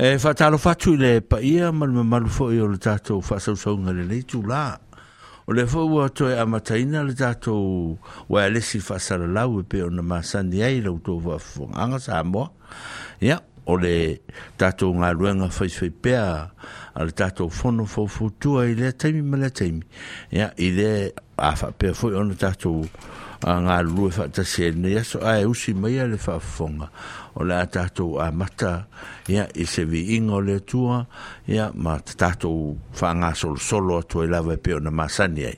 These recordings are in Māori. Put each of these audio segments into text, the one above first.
E whātalo whatu le pa ia mal ma malu fo i o le tātou whasau saunga le leitu la. O le fau ato e amataina le tātou wai alesi whasara lau e peo na māsani ai lau tō wafuanga sa amoa. Ia, o le tātou ngā ruenga whaiswhai pēa a le tātou whono fau fau tua i le taimi ma le taimi. Ia, i le awha pēa fo i le tātou a ngā lue whaatasene aso e usi mai le whaafonga o le a tātou a mata ia i se vi inga o le tua ia ma tātou whanga solo solo atu e lawa e peo na masani ai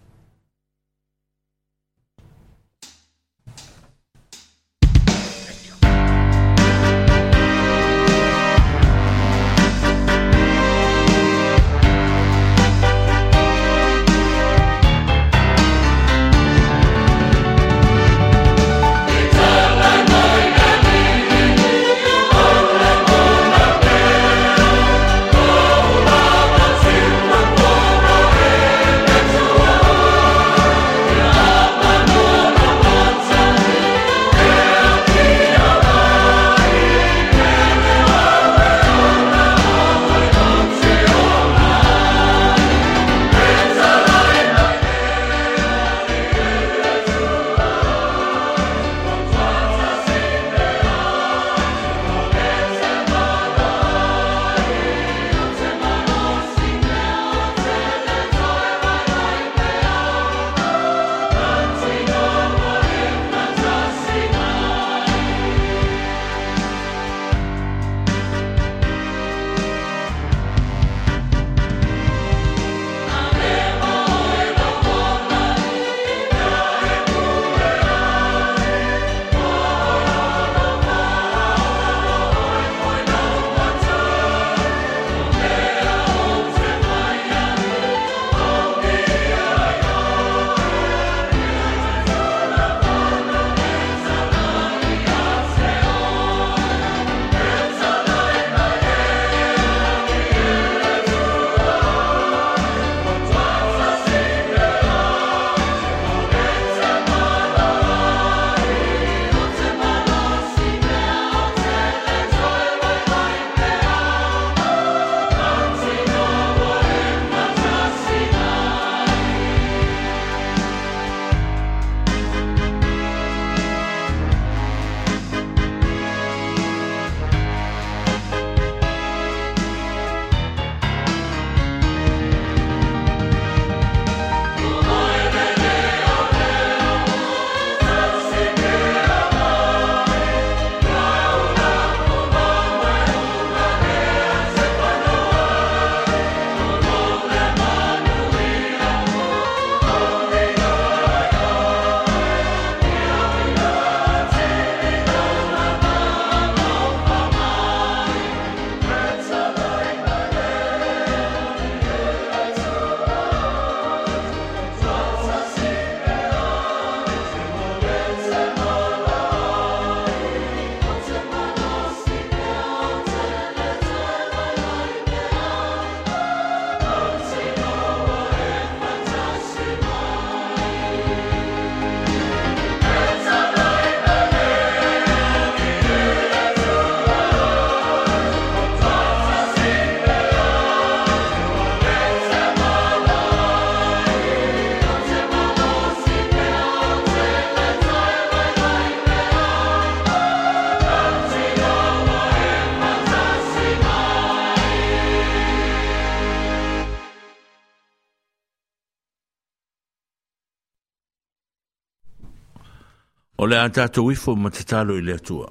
O le ata to wifo ma i le atua.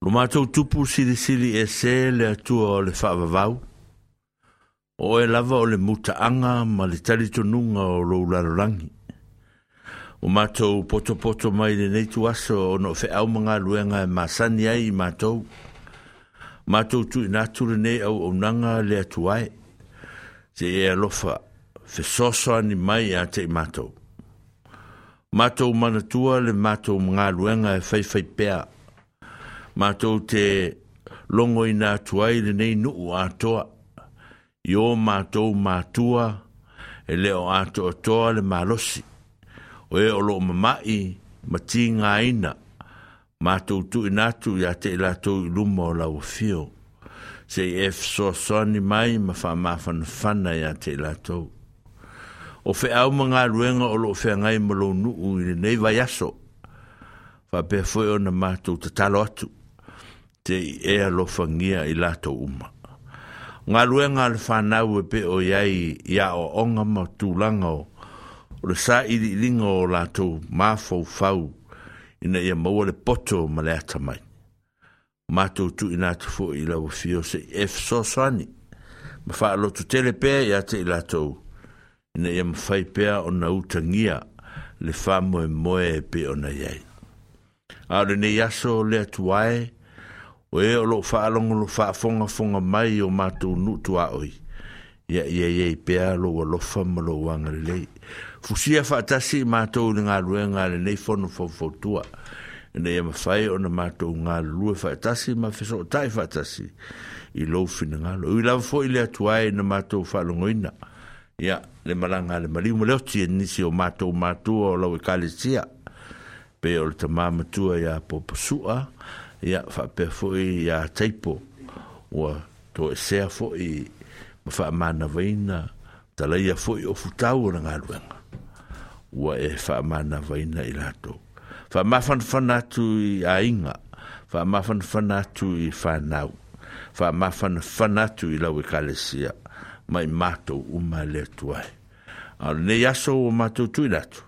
Lo mātou tupu siri siri e se le atua o le whaavavau. O e lava o le muta anga ma le talitonunga o lo ularorangi. O mātou poto poto mai le neitu aso o no fe au mga luenga e masani ai mātou. Mātou tu inature nei au o nanga le atuae. Se e alofa fe sosoani mai a te mātou. Mātou manatua le mātou mga luenga e fai fai pēa. Mātou te longo i tuai le nei nuu ātoa. Yo mātou mātua e leo ātoa toa le mālosi. O e olo mamai ma tī ngā ina. Mātou tu i nātu i ate lātou o lau fio. Se e fso soani mai ma wha mawhan fana i o fe au mga ruenga o lo fe ngai mo lo nu u nei vai aso fa pe foi o na matu te talo atu te e a lo fangia i lato uma nga ruenga al fa na pe o yai ya o onga mo tu lango o le sa i lingo o lato ma fo fau ina ia mo le poto ma le atamai matu tu ina te fo i la u fio se e fso soani ma fa lo tu telepe ya te lato uma ina ia mawhai pēa o na utangia le whamo e moe e pe o na iei. A re ne yaso le atuae, o e o lo whaalongo lo whaafonga fonga mai o mātou nutu a oi. Ia ia ia i pēa lo wa lofa ma lo wanga le lei. Fusia whaatasi mātou ni ngā rue ngā le nei fono fofotua. Ina ia mawhai o na mātou ngā lue whaatasi ma fiso o tai whaatasi. I lo fina ngā lo. Ui lau fo i le atuae na mātou whaalongo ina. Ia ia le malanga le maliu mo leoti e nisi o mātou mātua o lau e pe o le tamā matua ia po ya ia faapea foʻi ia taipo ua to esea foʻi ma faamanavaina talaia foi o futau na galuega ua e faamanavaina i latou faamafanafana atu i aiga faamafanafana atu i fanau faamafanafana atu i lau ekalesia mai mato o mai le tuai. Ano nei aso o mato tui datu.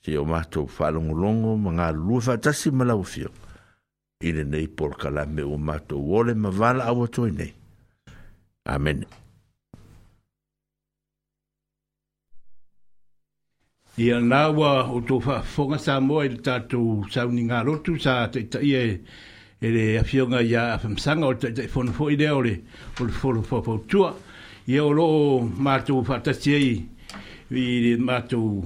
Si o mato whalongolongo ma ngā lua whatasi ma lau fio. Ine nei porkala me o mato wole ma wala awa tui nei. Amen. Ia nā wā o tō whawhonga sā mō e tātou sauni ngā rotu sā te ta ie e le awhionga ia awhamsanga o te te whonofo i reo le o le whonofo whautua. Ia ia o loo matou faatasi ai ile matou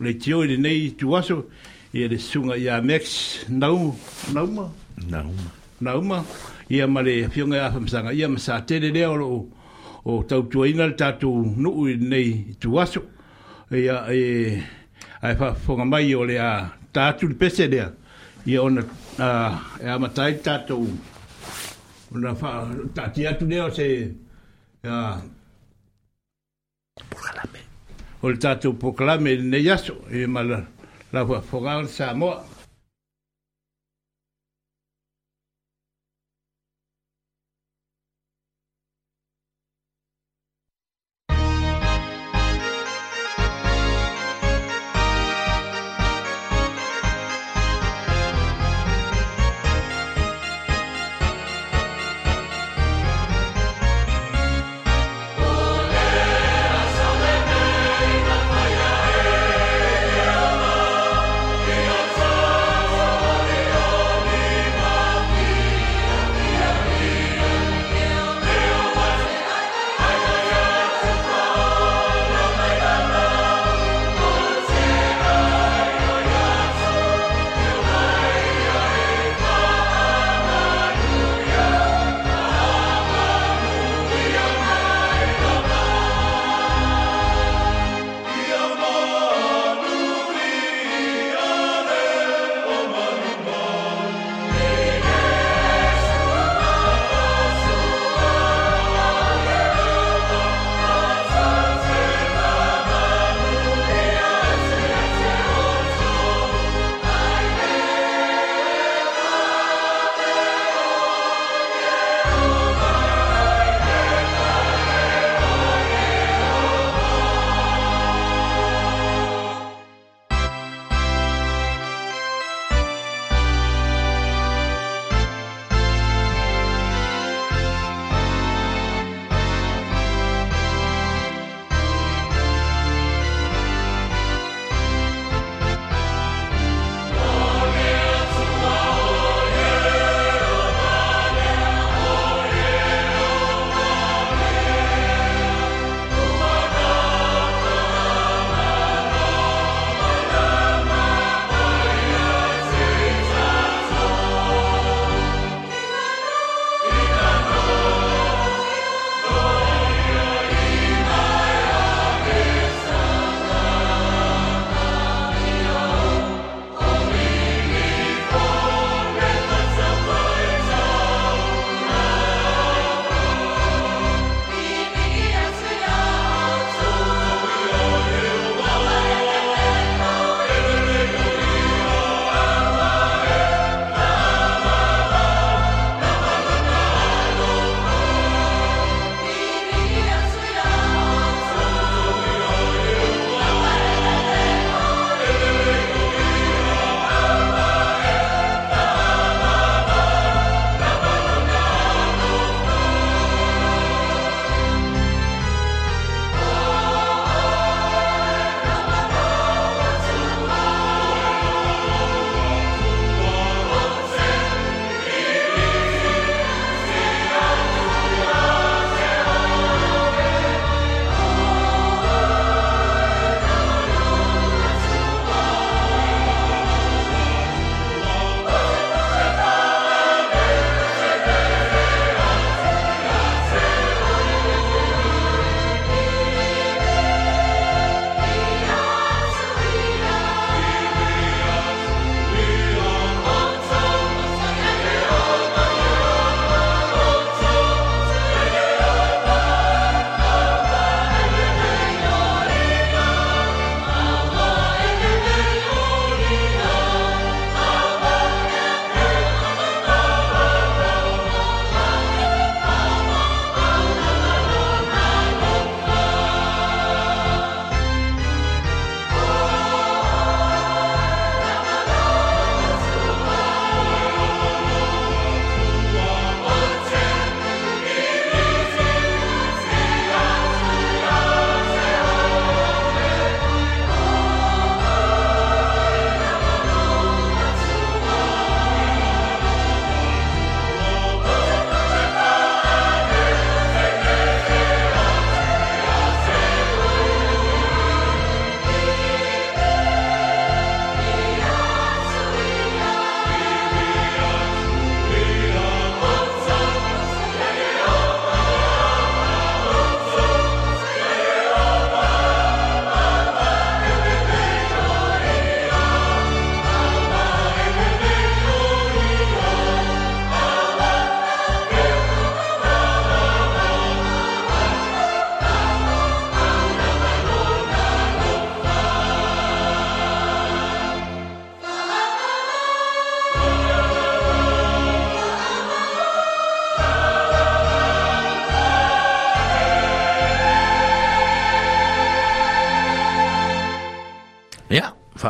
leitio i lenei tuaso ia le suga ia max nauma nauma ia ma le afioga a famasaga ia ma sa tele lea o loo o tautuaina le tatou nuu i lenei tuaso ia e ae faafofoga mai o le a tatu le pese lea ia ona e amatai tatou ona faatati atu lea o se Ya. Proclame. Ol tatu proclame ne yaso e mal la fo fogal sa mo. Ya.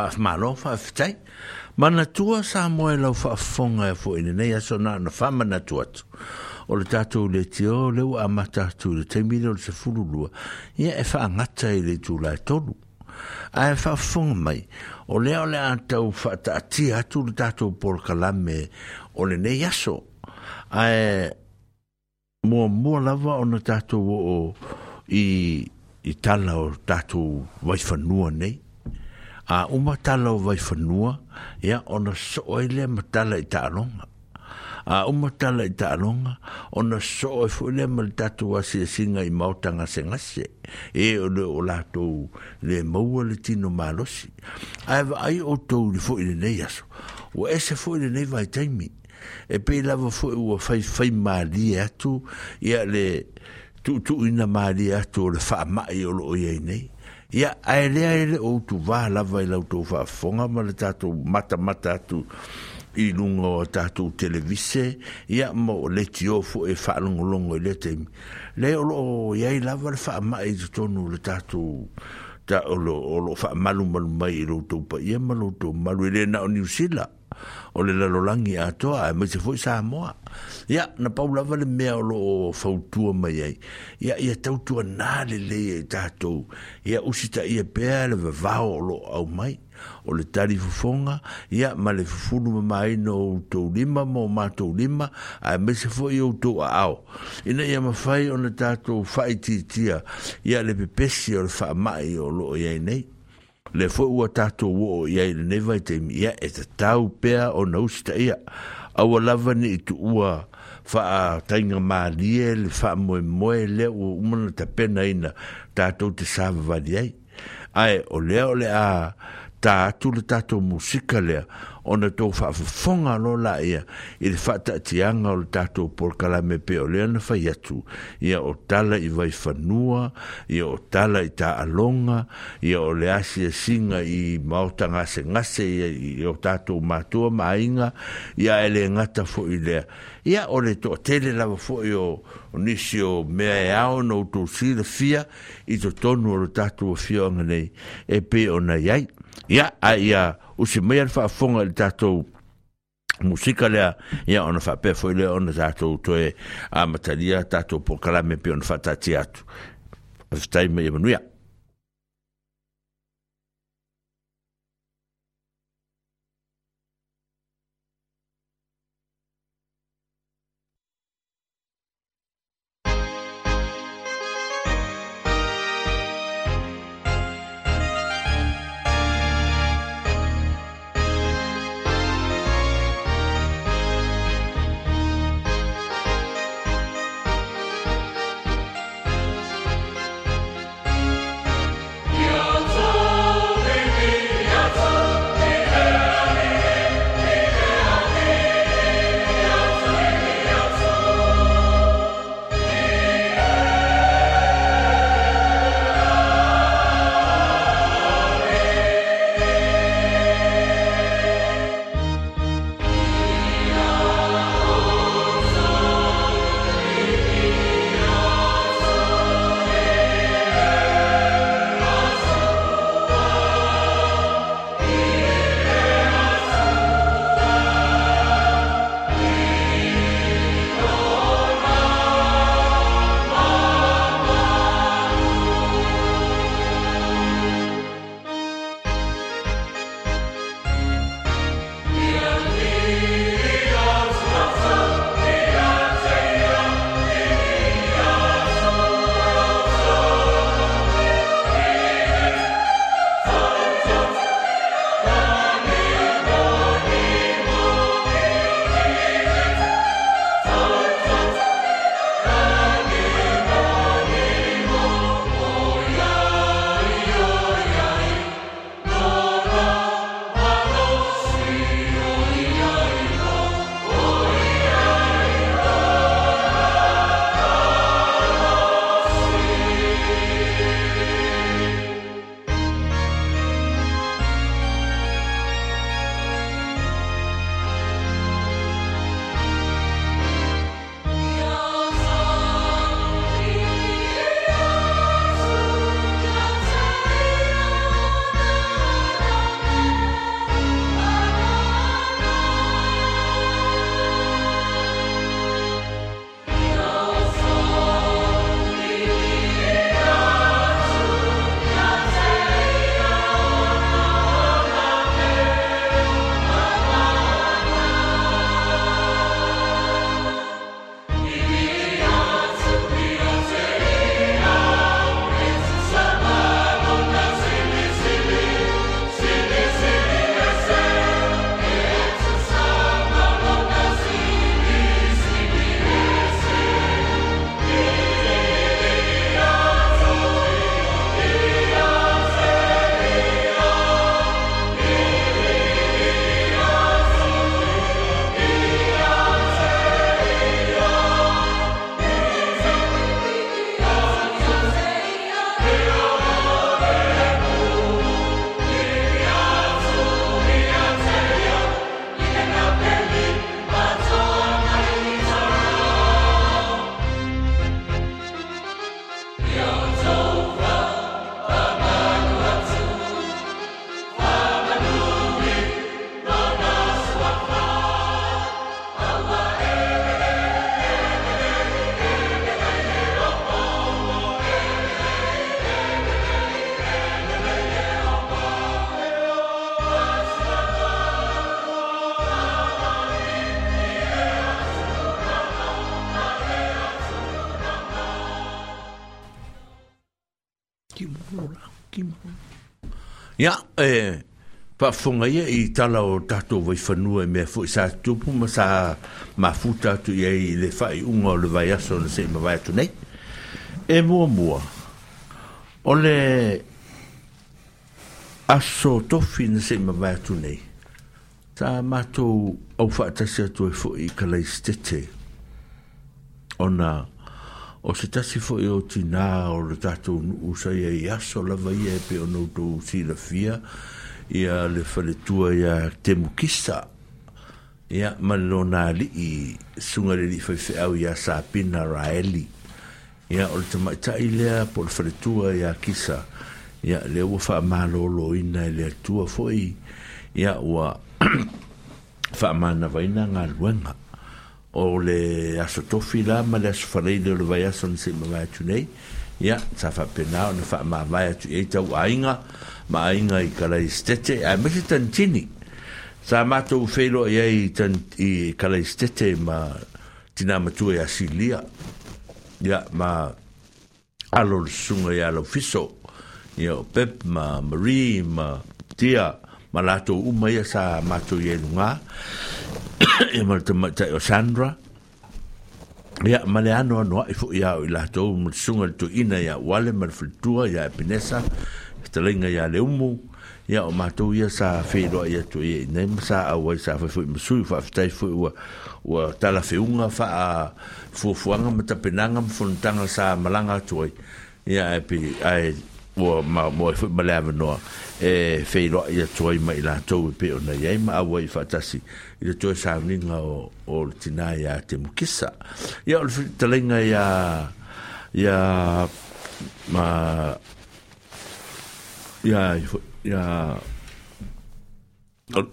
whaafmalo, whaafitai. Mana tua sa moe lau whaafonga e fwoi ni na na whaama na tua O le tātou le te o amata tu matatu le teimile o le se Ia e whaangata i le tū lai tolu. A e whaafonga mai. O lea o le antau whaata ati atu le tātou pol kalame o le nei aso. A e mua mua lava o na tātou o i, i tala o tātou waifanua nei a uma tala vai fanua ya ona so ile matala a uma tala ita ona so fu le mal tatu asi singa i nga senga se e o le ola le maua le tino malosi a e ai, ai o to le fu ile nei aso o ese fu ile nei vai taimi e pe lava fu u fai fai mali e atu ya le tu tu ina mali e atu le fa mai o lo ye nei ia ae lea le outu vā lava i e lautou faafofoga ma le tatou matamata atu i luga o tatou televise ia ma o le tio foʻi e faalogologo i lea taimi lea o loo iai lava le faamaʻi i totonu le tatou o loo faamalumalu mai i loutou paia ma loutou malu i e lē na o niusila o le lalolangi atoa ae mai se foi samoa ia na paulava le mea o loo fautua mai ai ia ia tautuanā le ai tatou ia usitaʻia pea le vavao o loo au mai o le tali fofoga ia ma le fufulu mamaina outou lima mo matou lima ae mai se foi outou aao ina ia mafai ona tatou faaitiitia ia le pepesi o le faamaʻi o loo iai nei le fo ua tato wo ye i neva i te mia e te tau pea o na usita ia awa lava ni i tu ua faa tainga maa le fa moe moe le ua umana ta pena ina tato te sava vani ai ai o lea o lea a ta atu le tato musika lea ona to fa fonga lo la ia il fa ta tianga o tato por kala me pe o lena fa yatu ia o tala i vai fa nua ia o tala i ta alonga ia o le asia singa i mauta ngase ngase ia i o tato matua mainga ia ele ngata fo i lea ia o le to tele lava fo i o nisio mea e ao no to fia i to tonu o tato fia nei e pe o na yaitu ia aia o se mea fa faafoga i le tatou musika lea ia ona faapea foi lea ona tatou toe amatalia tatou pokalame pe ona faatatia atu afetai ma ia manuia whonga ia i tala o tato vai e mea fwoi sa tupu ma sa ma futa tu ia i le fai unga o le vai aso na se ma vai atu nei. E mua mua. O le aso tofi na se ma vai atu nei. Ta matou au whaatasi atu e fwoi i kalai stete. O na o se tasi fwoi o tina o le tato usai e i aso lava e pe o nautou si la fia ia le faletua ia temukisa ia ma le lona alii suga le lii faifeau iā sapina raeli ia o le tamaitaʻi lea po le faletua iā kisa ia lea ua faamālōlōina e le atua foʻi ia ua faamānavaina galuega o le asotofi la ma le aso faleile o le vai aso ona seʻi mavae atu nei ia sa faapena ona faamāvae atu iai tauaiga mainga i kalaistete a mese tantini sa matou felo ia e i, tan, i kalaistete ma tina matua e asilia ia ma alol sunga ia lo fiso ia o pep ma marie ma tia ma latou uma ia sa matou ia lugā ia ma le tamaitaʻi o sandra ia ma le anoanoaʻi foʻi ia o i latou ma le suga le toʻina ia uale ma le faletua ia e penesa talenga ia le à, umu ia o mātou ia sa whenua ia à, tu ia nei sa awai sa whaifu masui whaafitai fui ua ua tala whiunga wha a fuafuanga ma tapenanga ma whanutanga sa malanga atu ai ia e pi ai ua ma moe fui ma lewa noa e whenua ia tu ai ma i lātou i peo na iai ma awai whaatasi i le tue sa wninga o, o tina ia te mukisa ia o le talenga ia ia ma ia ia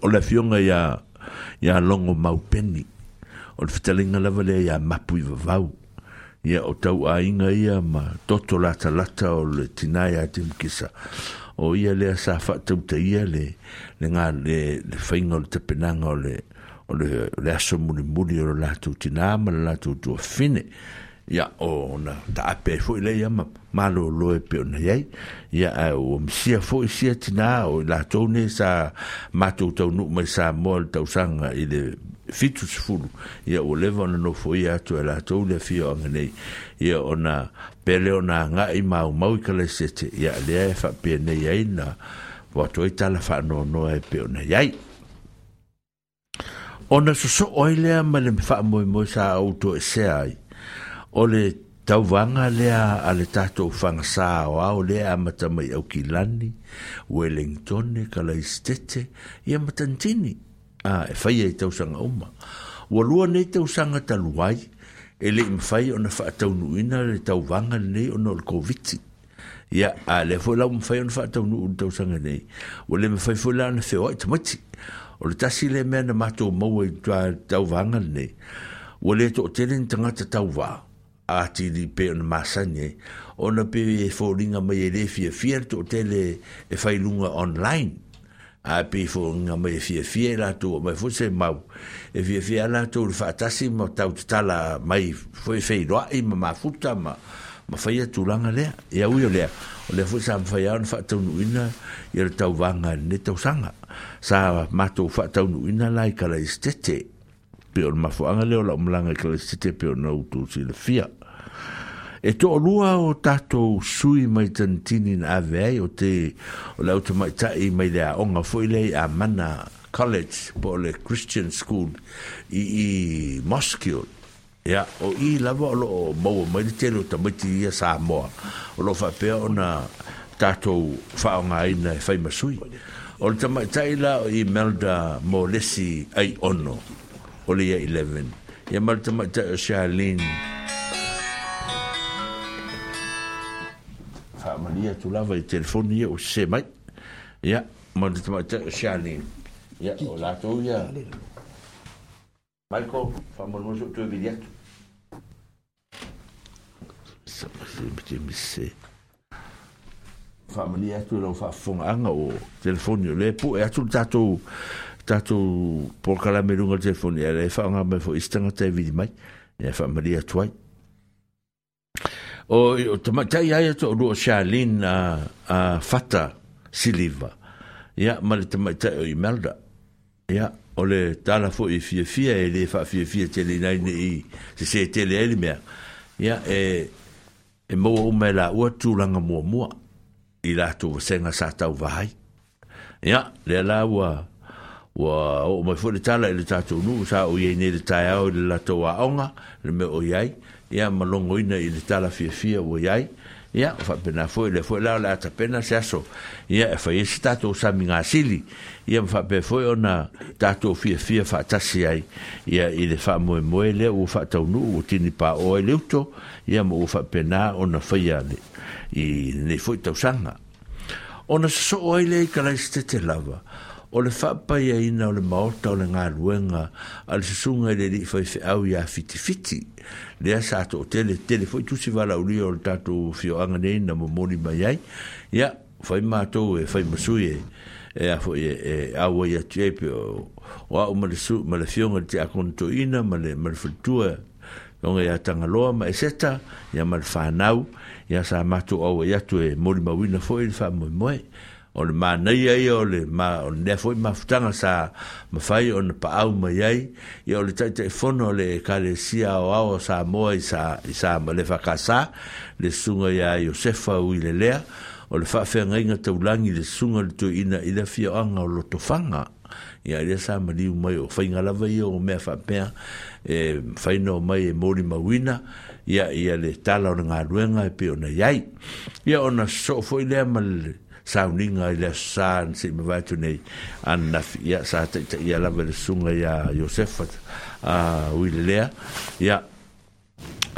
o le fionga ia ia longo maupeni o le fitalinga lava le ia mapu i vavau ia o tau ainga ia ma toto lata lata o le tina ia te o ia lea sa whatau te ia le le ngā le, le whainga o le tepenanga o le o le, aso muri muri o le lātou tina ma le lātou tua fine ya o na ta ape fo le ya ma malo lo e pe na ye ya o mi sia fo sia tina o la tone sa ma to to nu me sa mol ta sanga e de fitus ful ya o le van no fo ya to la to le fi on ne ya ona pe le ona nga i ma o mau ka le sete ya le e fa pe ne ya ina wa to ita la fa no no e pe na ye Ona so so oilea ma le mfa mo mo sa auto e se ai. o le tauvaga lea a le tatou fagasā o ao lea a matamai aukilani wellingtone kalaistete ia matanitini a e faia i tausaga uma ualua nei tausaga talu ai e leʻi mafai ona faataunuuina le tauvaga lenei ona o le koviti ia a le foi lau mafai ona faataunuu le tausaga lenei ua le mafai foi la ona feoaʻi tamaiti o le tasi le mea na matou maua i tauvaga lenei ua lē toʻatele ni tagata tauvaa atili pe ona masane ona pe e fōringa mai e le fia fia tō tele e whailunga online a pe fōringa mai e fia fia lato mai fōse mau e fia fia lato le whaatasi ma tau tutala mai fōi e whairoa i ma mafuta ma ma whaia tūlanga lea e au i o le fōi sa mwhaia on whaatau nuina i le tau wanga ne tau sanga sa mātou whaatau nuina lai kala i pe on mafuanga leo la umlanga kala i pe on na utu si le fia E to lua o tato sui mai tantini na avei o te o lau te mai tai mai lea onga fo lei a mana college po le Christian School i, i Moskio. Ia, o i lava o lo o maua mai le tele o tamaiti ia sa moa. O lo whapea o na tato whaonga aina e whaima sui. O le tamai tai la o i melda mo ai ono o le ia 11. Ia mara tamai tai o Charlene. faamalia tulava i telefoni ia o se mai ia ma le tamaitaʻi o sialeni ia o latou ia maiko faamaloa so tuevili atu samalemitemise faamalia atu e lau faafogaaga o telefoni o le puʻe atu le tatou tatou polokalameluga le telefoni ia le faaaoga mai foʻi se tagata e vili mai ia faamalia atu ai o o te mata ia ia tu o Charlin a fata siliva ya ma te mata o Imelda ya o le tala fo i fie fie e le fa fie fie te le nai ni se se te le ele mea e e mo o me la ua tu langa mua mua i la tu vasenga sa tau vahai ia le la ua ua o mai fo le tala e le tatu nu sa o ye ne le tai au le la tau onga le me o iai ia ia malongo ina i le tala fia fia o iai ia o fa pena fo le fo la la ta pena se aso ia e fa yesi tato o sami ngā sili ia mfa pe fo ona tato o fia fia fa tasi ai ia i le fa mo moe le o fa taunu o tini pa o e leuto ia mo fa pena ona fa iade i ne fo i tausanga ona so o ele i kalai stete lava o le whapaya ina o le maota o le ngā ruenga al sasunga i le li fai fe au ia fiti fiti le sa to tele va tusi valaulia o le tatou fioaga nei na momoli mai ai ia fai matou e fai masui e e a foi e, e a ia ya chepe pe o au ma le su ma le fionga te akontoina ma le ma le futua non ia tanga lo ma eseta, ia ma le nau ia sa to o ya e tu e mori ma wi na le fa mo moe. o le manei ai o le ma o le foi mafutanga sa mafai o na paau mai ai i o le taitai fono le kalesia o au sa moa i sa, i sa malefa kasa le sunga ia Iosefa u i le lea o le whawhea ngainga taulangi le sunga le tu ina i le fia anga o lotofanga ia i le sa maliu mai o whainga lava i o mea whapea e whaino mai e mori mawina ia ia le tala o ngā ruenga e pe o na iai ia o na sofo i lea malele sauniga i le sa se me vai tu nei an sa te ia la vele sunga ia Josefa ia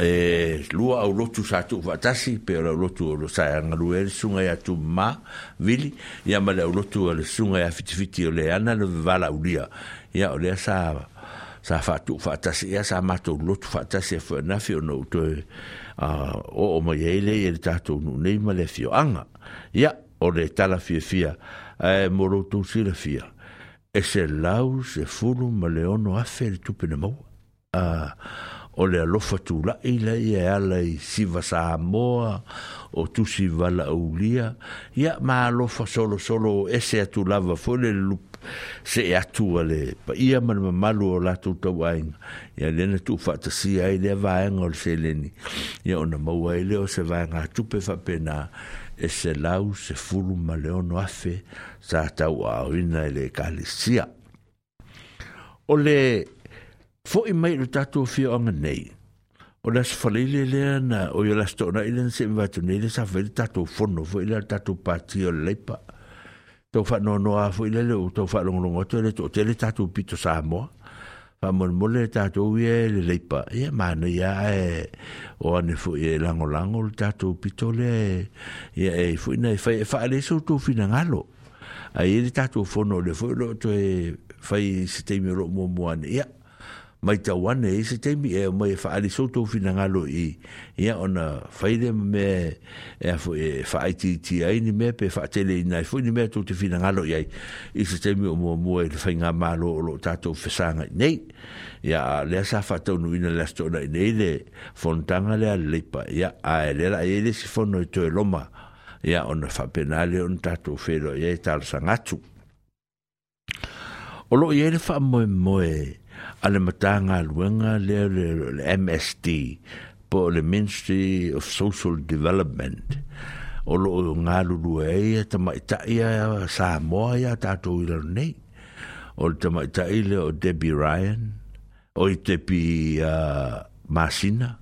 e lua au lotu sa tu vatasi pero au lotu lo sa e anga lu el sunga ia tu ma vili ia ma le au lotu le sunga ia fitifiti o le ana le vala ulia ia o le sa sa fatu fatasi ia sa mato lotu fatasi e fo na fio no to a o o mo yele ele tato no nei ma le fio anga ia o le tala fiafia ae mo loutou silafia e se lau se fulu ma le ono afe le tupe na maua a o le alofa tulaʻi laia e ala i siva samoa o tusi valaulia ia maalofa solosolo o e ese atu lava foi le lupu see atu a le paia ma le mamalu o latou tauaiga ia lena tuufaatasia ai lea vaega o le seleni ia ona maua ai lea o se vaega tupe faapena e se lau se fulu ma leono afe sa tau aoina e le kalesia. O le fo i mai le tatou fio anga nei. O las falele lea na o ia las tona ilen se invatu nei le sa vele tatou fono fo le tatou pati o leipa. Tau wha noa noa fo ila le o tau wha longolongoto le tau tele tatou pito sa moa. pa mon mole ta to ye le e e le pa e ma no ya e o ne fu ye lang o lang o ta to pitole ye e fu na fa fa le so to fina ngalo a ye ta to fo no le fo lo to e fa se te mi ro mo mo ya mai tauane e se teimi e o mai whaari sotou finangalo i ia ona whaire me e, e whaaititi ai ni me pe whaatele i nai fwini mea tau te finangalo i ai i se teimi o mua mua e le whainga malo o lo tātou whesanga i nei ia lea sa whataunu ina lea stona i nei le fontanga lea leipa ia a le lera e le si fono i toe loma ia ona whapenale on tātou whero i e tāra sangatu o lo i e le wha moe moe ale matanga luenga le le MSD po le Ministry of Social Development o lo ngā lulu e ia tamaita ia Samoa ia tātou i laro nei o le tamaita i o Debbie Ryan o i tepi uh, Masina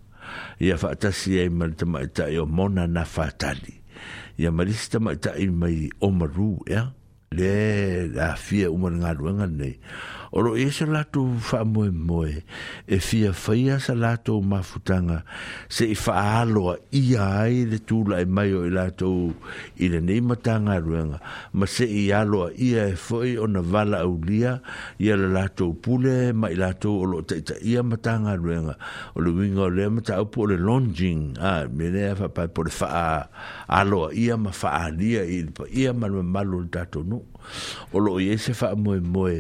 ia whaatasi e ma le tamaita i o Mona na whaatali ia marisi tamaita i mai Omaru ia le la fia umar ngā luenga nei oro e se lato fa moe moe e fia faia sa lato mafutanga se i fa aloa i ai le tula e mai o i lato i le nei matanga ruenga ma se i aloa i a e foi o na vala au lia i a le lato pule ma i lato o lo taita i a matanga ruenga o le winga o le mata au po le longing a mene a fa pa po le fa aloa i a ma fa alia i a malo malo le tato no olo lo i e se fa moe moe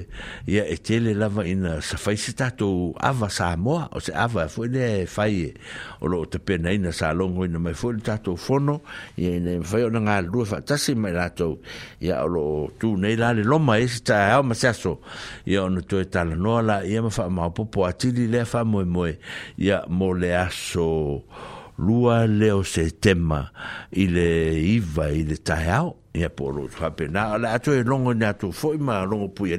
i a e tele lava ina sa fai se tatou ava sa moa o se ava foi le fai o lo te pena ina sa longo ina mai foi le tatou fono ia ina fai ona ngā lua fa tasi mai latou ia o lo tu nei la le loma e se tae au ma se aso ia ono toe tala noa la ia ma fa maupopo atili lea fa moe moe ia mo le aso lua leo se tema i le iva i le tae au ia polo fa pe na ala to e longo na to foi ma longo pu ia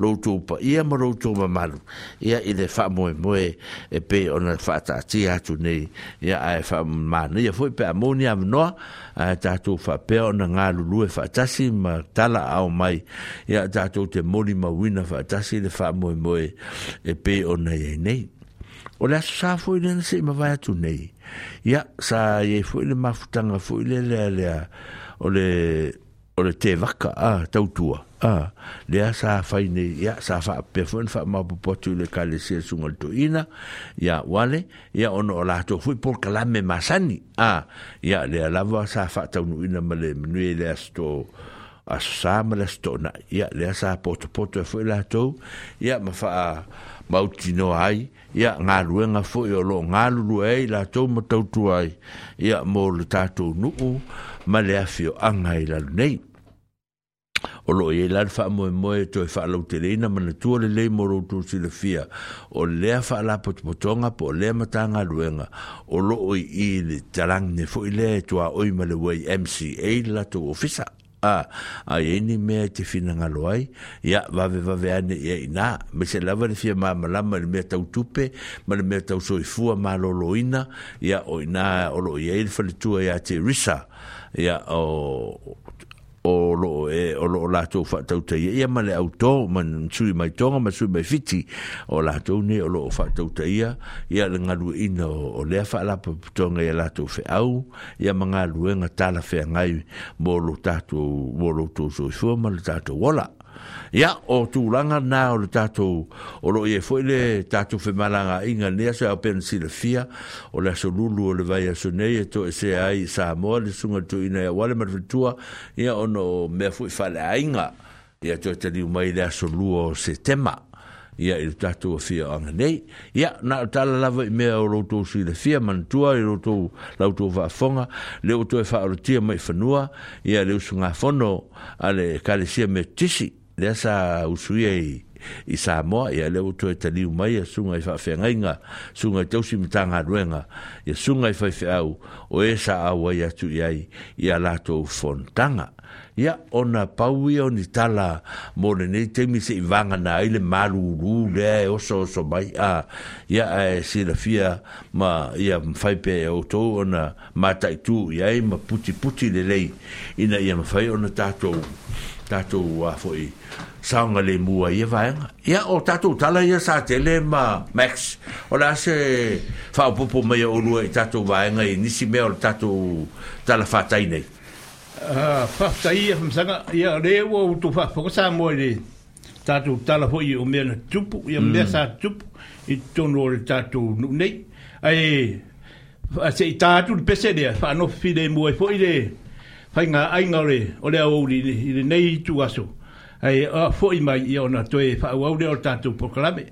lo to pa ia ma lo to ma malu ia ile fa mo e e pe ona fa ta ti a tu nei ia a fa ma ne ia foi pe amonia no a ta to fa pe ona nga lulu e fa ta si ma tala au mai ia ta to te moni ma wina fa ta si le fa mo e e pe ona ia nei O la sa foi nen se ma vai tu nei. Ya sa ye foi le mafutanga foi le le le. le, le ole ole te vaka a ah, tautua a le asa faine fai ya sa fa pe fon fa ma po tu le ka su sia sungol to ya wale ya ono la to fui por kala me masani a ah. ya le la va sa fa tau nu ina male nu e le asto asam le asto na ya le asa po to po to e fui la to ya ma fa a mauti no ai ya nga ruenga fo yo lo nga lu ai la to mo tautua ai ya mo le tatu nu u ma le afio anga i lalu nei. O lo e lalu wha moe moe to e wha lau te reina mana tua le lei moro utu si le fia. O lea wha la potpotonga po lea matanga luenga. O lo i i le talang ne fo i lea e tua oi ma le wei MCA la tu ofisa. Ah, a a eni mea te finangalo ai ia vave vave ane ia ina me se lava le fia mamalama le mea tautupe ma le mea tausoifua maloloina ia o ina o loo ia i le faletua iā te risa ia o o lo e o lo la to fa to te ia ma le auto man sui mai tonga ma sui mai fiti o la to ne o lo fa to te ia ia le ngalu ina o le fa la tonga ia la to fe au ia manga luenga tala fe ngai mo lo tatu mo lo to so fo ma le tatu wala ya o tu langa na o le tatou o loo iai foʻi le tatou femalagaʻiga lea so ao penasilafia o le aso lulu o le vai aso nei e, e se ai sa samoa le suga tuuina wale ale ya le fetua ia ona o mea foʻi faaleaiga ia toe taliu mai le aso lua o setema ia ya le tatou afia o aganei ia na o tala lava i mea o loutou silafia manatua i loutou lautou vaafoga le ua fa faaolotia mai fanua ia le usunga usugafono a le kalesia metisi lea sa usuia i sa Samoa ia leo to te mai a sunga i whawhengainga sunga i tausi mitanga ruenga ia sunga i au o e sa ya i ya iai ia lato fontanga ia ona paui o ni tala mo le nei mi se i vanga na ai le ru le e so so mai a ia e silafia ma ia mwhaipe e o to ona tu ya i ma puti puti le lei ina ia mwhai ona tatou tatou a foʻi saoga lemu ai e vaega ia o tatou tala ia sa tele ma max o la se faaopoopo mai a olua i e tatou vaega i nisi mea o le tatou tala faatai nei faataia ah, famasaga ia lē ua outou faafoga sa moa i le tatou tala foʻi o mea na tupu ia mea mm. sa tupu i tono o le tatou nuu nei ae seʻi tatu le pese lea faanofi lemu ai foʻi le Hai ngā ainga re, o le au i ni nei tu aso. Hai a fo i mai i ona toe e whaau au le o tātou proklame.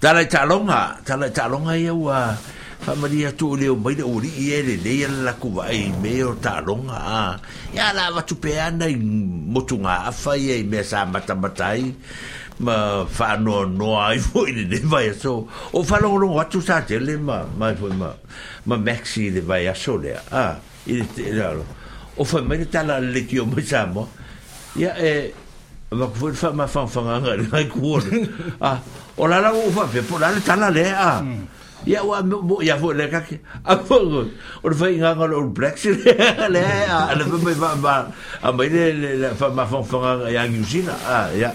Tala ta longa, tala ta longa ia wa fa maria tu le o mai e le le la ku va e me o ta longa. Ya la va tu pe ana i motunga a fa ia i me sa mata matai. Ma fa no no ai foi le va ia O fa longa longa tu te le ma ma foi ma. Ma maxi le va ia so le. Ah, i le te la O fa mai ta la le ki o mai sa mo. Ya e Ma kufu fa ma fa fa nga nga nga kuwa. Ah, o la la ufa pe po la le tala le a ia hmm. wa mo ia fo le ka ke a fo o le fai nganga o black le le a le pe a mai le le fa ma fo fo ia ngi usina a ia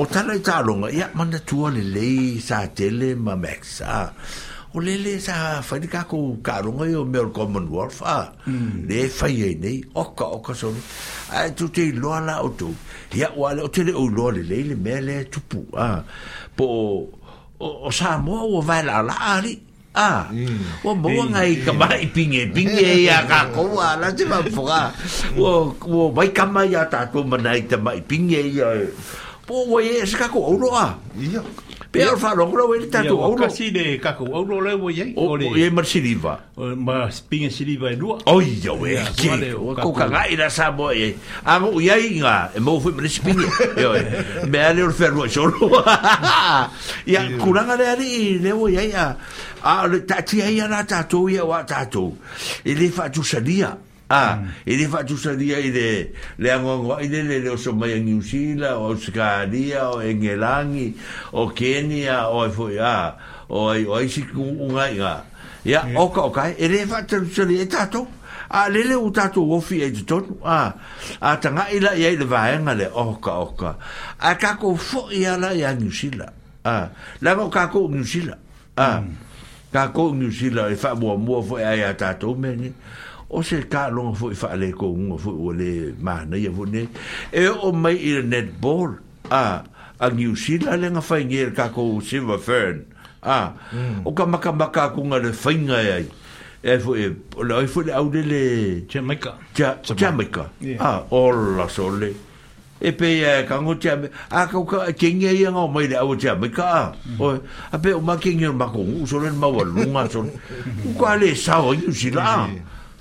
o tala i e talonga ya manda tua le le sa tele ma max a o le le sa fai ka ko o yo mer common wolf a hmm. le fai e nei o ka o ka so a tu te loala o tu ia ua le o tele ouloa lelei le mea lea tupu a ah. po o sa moa ua vaelaalaa alii ah. mm. a ua maua gai kamai pigepige ia kakoua la se mafoga ua maikama ia tatou manai tamaipige ia po wai e se kako auro a. Ia. Pe ar fa rongo la wai tatu auro. Ia, wakasi de kako auro le wai ei. O e mar siriva. Ma spinga siriva e lua. O e ia, wai e ki. Ko ka ga ira sa bo e. Ago u iai nga, e mou fui mani spinga. E. Me ale ur ferro e xoro. Ia, kuranga le ari le wai ei a. A le tatia ia na tatu ia wa tatu. E le fa tu salia. Ia. Ah, mm. ele va tu sadia ide. Le ango ango ide le le so mai ni usila o skadia o engelangi o Kenya o foi ah, o ai o ai sik un ai ga. Ya, yeah. ok, ok. Ele va tu sadia e tato. E ah, le le utato o fi e tot. Ah, atanga ila ia ile va en ale. Ok, ok. A ka ko fo ia la ia ni usila. Ah, la ko ka ko ni usila. Ah. Mm. Ka ko ni usila e fa bo mo fo ia tato meni. o se ka longa fo i faale ko unga fo o le mana ia vune e o mai i netball a a New Zealand le nga whaingia ka ko Silver Fern a o ka maka maka ko nga le whainga ai e fo e o le fo le au le Jamaica Jamaica a o la sole e pe ka ngo tia a ka ka kinge ia nga mai le au tia me ka o a pe o ma kinge ma ko u so le ma wa lunga so ku ka le sa o yu si la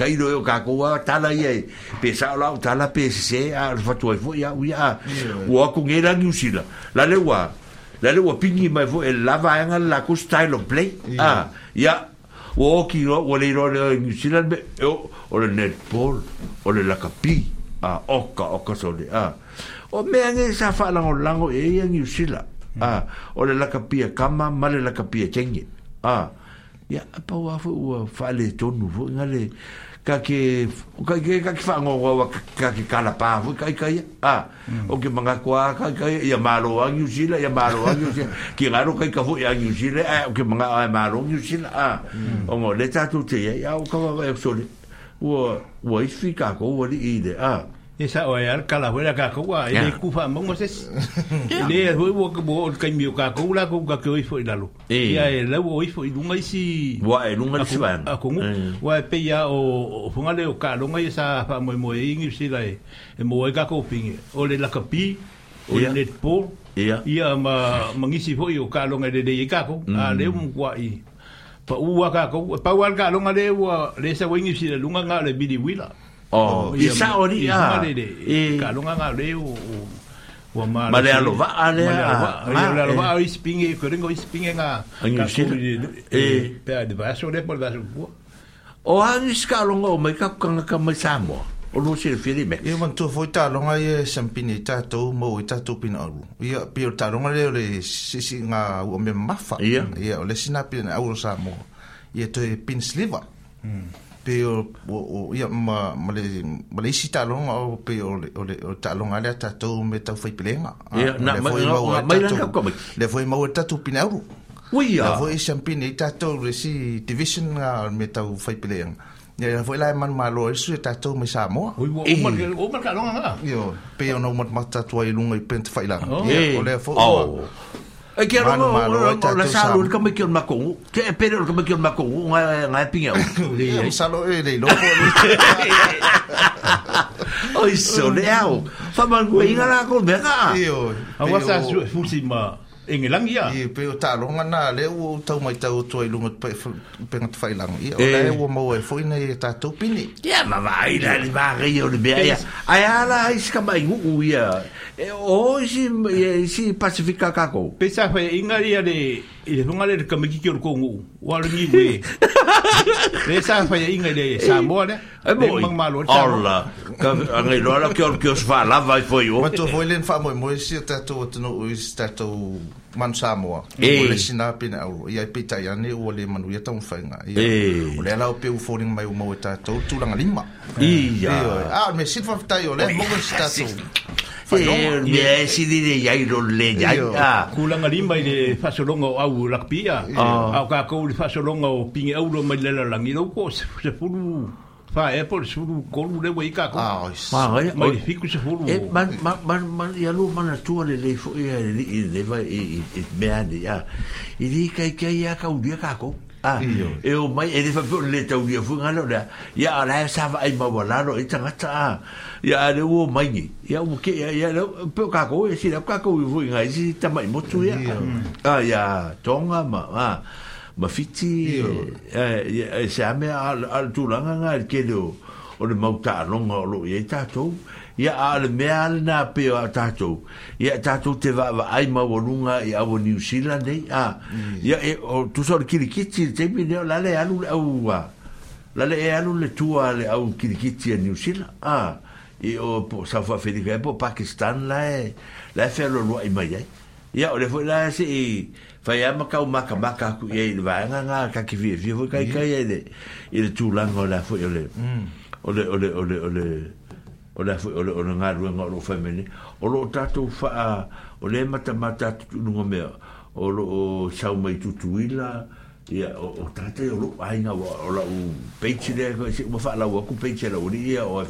kai no ka ko wa tala ye pe sa la tala pe se a fa tu fo ya u ya wa ko ngera ngi usila la le wa la le wa pingi mai fo e lava nga la ko style of play ah ừ. ya à, dạ. ờ, à, o ki ro o le ro le ngi usila o le net ball o le la kapi a oka oka sole a o me ange sa fa lango lango e ngi usila a o le la kapi kama male la kapi chenge a ya pa wa fo wa fa le tonu fo nga le ka ke ka ke ka ke fango wa ka ke kala pa vu ka ka ya a ah, o ke manga kwa ka ke ya malo wa ngi usila ya malo wa ngi usila ki raro ka ka vu ya ngi usila a eh, o ke manga a malo ngi usila a o mo le ta tu te ya o ka wa e so le wo wo i fika ko wo le i a e sa o ya kala wera ka ko wa e ku fa mo mo ses le ho wo ko bo ka mi ka ko la ko ka ko ifo ilalo ya e la wo ifo i lunga isi wa e lunga isi ba a ko wa pe ya o funga le o ka lunga i sa fa mo mo e ingi si la e mo e ka ko pinge o le la ka pi o le net po ia ia ma mangisi fo i o ka lunga de de ka ko a le mo kwa i pa ua ka ko pa ua ka lunga le wa le sa wingi si le lunga nga le bidi wila Oh i sao iya, eh, ni a e ka longa nga le o wa ma ma le alo va ale a ma le alo va o spinge ko ringo spinge nga ka e pe de vaso le por vaso po o han ska longa o mai ka ka ka mai samo o lo se fili me e wan to foi ta longa e sampini ta to mo e ta to pina o. ia pe o ta longa le le si si nga o me mafa ia iya. iya, o le sina o au samo ia to eh, pin sliver hmm pe o o ia ma ma ah, le ma le sita lo o pe o le o le o ta lo ngale ta to me ta foi pelenga ia na ma ma ma la ka le foi ma ta tu pinauru ui ia foi champagne ta to le si division me ta foi pelenga Ya foi la man malo eso ta to me sa mo. Ui o mar o mar ka longa. Yo, pe o no mat ta tu ai lunga i pent faila. Oh. Eh. o le foi. Oh. E kia rongo la sa lu ka me kion makongu. Ke e pere ka me kion makongu nga nga pinga. Ia sa lo e le lopo. Oi so le au. Fa mangu inga la ko me ka. Io. Awa sa fusi ma. enge ah? langi ya. E pe ta longa na le u ta mai ta o toi lunga pe pe ngat fai langi. O le o eh. mo e foi nei ta e tu pini. Ya ma vai la le ba ri le be ya. Ai ala ai ska mai u u ya. E o si e, si pacifica ka ko. Pe sa fai i le funga le ka miki ki kongo o ngi we le sa fa ya inga le sa mo le e mo mang ola ka ngai ki ki os vai foi o to foi len fa mo mo si tato to tato man Samoa e le sina pina au ia pita ia ne o le manu ia tau fainga ia o le lao peu mai o mau e tātou tūlanga lima ia a ah, me silfa fitai o le mongo si tātou Ia, si dire iai ro le iai. Kulanga lima i le whasolonga o au lakpia. Au kākou le whasolonga o pinge au ro mai lelalangi. Nau ko se fulu fa e por su con un ewe ica ah ma ai ma i fico se fulu e eh, ma ma ma ma ya lu ma natura le le fo ya le le va e e me ande ya i di kai kai ya ka un dia ka ko ah e o mai e de fa por le tau dia fu nga lo da ya ala sa va ai ma wala lo e tanga ta ya le o mai ni ya u ke ya ya lo pe ka ko e si la ka ko u fu nga si ta mai mo tu ya ah ya tonga ma ah mafiti e se ame al tūranga ngā i kele o o le mauta anonga o lo i ei tātou ia a le mea ale nā peo a tātou ia tātou te wa wa ai mawarunga i awa New Zealand ei a ah, ia e o tūsa o le kirikiti te mi neo lale anu le au a lale e anu le tua le au kirikiti a New Zealand a ah, i o po Safua Whenika e po Pakistan lai e, lai e whelo lua i mai ei ia o le fwe lai e se i Pai ama kau maka maka aku ia ini Vanga nga kaki vi Vi vi kai kai ini Ini tu lang ole afu mm. ole Ole ole ole ole Ole ole afu ole ole ngā rua ngā rua whaimene Olo o tatou faa Ole mata mata tutu nunga mea Olo o sau mai tutu ila Ia o tatou olo Ainga wa ola u peitsi le Ma faa lau aku peitsi ala uri ia O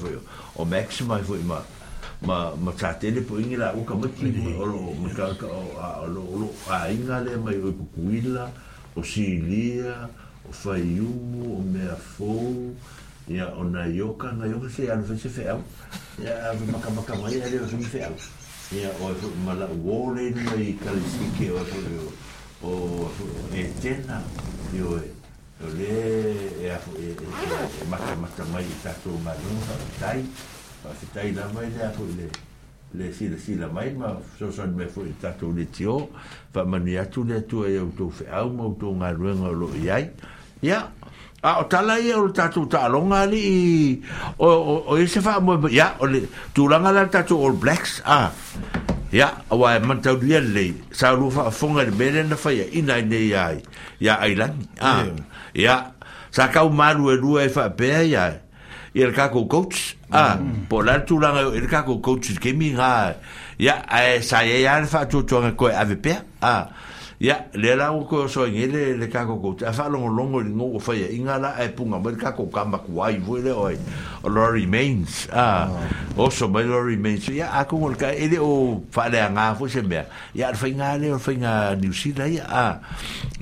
maxima afu ima Ia ma ma tate le po ingila o ka mati o lo mi ka ka o a lo lo a inga le mai o kuila o silia o faiu o me a fo ya o na yoka na yoka se ya fe se fe ya ya ve ma ka ma ka mai le fe fe ya o ma la wole ni ka le sike o o o e tena yo e o le e a fo e, e, e, e ma ka ma ka mai ta to ma no ta a te taina mai te apu le le sila sila mai ma so son me fu tato le tio fa mani atu le tu e auto fe au ma auto nga ruenga lo iai ya a o tala i e o tato ta longa li i o o i e se fa mo ya o le tu langa la tato all blacks a ya a wa e man tau lia le sa lu fa a fonga le mele na fa ya ina i ne iai ya ailangi a ya sa kau maru e lua e fa pe iai ia le kako coach a po la tu la el kako coach ke mi ga ya sa ya fa tu tu ko ave pe a ia le la o ko so ngi le le ka ko te fa longo longo ni ngo fa ia inga la e punga mo ka ko kamba ku ai vo le oi lo remains ah o so mo lo remains ia a ko ka ele o fa le nga fo se me ia fa nga le o fa nga ni si la ia a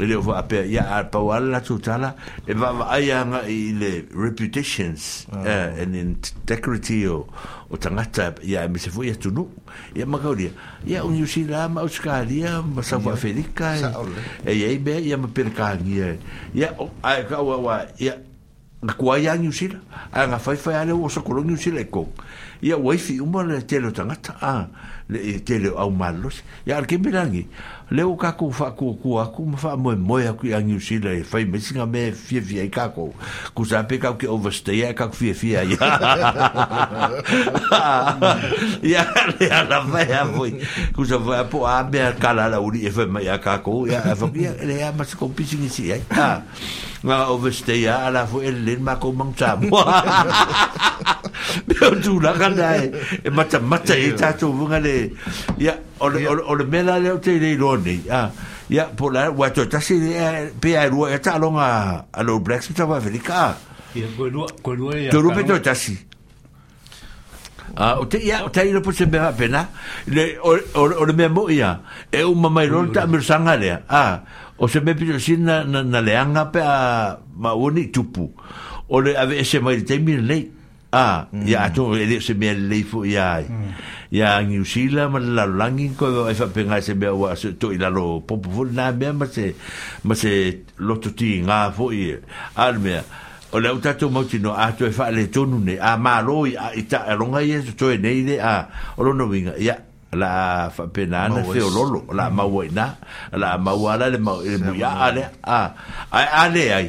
le o fa pe ia a pa wala tu tala e va ai nga i le reputations ah. eh, and integrity o o tangata ya me se foi atu nu ia magauria ya un yusi ma uskaria ma sa va felica e ya e be ya me percangia ya ai ka wa ya ia na kuai ia yusi la fai fai ale o so kolonia yusi ko ia waifi uma le tele o tagata a le tele au malolosi ia ale kemelagi le o kakou faakuakua aku ma faamoemoe aku ia niusila e fai maisiga me fiafia ai kakou kusa pe kauke overstai ae kaku fiafia ai ia le alafaea foi kusa foi apo a mea kalalauli e fai mai a kakou ia faia lea masakou pisigisi ai ga overstai a ala foi elelele makou magutamua me o tu la e e mata mata e ta tu vunga le ya ole ole mela le o te le ilone ya ya po la wa to si le e, pe a rua e ta longa a lo blacks ta va velika ya go lua go lua ya tu to ta si a o te ya o te ilo po se me va pena le O ole me mo ya e un mama ilon ta me sanga le a o se me pito sin na, leanga pe a mauni tupu o le ave ese mai te mi le Ah, mm. ya to ele se me le fu ya. Mm. Ya New Zealand ma la langi ko e fa penga se be wa se to ila lo pop vol na be ma se ma se lo to ti nga fu i al me. O le uta to mo ti no a to e fa le to nu ne a ma lo i ita e longa ye to e nei de a o lo no vinga ya la fa pena na se o lo la mm. ma wo na la ma wa la le ma ya ale a ale ai.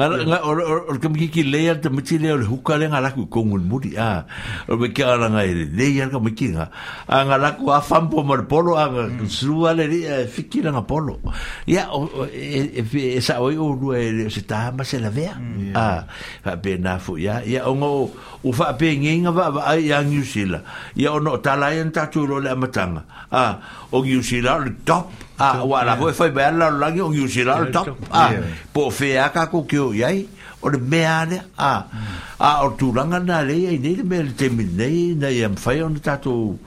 nga nga or or kami ki le te miti le or huka le nga laku kongun muri a or me ki ala nga ele le ya ka me ki nga a nga laku a fam po mar polo a nga mm. sua le ri fikira nga polo ya e, e, e, e sa oi o ru e se ta ma se la vea mm, a fa pe na fu ya ya o ngo u fa pe ngi nga va va ya ngi sila ya ono ta la en ta tu lo le matanga a o ngi sila top Ah, so, wala, yeah. foi bela la lagi un usira al top. Ah, po fe aka ko ke yai. Or me ale. Ah. Mm. Ah, or tu langa na le yai ne le mel te min nei na yam fai on ta to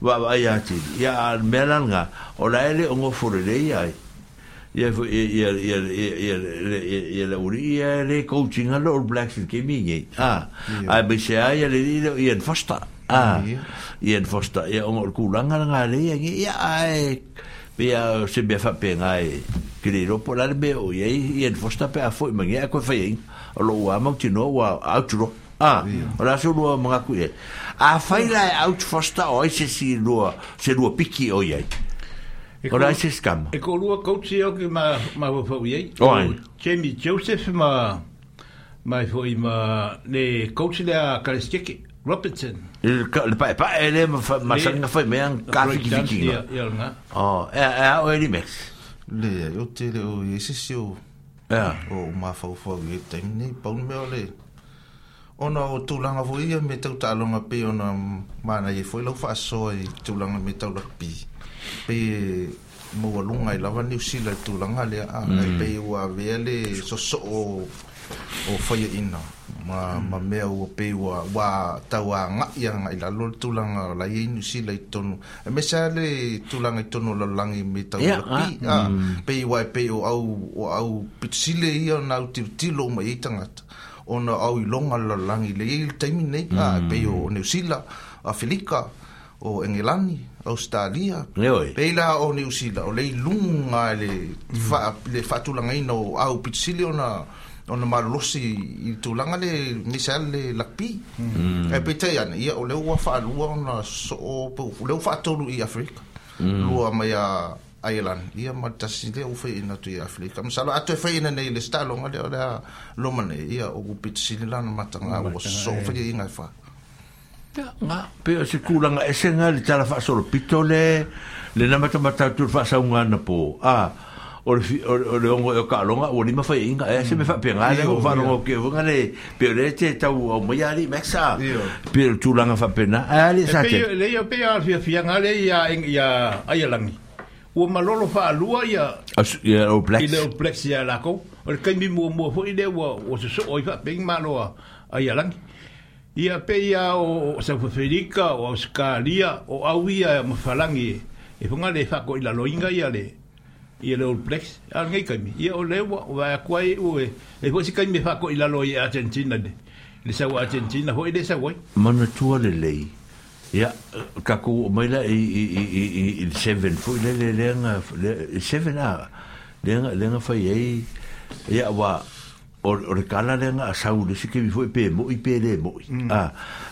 wa wa ya ti. Ya melanga. Ora ele un ofure le yai. Ya fo ya ya ya ya ya la uri ya le coaching al or black fit ke mi ye. Ah. Ai be se ai ya le ye en fosta. Ah. Ye en fosta. Ya un ol kulanga na le ye. Ya ai. be a se be fa pe ngai ki le ro po la be o ye ye fo sta pe a fo ma ye ko fa ye lo wa ma ti no wa a tu ro a o la so lo ma ku ye a fa la out fo sta o se si lo se lo piki o ye o la se scam e ko lo coach o ki ma ma fo ye o Jamie Joseph ma ma fo ma le coach le a kalestiki Robertson. Il pa pa ele ma ma sanga foi me an kafi ki fiki. Oh, e e o ele mex. Le eu te le o esse seu. É. O ma fa fo ge tem ni pa un me ole. Ona o tulanga foi ia me tau talonga pe ona mana ye foi lo fa so e tulanga me tau la pi. Pe mo lunga i lava ni usila tulanga le a mm. pe wa vele so so o faya ina ma ma me o pe wa wa ta wa nga ya nga ila lo tulanga la ye ni si la ton e me sa le tulanga ton lo langi me ta wa pi ah, a mm. pe wa pe o au o au pit si le ia na tu ti lo ma ita nga ona au i longa lo langi le ye ta mi nei ka mm. pe o ne si la a filika o engelani Australia. Pela o ni usila, o le lunga e le fa le fatu langa ina o au pitsiliona. Mm. ona malolosi i tulaga le misa le lapi mm. e petai ana ia o le ua faalua ona soo le faatolu i afrika mm. lua mai a Ireland ia ma tasi le u tu i Afrika masalo atu e feina nei le stalonga le ole loma nei ia ogupit gupit sini lana matanga o so fia fa Ya, pe se kulanga esenga le tala fa solo pitole le namata mata tu fa sa po. Ah, o le o le ongo e ka longa o ni ma fa inga e se me fa penga le o fa no ke o ngale pe le te ta o mo ya li mexa pe tu langa fa pena a le sa te le yo pe al fia fia ngale ya ya ai langi o malolo fa lua ya ya o black ile o black ya la ko o le kai mi mo mo fo ile o o se so o fa peng malo ai langi ia pe ia o Saufafirika o Auskalia o Awia e mafalangi e whunga le whako i la loinga ia le i le All Blacks. A ngai kaimi. I o le wa wa kua e ue. E po si kaimi e whako i lalo i Argentina ne. Le sa wa Argentina hoi le sa wai. Mana tua le lei. Ia, kako o maila i i i i i i i seven. Fui le le le nga, le seven a. Le nga, le nga fai ei. Ia wa, o re kala le nga a sau le si kemi fui pe mo i pe le mo i. Mm. A,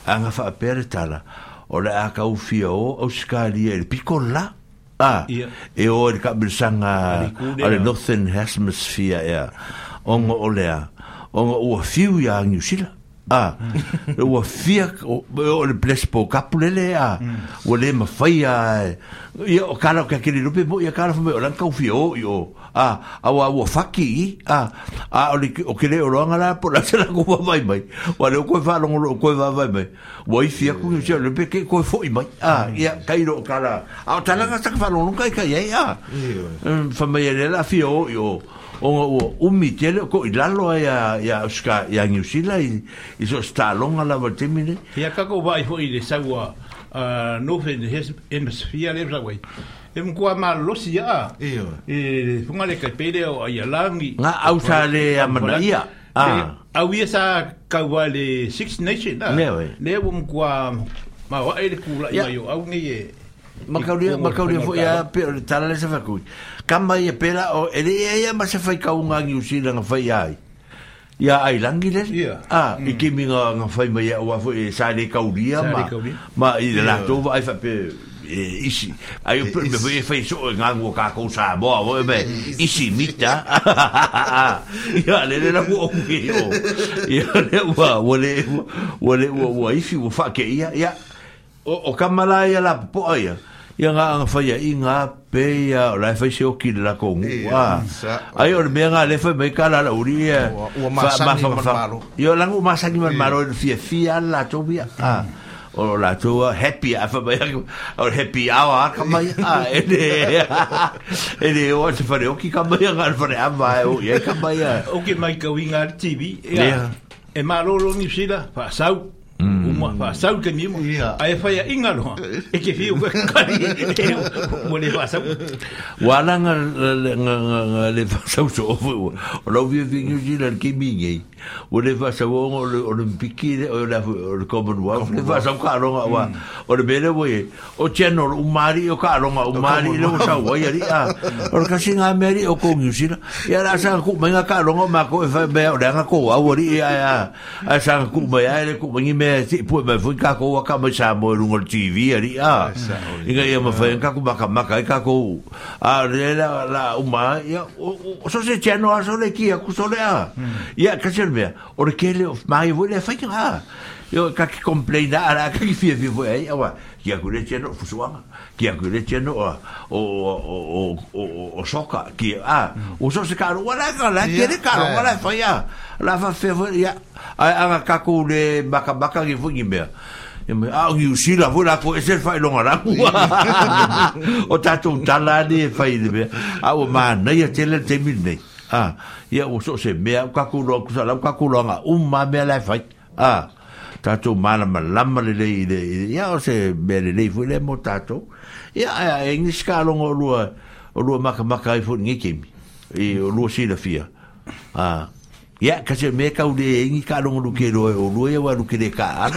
a nga fa a pere tala. O le a kau fia o, au skali e le piko la. Mm. Ah, e o e ka bilsanga ale Northern Hemisphere ea. Ongo olea. Ongo ua fiu ya New Zealand. Ah. ua fia o le ples po kapu lele a ah. mm. ua le ma fai a eh. ia o kala o ka kiri rupi mo ia kala fume o lan kau fia o i o a ah, ua ua faki i a a o le o kire o roanga la po la tela kua mai mai ua le o koe wha longo o koe wha mai ua i fia kungi o sio rupi ke koe fo i mai a mm. ia kairo o kala a o talanga saka wha longo kai kai ei a fame mm, ia le la fia o i o onga o umi tele ko i lalo ya a ia ska ia ngi usila i i so sta longa la vote mine ia ka ko vai ho i sagua a no fin his hemisphere le sagua e mo kwa mal lo sia e e funga le kai pele o ia langi nga ausale sa le a manaia e, a ah. au ia sa ka wa six nation na le le mo kwa ma wa ele kula i mai au ngi e Makaulia, e- makaulia, ya, e- tala lesa fakui kama ia e pera o ele e ia ia ma se fai ka unha ki usina nga fai ai ia ai langi le ia mm. i ke minga nga fai mai a ua fai e sa le kauria ma ma i le la tova ai fai pe isi ai o pe fai fai so nga ngua ka kou sa boa o e me isi mita ia le le na kua kuke o ia le ua wale ua wale ua ua isi ua fai ke ia ia o kamala ia la popo ia ia ia nga anga faya i nga pe ia o lai fai seo kile la kongu ai o mea nga le fai mai ka lala uri ia ua masangi man maro ia langu masangi man maro ia fia fia la tobi ia ah, o la tua happy afa mai o happy hour ka mai a ah, ene ene o te fare o ki ka mai a ngar fare amba e o ye ka mai a ah. o mai ka winga tv ia e maro lo ni sila Pasau. mo mm. fa sau ke mi mo iya. ai e fa ya inga lo e ke fi ko kali mo le fa sau wala nga le fa sau so o lo vi vi ni ji le ke mi ngai o le va sa wong o le o le piki o le o le commonwealth le va sa ka ronga wa hmm. o le bele we o oh, cheno o mari o oh, ka ronga o mari le o oh, sa wa ya ri a o ka singa meri o ko ngi sina ya la sa ku me ka ronga ma ko fa be o le nga ko wa o ri ya ya a sa ku me ya le ku me me si pu me fu ka ko wa ka me sa mo rungo tv ya ri a inga ya ma fa ka ku ma ka ma ka ka ko a le la la o ma ya o so se cheno a so le ki a ku so le a ya ka se duerme, orkele of mai wole é fai nga. Yo ka ah, ki complain ara ka ki fie vivo ai, wa ki akure teno fusuanga, ki tinha no o o o o soka ki a, o so se karo wala ka la kere karo wala fai ya. La fa fe ya a ka ku le baka baka ki fugi me. Ah, o sila vou lá com esse fai longa lá. O tatu talade fai de. Ah, o nem a tele tem nem. ah ia o so se me ka ku ro ku sa la nga um ma me fai ah ta tu ma la la ma le le ya o se be le le fu le mo ta tu ya ya e ska lo ngo lu o lu ma ka i fu ngi kim i o lu si la fia ah ia ka se me e ka ule e ngi ka rongo luke o lue e wa luke de ka ar.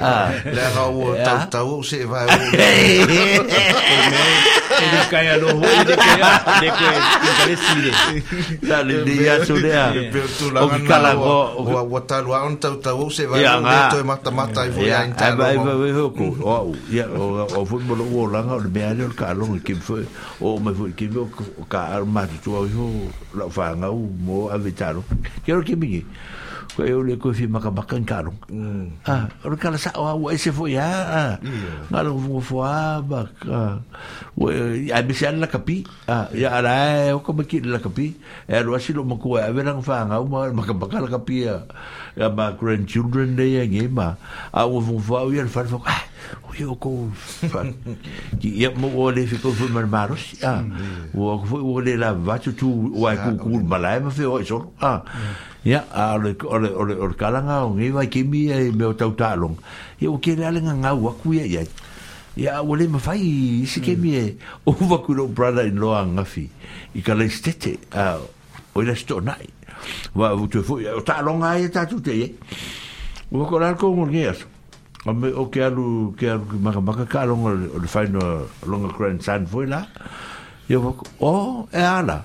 Ah, le ha o tau tau se vai o lue. Edekaia no ho, edekaia, edekaia, edekaia sire. Ta le dia sudea. Tu la ngana o o o ta lo on ta ta o se va no to mata mata i foi ai ta. Ai vai ho ko. O ya o o futbol o la ngana le bele o ka long ki foi o me foi ki o ka arma tu o ho la fa nga o mo avitaro. Quero que me ko e ole ko fi makabakan karung ah ro kala sa wa wa se fo ya ah ngalo fo fo ba ah ya bi se la kapi ah ya ara o ko baki la kapi e ro asi lo mo e verang fa nga ma makabakan la kapi ya ya ma grandchildren day ya nge ma a wo fo fo ya fa fo ah o ko fa ki ya mo ole fi ko fo mar maros ah wo ko fo ole la va tu tu wa ku ku malai ma fe o so ah ya ale ale ale or kalanga o ngi vai ki mi e me o tau talon e o ke le nga ngau a kuia ya ya o le me fai si ke mi e o va kuro mm. e brother in law nga fi i ka le stete a o le sto nai va o e te fu ya o talon ai ta tu te ye o ko la ko ngi as o me o ke alu ke alu ma ka ka kalon o le fai no longa grand sand foi la Yo, oh, e ala.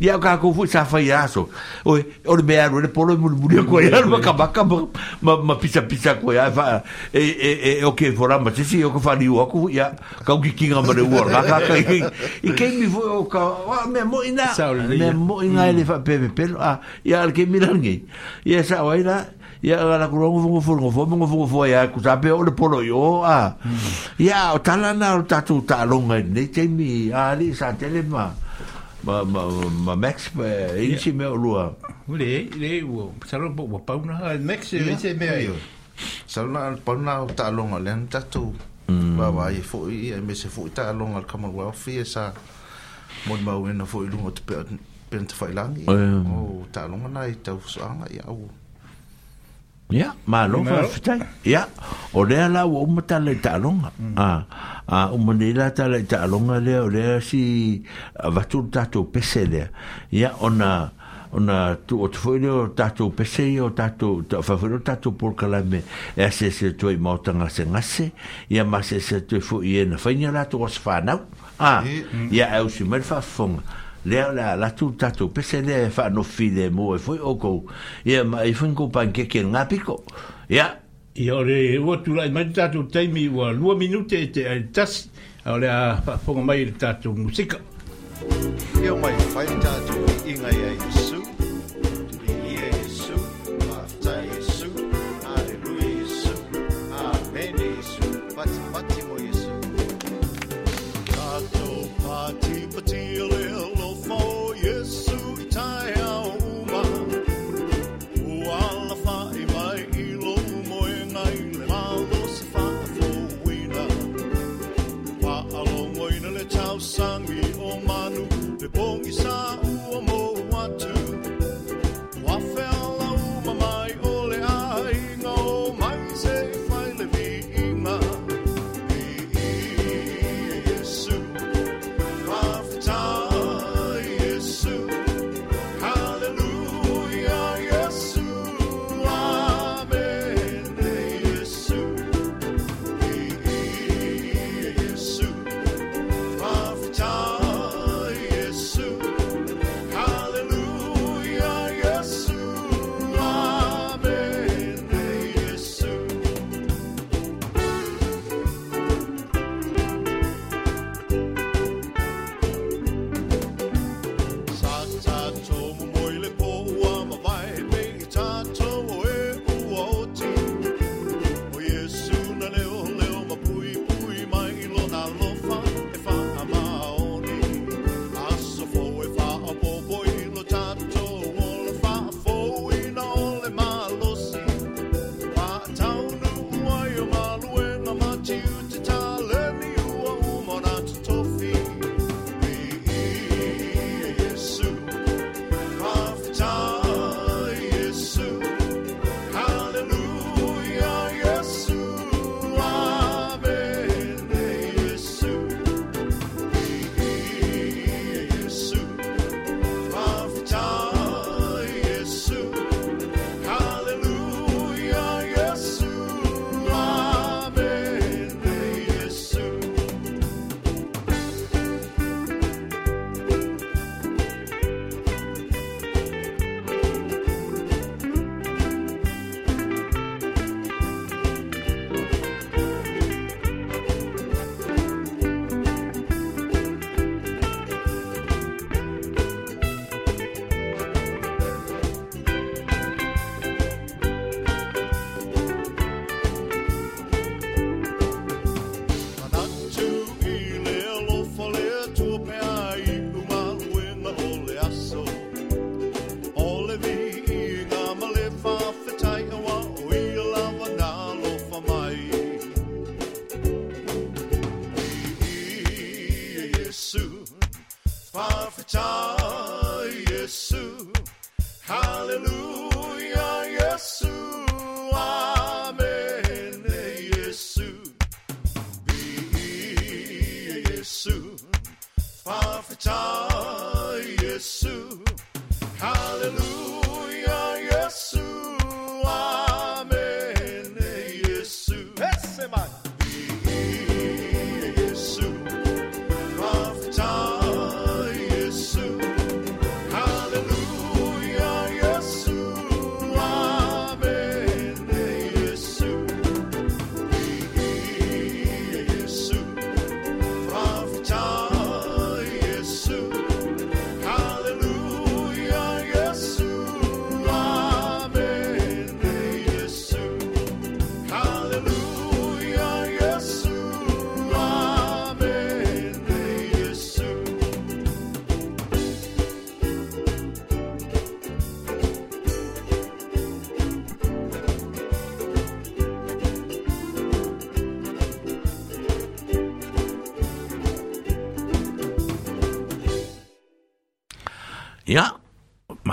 ya ka ko fu sa fa ya so o o be aru le polo mu mu ko ya ma ka ba ka ma ma pisa pisa ko ya fa e, e e e o ke fora ma si o ko fa ni o ko ya ka ki ki ma le wor ka ka ka i ke mi fu o ka wa me mo ina me mo ina le fa pe pe pe a ya al ke mi lan ge ya sa wa ina ya ga la kurongo fu fu fu mo fu fu ya ku sa pe o de polo yo a ya hmm. o tala na o tatu ta longa ne te mi a li sa tele ma ma ma ma Max ele se me lua ele ele o salão po po pau na Max ele se me aí salão pau na ta longa len ta tu ba ba e fo e me se fo ta longa kama wa fi sa mo ma o na fo lunga te pe pe te fai lang o ta longa na e tau so anga ia o ya ma longa fitai ya yeah. o mm. ah, ah, lea la ua uma tala i taaloga a a uma nei tala i o si ah, vatulu tatou pese lea ona ona tu o tfoi leo tatou pese ia o tatou fafoi leo tatou polokalame e asese tua i maotagasegase ia ma asese tua foʻi e na fainia latou a e mm. ausi mai le faafofoga lea la la tu tatu pese le fa no file mo e ia ma e foi ko pan ke I ore, ua tu lai, mai tātou teimi ua lua minute te ai tasi, a ore a whaponga mai le tātou musika. Ia mai whai tātou ingai ai,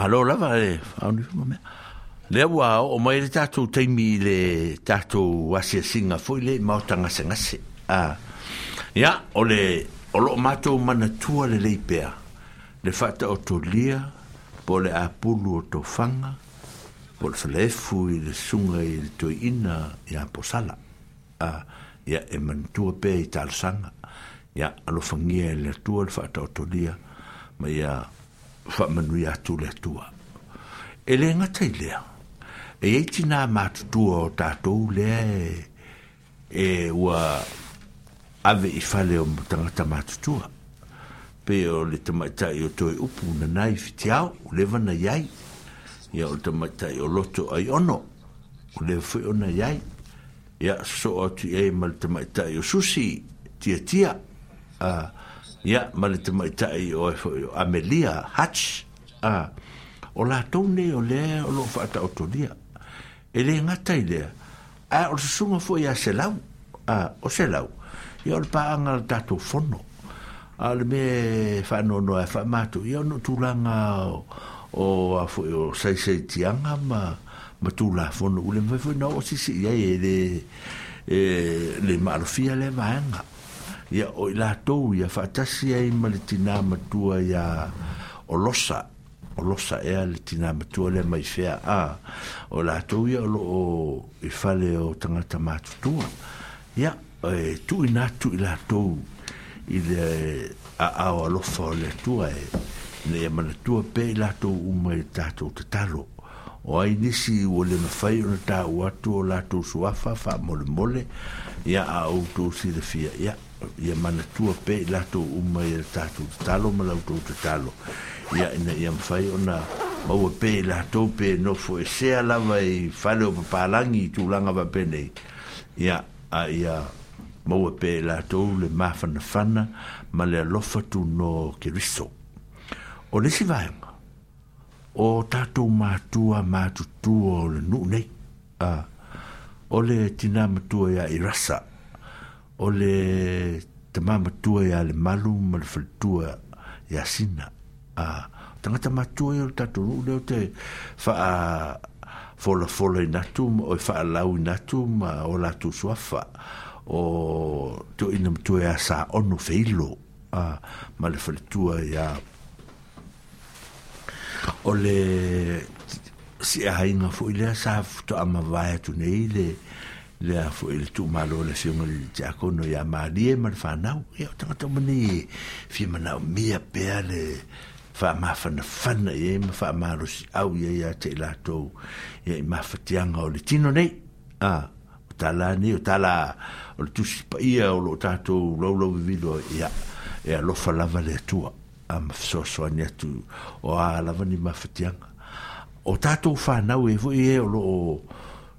mahalo lava e whaunu mamea. Lea wā o mai le tātou teimi le tātou asia singa fo le mautanga sengase. Ah. Ia, o le o lo mātou mana tua le leipea. Le whata o tō lia, po le apulu o tō whanga, po le whalefu i le sunga i le to ina i a posala. Ah. Ia, e mantua pe i sanga. Ia, alo whangia le tua le whata o tō lia, ma ia, whamanui atu le tua. E le ngata i lea. E eiti nā mātutua o tātou lea e, e ua ave i whale o mutangata mātutua. Pe o le tamaita i o toi upu na nai fitiao, lewa na iai. Ia o le tamaita o loto ai ono, lewa fwe o na iai. Ia so o tu iai ma le tamaita o susi, tia tia. Uh, ia ma le tamaitaʻi o e foʻi o amelia hach a o latou nei o lea o loo faataotolia e lē gata i lea a o le susuga foʻi a selau a o selau ia o le paaga le tatou fono a le mea faanoanoa e faamatou ia o nuutulaga o a foʻi o saisaitiaga ma ma tulafono ule mafai foʻi na oo sisiʻi ai e le e le maalofia lea vaega ia o i latou ia faatasi ai ma le tinā matua ia o losa o losa ea le tinā matua lea mai fea a o latou ia o loo i fale o tagata matutua ia e tuuina atu i latou i le aao alofa o le atua e leia manatua pea i latou uma i le tatou tatalo o ai nisi ua le mafai ona tāua atu o latou suafa faamolemole ia a outou silafia ia yeah. ia manatua pe latou uma ia e tatou tatalo ma lautou tatalo ia ina ia mafai ona maua pe latou pe nofo e sea lava i fale o papalagi i tulaga vape nei ia a ia maua pe latou le mafanafana ma le alofa tuno keriso o lesi vaega o tatou matua matutua o le nuu nei a o le tinā matua iā i rasa ole le tama matua ia le malu ma le faletua ia sina a tagata matua ia o le tatolu'u lea o te faa folafola i natu o faalau i natu ma o latu suafa o to toʻina matua sa onu feilo a ma le faletua ia o le si'ahaiga foʻi lea sa toʻamavae atu nei le le a fo ele tu malo le fiunga le tiako no ya malie ma le whanau ia o tangata mani fia manau mia pea le whaamafana whana ia ma whaamarosi au ia ia te latou ia i mawhatianga o le tino nei a o tala ni o tala o le tusi pa ia o lo tatou laulau vivido ia ia lofa lava le atua a mawhisoasoani atu o a lava ni mawhatianga o tatou whanau e fo i e o loo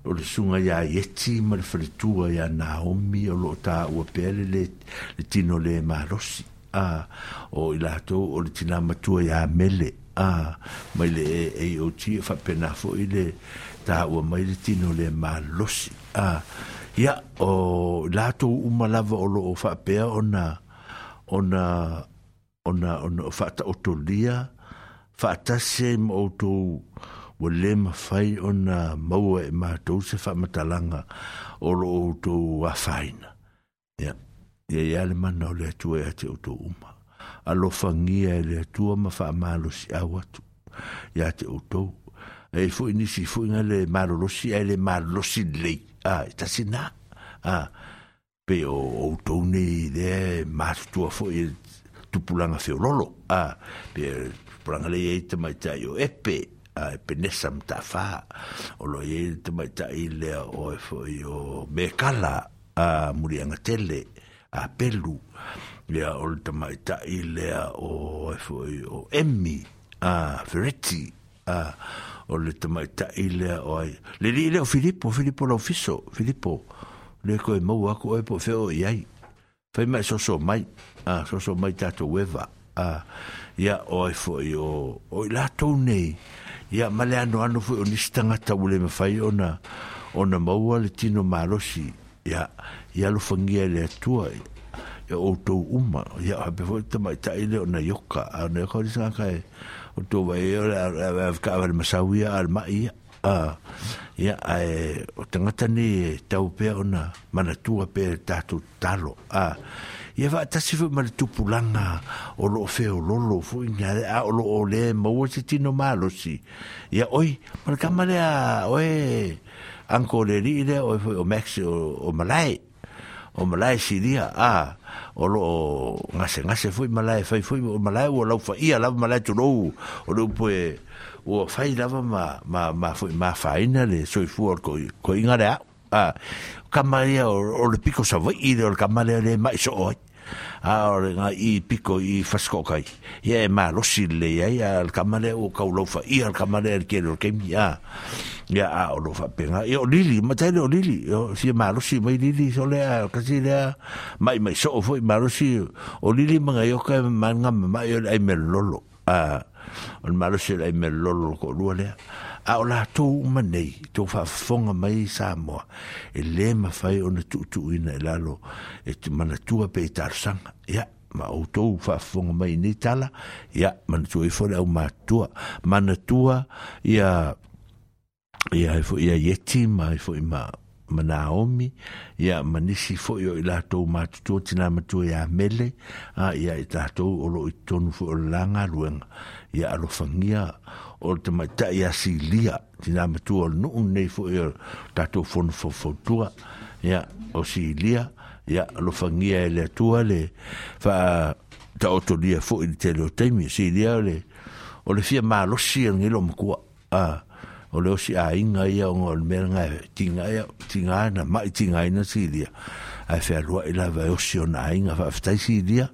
o le sunga ia ieti ma le faletua ia naomi o loo taua pea le le tino le malosi a o i latou o le tina matua ia mele a mai le aot e faapena foʻi le taua mai le tino le malosi a ia o i latou uma lava o loo faapea ona ona ona ona faataotolia faatasi ai ma outou wa le mawhai o nga maua e mātou se whamatalanga o lo o tō wafaina. Ia, ia ia le mana o le atua e ate o tō uma. A lo whangia e le atua ma whamalo si au atu. Ia ate o tō. E fu ini si fu inga le marolosi e le marolosi lei. A, e tasi nā. A, pe o o tō nei le mātua fu i tupulanga feololo. A, pe pranga lei e tamaitai o epe a penesa mta o lo ye te mai ile o e fo yo me kala a muri anga tele a pelu le o te mai ile o e fo yo emmi a ferretti a o le ile o le li le filippo filippo lo fisso filippo le ko e mo wa ko e po fe o yai fai mai so so mai a so so mai ta to weva a ya o e fo yo o la to ia ma le anoano foi o nisi tagata ua le mafai ona ona maua le tino malosi ia ia alofagia i le atua ia outou uma ia o hape foi tamaitaʻi le ona ioka aona ioka o lisagakae o tou vai o le fekaava le masau a le maʻi ia ia o tagata ni e tau pea ona manatua pea le tatou tatalo a ah. ia faatasi foi ma le tupulaga o loo feololo foi a o loo lē maua se tino malosi ia oi ma le kama lea oe anko le lii lea oe foi o max o malae o malae silia a o loo gasegase foi malae fai foi o malae ua laufaia lava malae tolou o le upue ua fai lava ma foi mafāina le soifua o le koiga le au kamarea o, o le piko sa vai i o le kamarea le mai so oi a o le nga i piko i fasko kai ia e ma losi le ia ia al kamare o ka ulofa i al kamare al kere o kemi ia ia a o lofa penga i o lili ma tere o lili o si ma losi mai lili so le a kasi le a mai mai so foi ma losi o lili mga yo ka ma nga ma yo ai me lolo a o ma losi ai me lolo ko lua le a a o latou uma nei tou faafofoga mai samoa e lē mafai ona tuutuuina e lalo e manatua pe talosaga ya ma outou faafofoga mai ni tala ya ia manatua i fole au ya ya ia ia ia ieti ma i ma manaomi ia manisi foi o i latou matutua tinā matua iā mele a ia i tatou o loo i tonu foi o lalaga aluega ia alofagia o te mai tai asi lia tina matua o nuu nei fo e tatou fono fofotua ia o si lia ia alofagia e le atua le faa taotolia foʻi le tele o taimi silia le o le fia malosi agi e lo makua a o le osi aiga ia oga o le mea ga tiga ia tiga na maʻi tiga aina silia ae fealuaʻi lava e osi ona aiga faafetai silia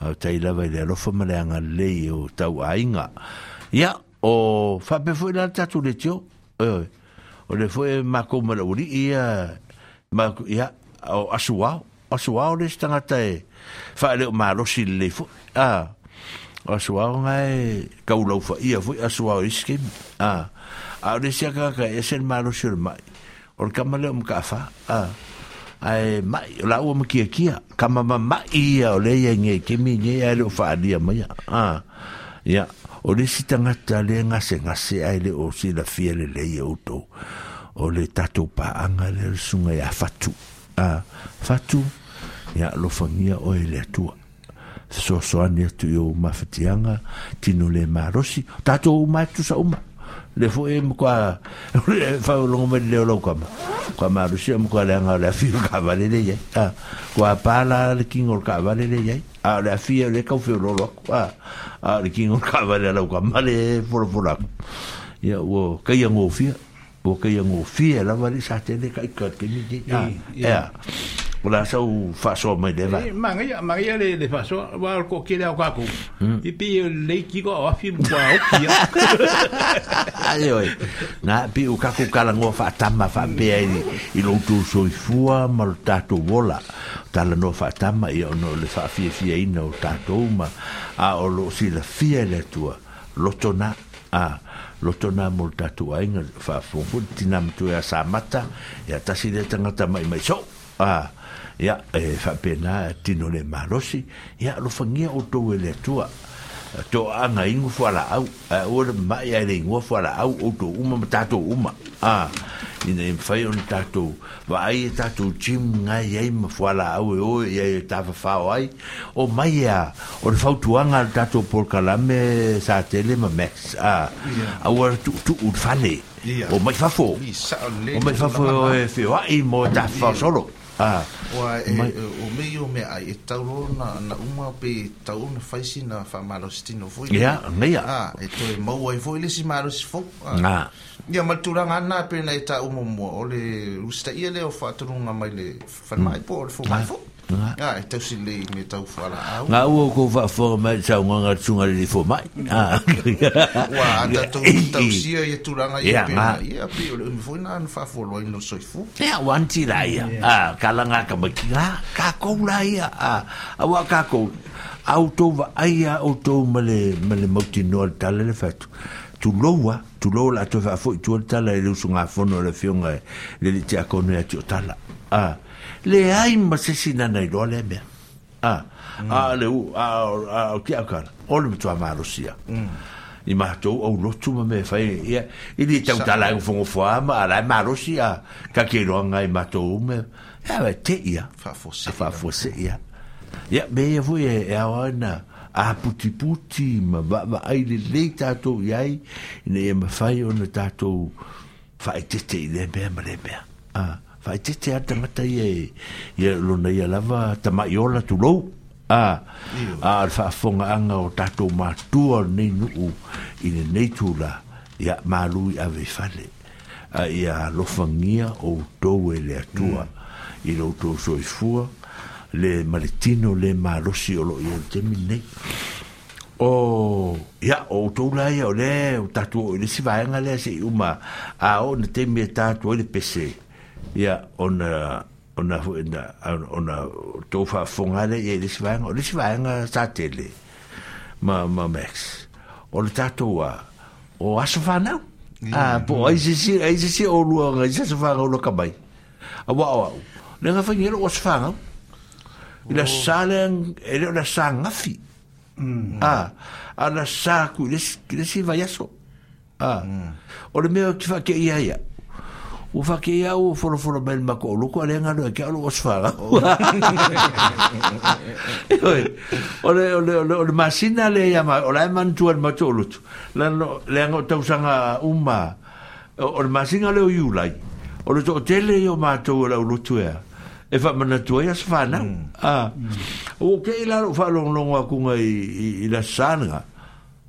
autai lava i le alofa ma le agalelei o tau aiga ia o fa pe foi la tatu le tio e o le foi ma ko ma uri ia ma ia o asua asua o le stanga tai fa le ma lo si le fo a asua o ngai ka u lo fa ia foi asua o iske a a le sia ka ka esen ma lo si mai o ka ma le um ka fa a ai mai la o mkia kia kama ma mai ia o le ia nge kimi nge ia lo fa dia mai a ya o le si tangata le ngasegase ai le o se lafia lelei e outou o le tatou paaga le lesuga iā fatu a fatu ia alofagia oe le atua fesoasoani atu i ou tino le malosi tatou matusa uma le foi e mo kwa le fa lo mo le lo kwa ma kwa ma ru e shem kwa le nga le fi ka va le ye ah kwa pala le king or ka va le ye ah le fi le ka fi lo lo kwa a le ki ngor ka vale la ka male for por ya wo ka ya ngofia wo ka ya ngofia la vale sa te de ka ka ke ni ya ya Ola sa u faso eh, mai le va. Manga ya manga ya le le faso wa ko le ka ku. I pi le ki ko oi. Na pi u ka ku kala ngo fa tama fa pe lo tu so i fua mal tatu bola. Tala no fa tama no le fa fi fi ai no tatu ma a ah, o lo si la fi le tua. Lo tona a ah, lo tona mo tu ai fa fu fu tinam tu ya samata ya tasi de tanga tama i mai so. Ah, ya e fa pena tino le marosi ya lo fangia o to e le tua to anga ingu fuala au o le mai ai le ingu fuala au o to uma matato uma a ina im e fai on tato vai ai chim e nga yai ma fuala au o ia tava fa ai o mai ya o le fau tuanga tato por kalame sa tele ma max a a o tu tu u fane o mai fa fo o mai fa fo e fa i mo ta fa solo Ah. E, e, o meio me ai e tau na na uma pe tau na faisi na fa malo stino foi. Ya, me ya. Ah, e toi mau ai foi le si malo si fo. Ah. Na. Ya matura ngana pe na ita umu mo ole usta ia le o fa mai le fa mai po fo mai fo. Ngā e tau si lei me tau whara au. Ngā ua kou wha whara mai tau ngā tunga li li whara mai. Wā, anta tau ki tau sia i turanga i pēna. Ia, pē, ole umi fwoi nā anu wha whara no soi fu. Ia, wanti la ia. Ka langa ka maki. Ngā, kā kou la ia. A wā kā kou. Au tau wa aia au tau male male mauti noa le tala le fatu. Tu loa, tu loa la tau wha fwoi tuol tala i le usunga fono le fionga le li te akone ati o tala. Ah le ai ma se sina nei lo le mea. A, mm. a le u, a, a, a, ki au o le mtua mā Rusia. Mm. I mā tau au lotu ma me whai, ia, i li tau tā lai ufungo fua ama, a lai mā Rusia, ka ki roa ngai mā tau u mea. Ia, wai, te ia, a wha fose ia. ya me ia vui e, e au ana, a puti puti, ma va, va, ai le le tātou iai, i ne ia ma whai o na tātou, whai te te i le mea, ma le Ah fai te te ata mata ye e ia e luna ia lava ta ma yola tu lo a a alfa fonga anga o tato matua nei nuu i ne nei tu la ia malui ave fale a lo fangia o to e le atua mm. i lo tou soi fua le maritino le malosi o lo i o temi nei o ia o tou la ia o le o tatu o le sivaenga le se iuma a o ne temi e tatu o le pesei ya, ona ona ona ina ona tofa fongale e le svanga le svanga sa tele ma ma max o le tatou a o aso fanau a po ai se si ai se si o lua ai se se fanga o lo kabai a wa o au le nga fangi o aso fanga i la salen e ona o la fi a a la saku le si vai aso a o le mea o te fa ke ia ia o fa ke ia o foro foro bel ma ko lu ko le ngalo ke alu os fa ga oi ole ole ole ole masina le ia ma ola man tu al macho lu tu la no le ngo tau sanga uma o le masina le o yulai o le tele yo ma tu la lu tu ia e fa mana tu ia sfa na mm. a ah. o ke ila fa lo lo ngwa ku ngai i la sanga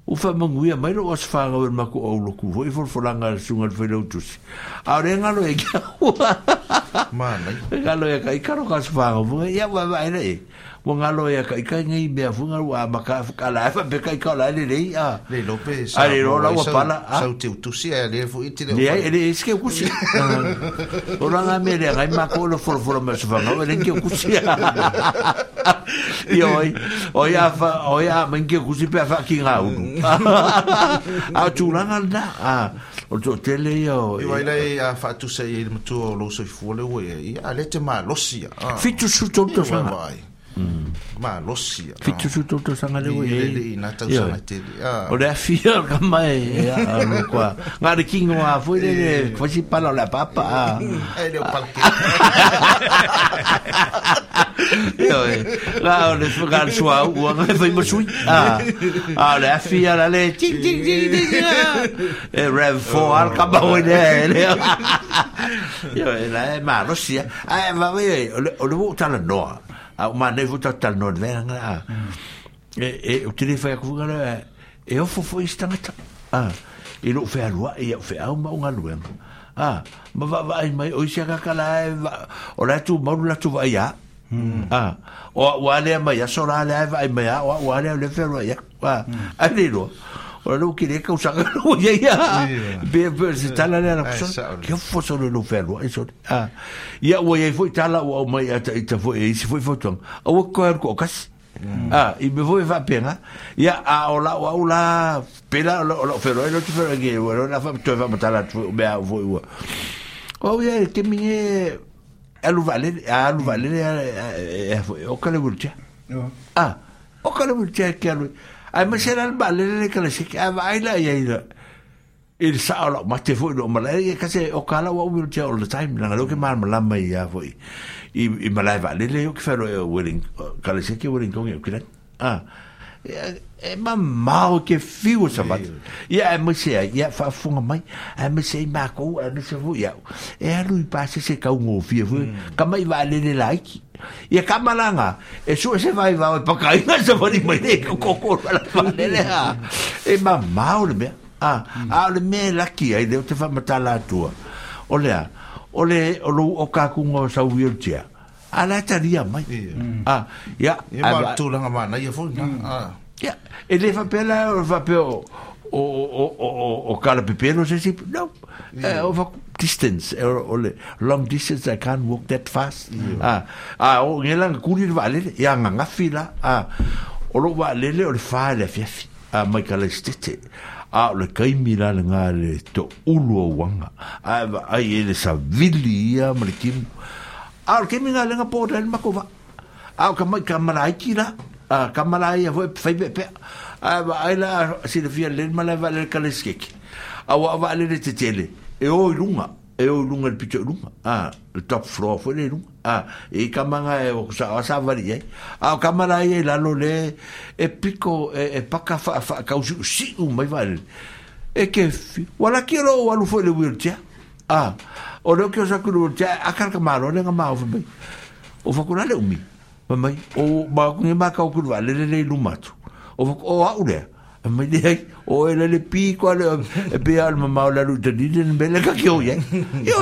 o fa manguia mai lo as fa ga ma ko o lo ku voi for sunga fo lo tus a re lo e ga ma na ga lo e ka i ka ro ka as fa ga ya ba ba ai wa ngalo ya kai kai ngai be afu ngalo wa maka ka la fa be kai ka la le le a le lope a le ro la wa pala a sa te tu si a le fu itile le ai le iske ku si ah. ora nga me le ngai ma ko lo for for ma so fa ngalo le ki ku si a i oi oi a fa oi a men ki ku si pe fa ki nga u a tu la nga na a o to te le yo i e- wa le a fa tu se i le mo tu lo so fu le we i a le te ma lo si a fitu su to to fa Mm. ma losi ah. fitu tu tu sanga le we le eh. na tau sanga te ya o le afia ka mai ya no kwa nga de king wa foi de quasi eh. pala la papa ai ah. eh, e le palke yo la o le fugal swa u a me foi mosui a a le afia la le ti ti ti ti e rev fo al ka ba we de yo la ma losi ai va we o le o le tala noa a ah, o mana i vuta tal no venga nga ah. e e o tele fa ku nga e o fo fo istangata ah e lo fe alua e o fe au ma unga luen ah ma va va i mai eh, o sia ka kala o la tu ma la tu va ya ah. ah o wa le ma ya so la le va i ma ya o wa le le fe ro ya ah ai lo Olha, eu queria que eu sacara o ia ia. Se tala tá nera, né, é, que eu fosse no novelo. É ah, ia tá o ia ah, tá, foi tala, o uma ia, isso foi fotão. O que era o cacete? Ah, i me voi va pena. Ia a ola o ola pela ola fero e lo ti fero ge, o la fa to va matala tu be oh, a voi o. Ah, o ia ke mine a lu vale, a lu vale o kale vultia. Ah, o kale vultia ke a Ai se à, la à, dạ, dạ, ba le le kala se ka vai la ia ia. Il sa la ma te foi no ma le ka se o kala wa will tell all the time la lo ke ma la ma ia foi. I i ma la va le le o ke fero willing kala se ke willing kong e kira. Ah. E ma mau ke fiu sa bat. Ia e mo se ia fa funga mai. E mo se ma ko e mo se fu ia. E alu i pa se se ka ngo fie fu. Ka mai va le le like. ia kamalaga e su e se faivao e pakaiga sa valimaile kokokolalafalelea e mamā o le mea a a o le mea e laki ai leo te faamatalatua o lea o le o lou o kakuga o sau wiltia a lae talia mai a ia tulaga manaia foi mm. ia e le faapea la faapea o o o o o kalapepelo se sipu nau eh, o faku distance era ole long distance I can't walk that fast ah ah o nge lang kuni va le ya nga nga fila ah o lo va le le o fa le fi ah mai ka le stite a le kai mira le nga le to ulu wanga a ai ele sa vili ya mal kim a le kimi nga le nga po le makova a ka mai ka mara ikira a ka mara ia foi fai pe a ai la si le fi le mala va le ka le skek a wa va le te tele e o lunga e o lunga le pito lunga ah le top floor foi le lunga ah e kamanga e é o sa sa vari e eh? a ah, kamara e é la lo le né? e é pico e, e paka fa fa kausu si u mai vale e ke wala ki ro walu foi le wheelchair ah o lo que o sa kuru wheelchair a kar kamaro le ngama o foi o fa kula le umi mai o ba ku ni ma ka kuru vale le le lumatu o o a ule me dia o ele le pi ko le e pe al ma ma la luta di den bele ka ki o ye yo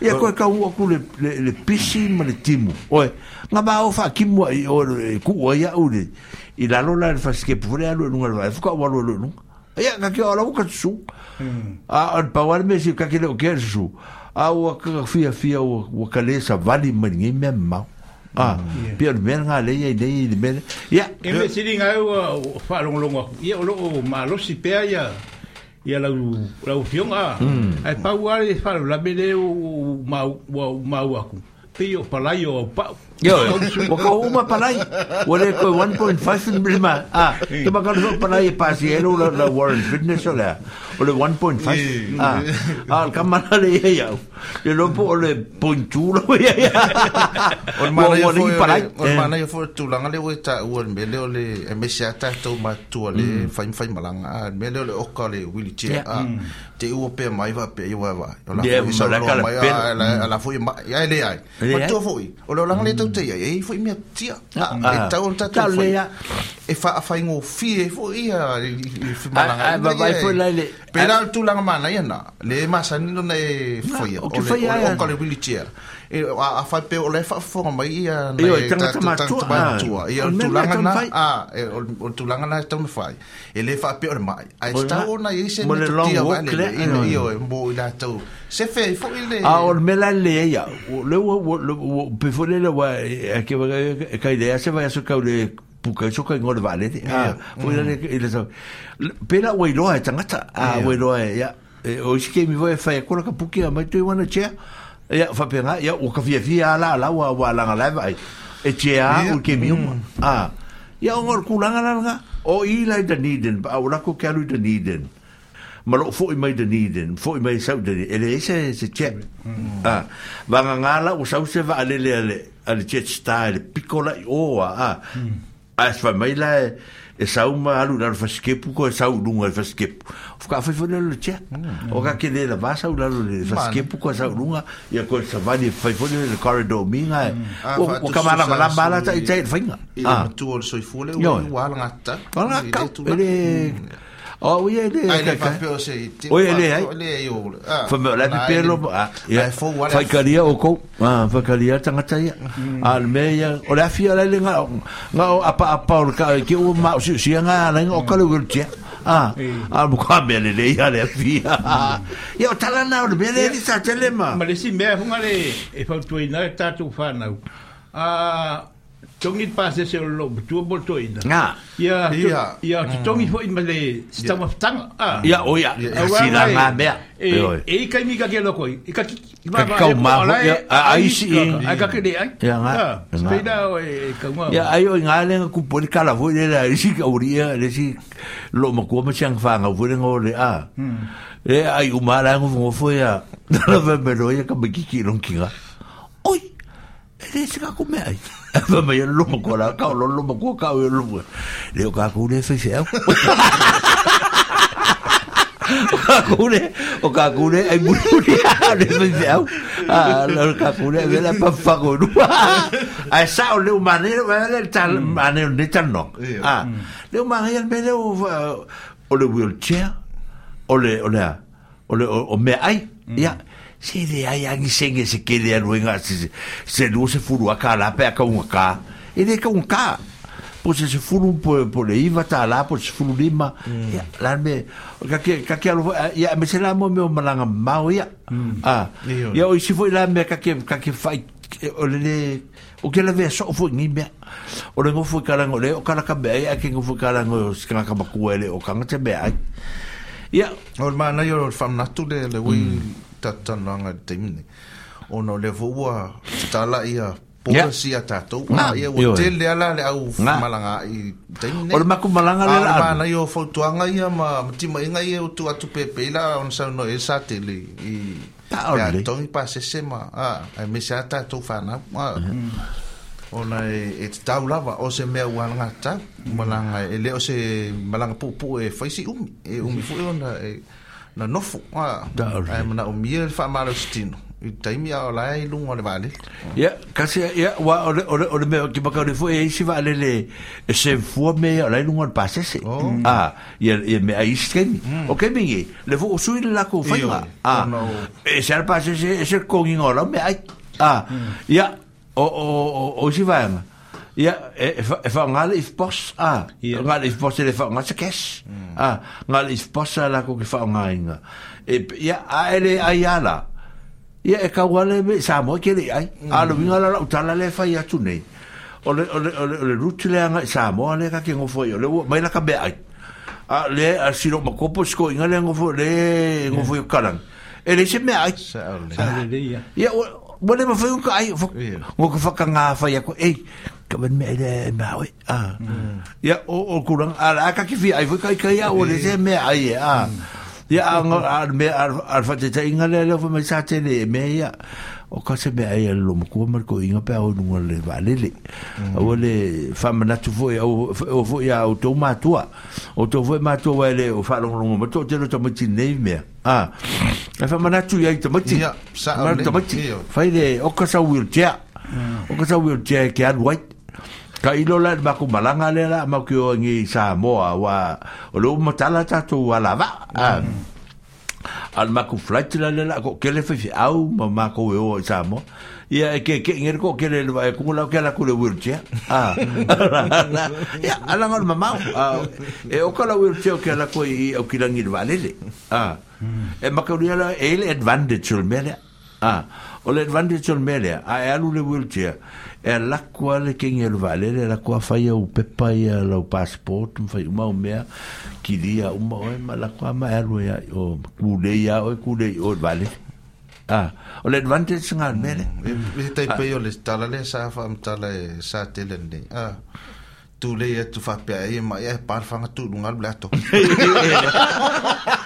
ya ko ka u ku le le pisi ma le timu o nga ba o fa ki mo o ku o ya u le i la lo la fa ske pour le e e lu nga fa ko wa lu lu ya ka ki o la ka su hmm. a al pa wa me si ka ki le o ke su a o ka fia fia o ka le sa vali ma ni me Ah, mm. pia le mena le ye le ye Ya. E me siri nga eu fa uh, long long. Ya lo ma si pe ya. Ya la la opción a. Mm. Ai pa wa le la mele o ma wa ma wa ku. Pio palayo pa. Yo, waka uma palai. Wale ko 1.5 milima. Ah, tu baka lo palai pa si elo la la Warren Fitness ola. Ole 1.5. Ah, al kamara le ya. Le lo po ole ponchulo ya ya. Ol mana yo fo palai. Ol mana yo fo tulanga le we ta uan mele ole emesia ta to ma tu ole faim faim malanga. Mele ole okka le wili che. Ah, te u pe mai va pe wa va. Ola fo la kala pe. La fo ya le ai. Ma tu fo. Ole langa le tu te ia e foi me tia ah tá onta tá foi e fa fa ngo fi e foi ia ah ba vai foi lá ele pera tu lá mana ia na le masa ni no ne foi o que foi o cole wheelchair e a a fa pe e ah, o le fa fo ma i a e o tanga tama tu a e o tulanga na e e a e o tulanga na tama fa e le fa pe o mai a sta o na i se ni tu a vale e no i o e mo i la tu se fe fo i le a o me la le ya o le o pe fo le le wa e ke va e ka se va so ka le puka so ka ngor vale a fo i le i le so pe la o i lo a tanga ta a o i lo a ya e o iske mi vo e fa e ko la ka puka tu i wana che ya fa pena ya o ka vi ala ala wa wa la la va e che a o ke mi um mm. a ya o ngor kula ngala nga o i la de needen ba o la ko ka lu de needen ma lo fo i mai de needen fo i mai sa de e le e se e se che mm. a va nga ngala o sa se va ale le ale ale che style piccola o a a as fa mm. mai la e sau ma alu na faskepu ko e sau lunga e faskepu fuka fa fa le tia o ka ke le va sau la le faskepu ko sau lunga ia e ko sa va ni fa fa le corridor minga e. mm. o ka mala mala mala ta i e, tai fainga ah tu ol soifule o wa langa ta wala ka ele mm. Oh, oui, elle est. Elle est pas Oui, elle est. Elle est yo. Ah. Faut me la piper le. Ah. Il faut voir. Faut calier au coup. Ah, faut calier ta ta. Almeia. On a fi la linga. Non, a pas à Paul ka ki o ma si si nga la ngo ka lu tia. Ah. Al ah, bu ka be le le ya le fi. Yo ta la na o be le sa telema. Ma le si me hunga le. E fa tu ina ta tu fa na. Ah. tongi pase se lo tu bolto ina nga ya ya ya ah. tongi ho in male stama tang ah ya o oh, ya si la ma be e e kai mi ka ke lo koi e ka ki ma ba ka e ma e- a ai si a ka ke de ai ya nga speida o e ka ma ya ai o nga le ku poli ka la vo le la si ka uria eh, le si lo ma ko ma chang fa nga vo le ngo le a ah. hmm. e ai u ma la ngo fo ya la ve me lo ya ka me ki ki long ki ga oi ele se ka ku me ai Fa mai lo ko la ka lo lo ko ka lo. Le ka ku le fe se. O ka ku le, o ka ku le ai mu le le fe se. Ah, lo ka ku le ve la pa fa ko lu. Ai sa o le manero va le tal manero de tal no. Ah, le manero me le o le wheelchair. O le o le o le o me ai. Ya. se de ai angi senge se ke de aruenga se se lu se furu aka la pe aka un ka e de ka un ka po se se furu po po le iva ta la po se furu lima mm. la me ka ke ka ke alu ya me se la mo me malanga mau ya mm. a ya o se foi la me ka ke ka ke fai o le le o ke la ve so fu ni me o le mo fu e ka o e le o ka la ka be ai ke ngo fu ka la ngo se ka ka ba ku ele o ka ngate be ai ya o ma na yo fam na tu le le wi tatanoanga te mine. Ono le vua tala ia pora yeah. si a tatou. Nga, ia o te le ala le au Nga. malanga i te mine. Ole maku malanga le la anu. Ana i o fautuanga ia ma matima inga ia e utu atu pepe ila ono sa no e sa te le i... Ta ori. Tongi pa se se ma. Ah, me se a tatou whana. Ah. Yeah. Ona e, e te tau lava o se mea ua langa tau. Malanga e le o se malanga pupu e whaisi umi. E umi fu e ona e... Mm. na nofo a ai mana o mia fa malo stino i taimi a ola i lunga le vale ia kasi yeah wa wat o ole me ki baka le foi si vale le se fua me i lunga le pasese a ia me ai skemi o ke le vo sui le la ko ah, a e se al pasese e se kongi me a ia o o o si vanga ia e faagale e e i fopos a gale if fopos ele faaga se kes mm. a gale i la ko ke faaogāiga e, ia ae le ai ala ia e kauale me sa moa kele ai mm. alomiga la lautala le fai atu nei o le ruti le i sa moa le kake gofoai o le ua mai laka mea ai a le a siro ma kopo sko inga le ngofo le ngofo yeah. kalan e le se me ai ya ya wo le ma fuka ai ngofo ka nga fa ya ko ei ka ben me ele ma we a ya o o kurang a ka ki fi ai ka ka ya o le se me ai a ya a me al fa te inga le le me sa te le me ya o ka se me ai lo mo ko mar ko inga pe o no le va le le o le fa ma na tu foi o o ya o to ma tua o to foi ma tua le o fa lo lo mo to te lo to mo ti nei me a fa ma na tu ya to mo ti sa ma to mo ti fa le o ka sa wheelchair o ka sa wheelchair ke al white ka ilo la ma ku malanga le la ma ku ngi sa moa wa o lo matala tatu ala va mm. ah. al ma ku flight la le la ko ke le fi au ma ma ko e o sa mo ia e ke ke ngere ko ke le va e ku la ke la ku le wheelchair ah ia ala ngol ma mau ah, e o kala wheelchair ke la ko i o kilangi valele ah mm. e ma ku la ele advantage mele ah o le advantage mele a e alu le wheelchair e lakua le kenge le valere lakua fai u pepa ia lau passport fai uma o mea kilia uma oe ma lakua ma alu ya o kule ya oe kule o vale ah o le advantage ngā mele mm, e pe o le tala le sa fa mtala e sa tele ne ah tu le ia tu fa pia ia ma ia parfanga tu lungal blato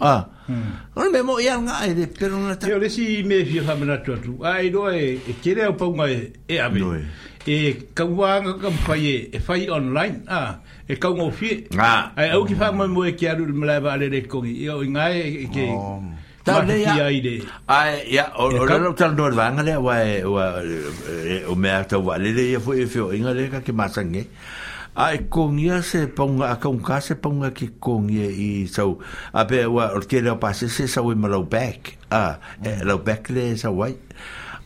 Ah. Hmm. Ora me ia nga e de pero na ta. Eu le si me fi fa mena tu tu. Ai do e e kere au pa e e, e e ave. e. E ka wanga e fai online. Ah. E ka ngo fi. Ah. Ai au ki fa mo e ki aru me lai vale de kongi. Yo i nga e e ke. Oh. Ta le ia. Ai ya o no tal no le wanga le wa o me ata wa le ia fo e fo inga le ka ke masange a e kongia se paunga a kaunga se paunga ki kongia i sau a pe wa o te leo pase se sau i malau back a uh, e, mm. leo back le sau wai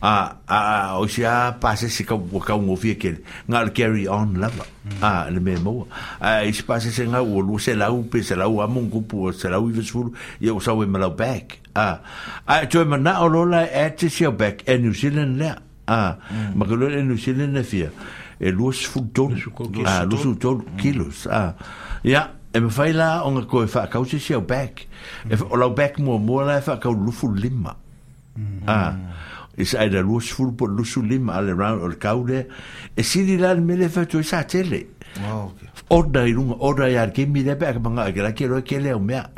a a o si a pase se ka wakaunga ufia ke ngā le carry on lava mm. a le me mua a i si pase se ngā ua lua se lau pe se lau a mung kupu o se lau i vesfuru i o sau i malau back a a e toi mana o lola e te siau back e New Zealand lea a mm. ma ka lua e New Zealand lea fia a e lua futon, a kilos ah. a ya e me fai la koe au back e o lau back mua mua la e lufu lima ah. a e sa era lua sifu po lusu lima ale round o le kaule e la le mele fai sa tele orda i runga orda i arke mi lepe a kamanga a le kero e kele mea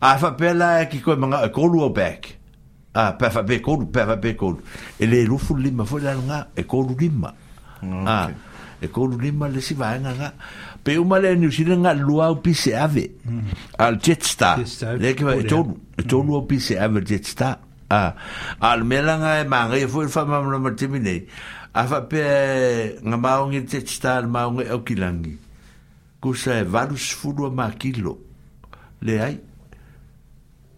a e manga e kolu au back a ah, fa pe kolu fa pe kolu e le lima fo la e ah e ko lu lima le si vai nga pe uma le ni si nga lua ave al jetstar le ke e tonu e ave jetsta. ah al melanga e manga e foi fa mam lo matimine a fa pe nga maungi jetstar maungi o kilangi kusa e valus ma kilo le ai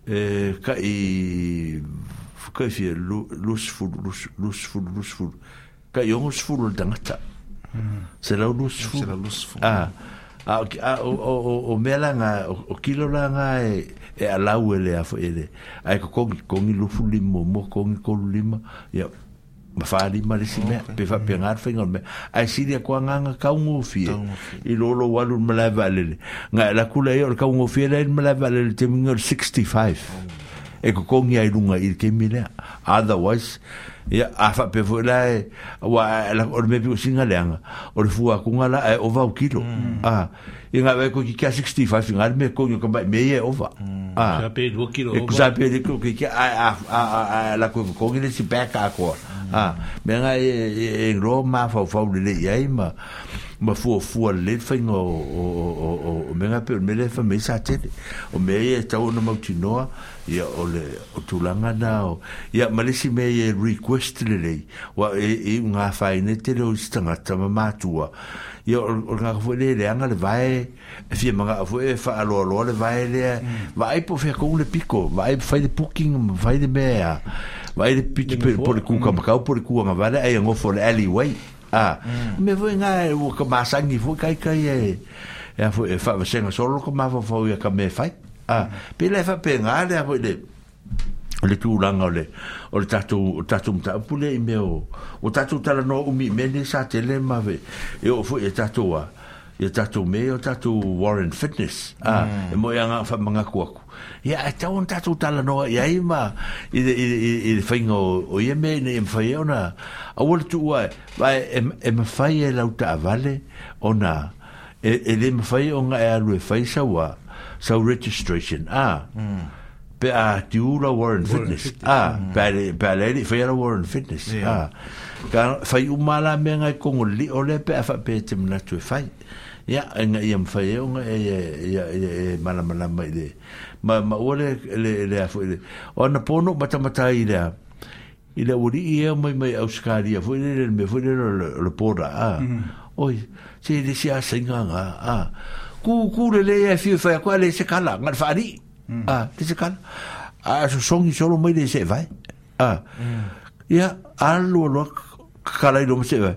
e ka i lu fi lu fulu lus fulu lus fulu ka i ongo sifuru le tangata. Se lau lu sifuru. Se lau lu sifuru. Ah, ah, ah, o mea la ngā, o kilo la e, e a lau ele a fo ele. A e, e ka kongi, kongi lufu lima, mo kongi kolu lima, ia mawhaa lima le si mea, pe wha pia ngāra whainga mea. A e siri a kua nganga kaungo fie, i lolo walu ma lai valele. Ngā la kula e ka le kaungo fie lai valele, te mingar 65. E ka kongi ai runga i kemi lea. Otherwise, ya afa pe vola wa la or me bu singa le anga or fu a kunga la eh, o va o kilo mm. a e nga ve ko ki ka 65 singa me ko yo ka me ye o va mm. a ya pe do kilo e ku sa pe de ko ki ki a a a la ko ko ni si pe ka ko a me nga e, e, e, e ro ma fa fa le ye ma ma fu fu le fa o o o o o me ngape me le fa me sa tete o me e ta o no mo ya o le o tu langa na o ya ma le si me e request le le wa e e nga fa i ne te lo stanga ta ma matua ya o nga fu le le anga le vai e fi ma nga fu e fa alo alo le vai le vai mm. po fe ko le pico vai fa le booking vai de mea vai de pitu pe por ku ka ka por ku nga vale e ngofo le alleyway ah mm. me voy nga e wo ka masang ni fu kai kai e ya fu e fa e se nga solo ko ma fo fo ka me fai ah pe le fa pe nga le fu le le tu lang ole ole tatu tatu ta pou le me o o tatu ta no umi me ne sa tele ma ve e o fu e tatu a ah ya tatu me o tatu Warren Fitness ah, mm. ah e mo yanga fa manga kuaku ya e tau un tatu tala no ya ima i i i i fingo o ye me ne em fai ona a wol tu wa ba em em fai e, e, e, e lauta vale ona e e le em fai onga alu e fai sa wa so registration ah mm. pe a tu ura Warren Fitness, Warren Fitness. ah mm. pe pe le fai ra Warren Fitness yeah. ah Ka fai umala me ngai kongo li ole pe afa pe te mna tu fai ya nga yam fa ye nga e ye ye mala mala mai de ma ma ole le le a foi ona pono mata mata ida ida uri ye mai mai australia foi le le me foi le le pora a mm-hmm. oi se de se a singa nga a ku ku le le e fi fa ko le se kala nga fa ri a te se kala a so songi solo mai de se vai a ya a lo lo kala i lo se vai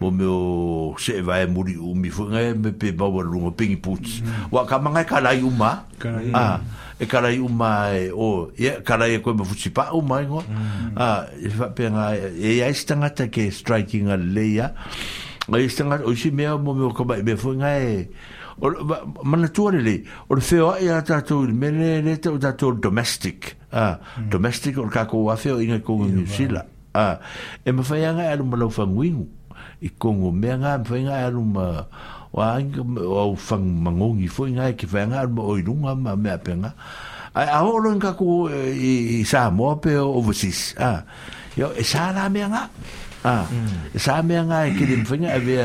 mo me o se va e muri u mi fu nga me pe ba wa lu ping puts wa ka manga ka la yuma ah, a e ka la yuma e o e ka la e ko me futsi pa u mai ngo a e va mm. ah, e pe nga e ya stanga ta ke striking a leya ma e stanga o si me mo me ko ba me fu nga e o mana tu ale o le feo e ata tu me le le tu ta tu domestic a ah, mm. domestic o ka ko wa feo inga ko ngi sila e a e me fa ya nga e lu mo lo fa nguingu e kongo mea ngā mwhai era uma ma o aanga o whang mangongi fwai ngā ki whai ngā aru ma oi ma mea penga ai a horo nga ko e, i sā moa pe o overseas yo e sā rā mea ngā e sā mea ngā e kiri mwhai ngā e,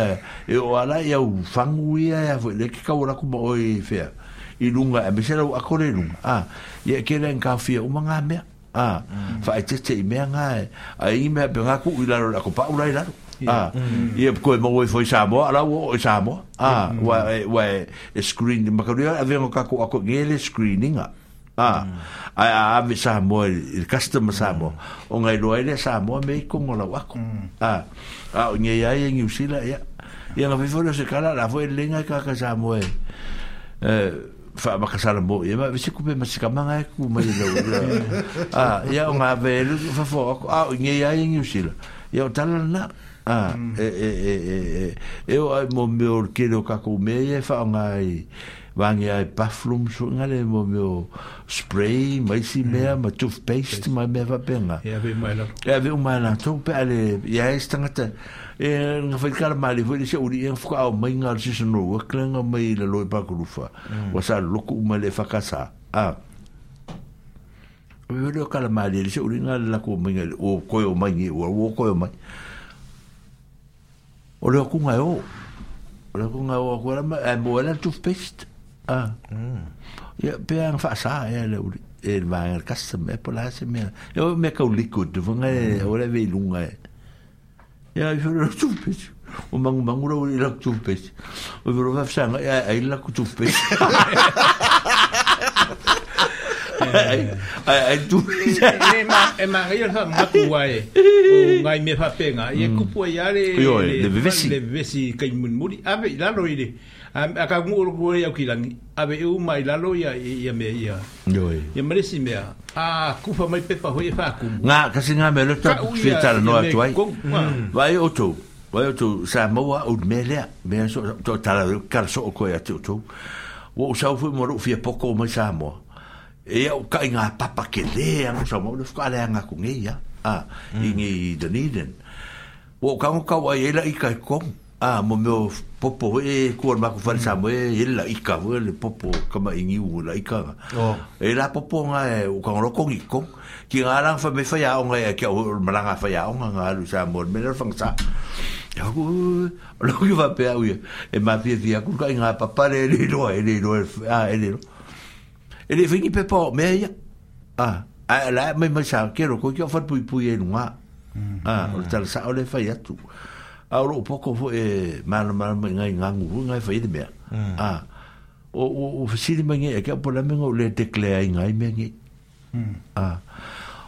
e o ala i uia e a fwai le ki kawara kuma oi fe i runga e me sera a akore runga i e kere nga fia umanga mea Ah, fa i te me nga e, ai me be nga ku ilaro la ko pa ulai laro. Ah, ia koe mo foi Samoa, la o Samoa. Ah, wa wa screen de makaria ave ngo kako ako ngele screening ah. ai a ave Samoa, il customer Samoa. O ngai loa ile Samoa me ko ngola wako. Ah, a ngai ai ngi usila ya. Ia nga foi se kala la foi lenga ka ka Samoa. Eh, fa ba kasala mo ia ba se kupe mas ka manga ku mai lo ah ia o nga velu fa fo ah ngai ai ngi usila ia o tala na Ah, mm. e, e, e, e o ai mo me or ke lo ka ko me e fa ngai wangi ai bathroom so ngale mo me o spray mm. mai si me ma tuf paste mai me va benga ya ve mai la ya ve mai la to ya esta ngata e nga fa kar mali fo se uri en fuka mm. o mai ngal si no wa klanga mai la loi pa grufa wa sa lo ku mali fa kasa a ve lo kar mali se uri ngal la ko mai o ko yo mai o ko yo mai o le aku ngai o o le aku ngai o aku era e mo era toothpaste ah ya pe an fa sa e le e va en casa me por la se me eu me ka liquid vanga o le ve lunga ya yo le toothpaste o mangu mangu ro le toothpaste o vero va sa ai la toothpaste Dạ. ai ai tu e ma e ma ia ha ma ku ai o ngai me pa pe nga e ku po ia le le vesi le vesi kai mun muri ave la lo ile a ka ngu ro ku ia ki langi ave e uma i la lo ia ia me ia yo ia mare si me a ku fa mai pe pa ho e fa ku nga ka singa me lo ta fitar no atuai vai o tu vai o tu sa moa o melea me so to tala kar so ko ia tu tu wo sa fu mo ru fie poko mai sa moa e au kai ngā papa ke le anu sa mau, nefuka ale anga ku ngei ya, a, i mm. ngei i Dunedin. O kango kau ai ela i kai kong, a, mo meo popo e, kuan maku fari mm. sa mo e, ela i ka, e le popo kama i ngi u la i ka. E la popo nga e, o kango rokong i kong, ki ngā rang fa me faya o ngai, e, ki au maranga faya o ngai, ngā alu sa mo, me nera fang sa. Ya ku, lo ki va pe au ye, e ma pie vi, a kuka i ngā papare, e le loa, e le loa, e le loa, Ele le fingi pe pao mea ia a la e mai que eu kero koi kia whar pui pui e nunga a o le tala sa o le fai atu a o roo poko fo e mana mana ngai ngangu ngai fai de mea Ah. o o mai ngai a e kia pola mea o le teklea i ngai mea ngai mm. a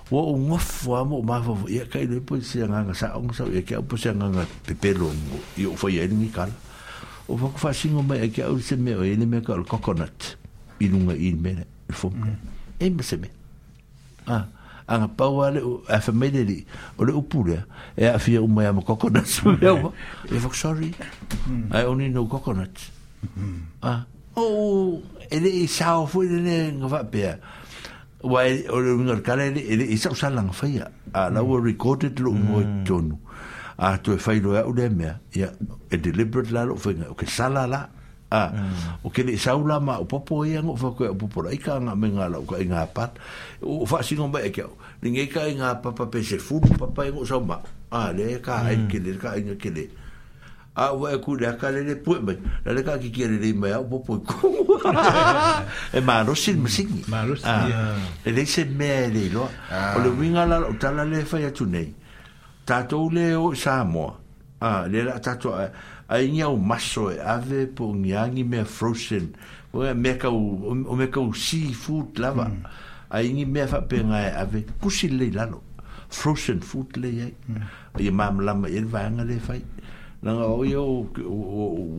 o o ngofu a mo ma fo ia kai se nganga sa ong sa ia kia po se nganga pepelo ngu i o fai e ni kala o fo ko fasingo que eu kia meu, ele me o coconut i nunga i mea i funga hmm. eh, e me se me ah anga paua le eh, a famele li o le upule e eh, a fia uma ya coconut hmm. e fok sorry hmm. I only know coconut a o oh, ele e sao foi le nga va pe ya? wa o le ngal kale ele e sao sala nga faia ya? a ah, la o recorded lo mo tonu a ah, to e fai lo o le mea ya e deliberate la lo foi nga o ke sala la a ah. mm. o ke le saula ma o popo ia e ngo fa ko e popo ai ka nga me nga la ko nga pat o fa si ngomba e ke ni nge ka nga pa pa pe se fu pa pa e ngo sa ma a le ka ai mm. ke le ka nga ke le a wa e ku le ka le le pu me la le ka ki ke le me a popo ko e ma ro si me si ma ro si ah. le se me le lo ah. o le winga la o tala le fa ya tu nei tatou le o sa mo a le la eh, ai ngia o maso e ave po ngiangi me frozen o me ka o me ka o seafood lava mm. ai ngi me fa pe ngai e ave kusi le lalo frozen food le ye ye mam lam e vanga e le fai na nga o yo o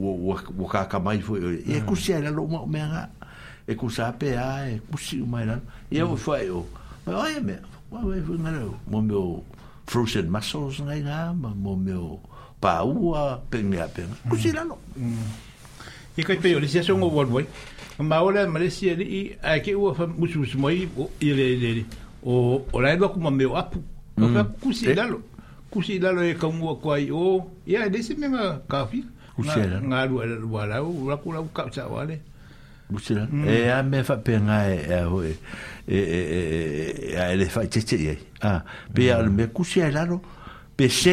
o o o ka ka mai fo e mm. kusi ai lalo mo me nga e kusa pe ai e kusi mai lalo ye o fai mm. o ai me wa we vanga mo me o frozen muscles ngai nga mo me o paua a kusila no e kai pe ole sia songo volvoi ma ola malaysia i a ke ua fa musu musu mai i le le o o e o meu apu o fa kusila lo kusila lo e como o de se menga kafi kusila ala la kula ka wale e a me fa penga e a eh, a eh, eh, eh, ah pe mm. me kusila lo se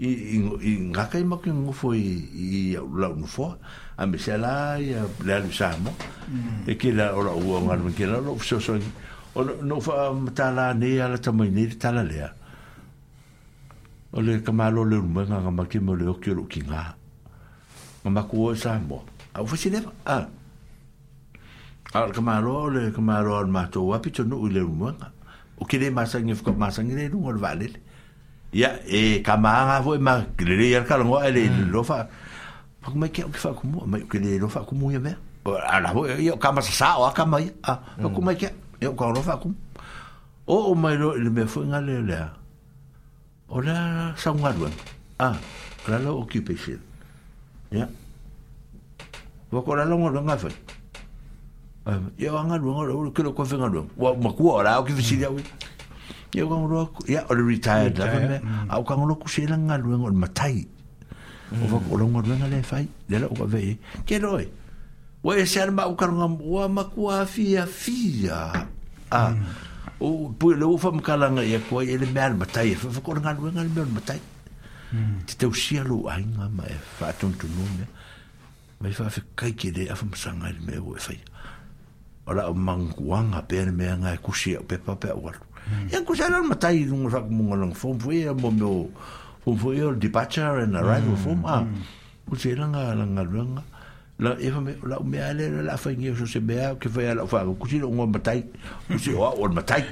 i i ngaka i maki ngu fo i i lau nu fo a me se la i a le alu samo mm. e ke la ora ua ngaru ke la lo so so o no fa tala ne ala tamai ne tala lea o le kamalo le rumba nga nga maki mo le o ke lo ki nga nga maku o samo a ufasi le a a kamalo le kamalo al mato wapito no le rumba o ke le masangi fuka masangi le rumba le ia e kamanga foi ma le ia kala ngo ele lo fa pa kuma ke ke fa kumu ma ke le lo fa kumu ia me ala ho ia kama sa sa o kama ia a pa mm. kuma ke ia ka lo fa kumu o o mai lo le me foi ngale le o la sa ngaru a la lo occupation ia wa ko la lo ngaru ngafe ia ngaru ngaru ke lo ko fe ngaru wa ma ku ora o Ia kong roku, ia ole retired lafa me, a o kong roku se langa luenga ole matai. Mm. O fa kong roku luenga le fai, le la uka vei. Ke roi, wa e se ala ma uka runga mua ma kua fia fia. A, o mm. pui le ufa mkalanga ia kua ele mea ale matai, fa fa kong roku luenga ale mea ale matai. Mm. Te teo sia lo ainga ma e fa atun tunu mea. Mai fa fa kai ke le afa msanga ele mea ue fai. o mangu a pere mea ngai kusia o pepa pepa E anko sa lan matai nunga sa kumunga lang fom fwe a mo meo fom fwe a departure and arrival mm, fom a mm. ko sa lan nga lan nga lan nga la e fa me la me ale la la fa ngi so se be a ke fa ya la fa ko si lo matai ko si o o matai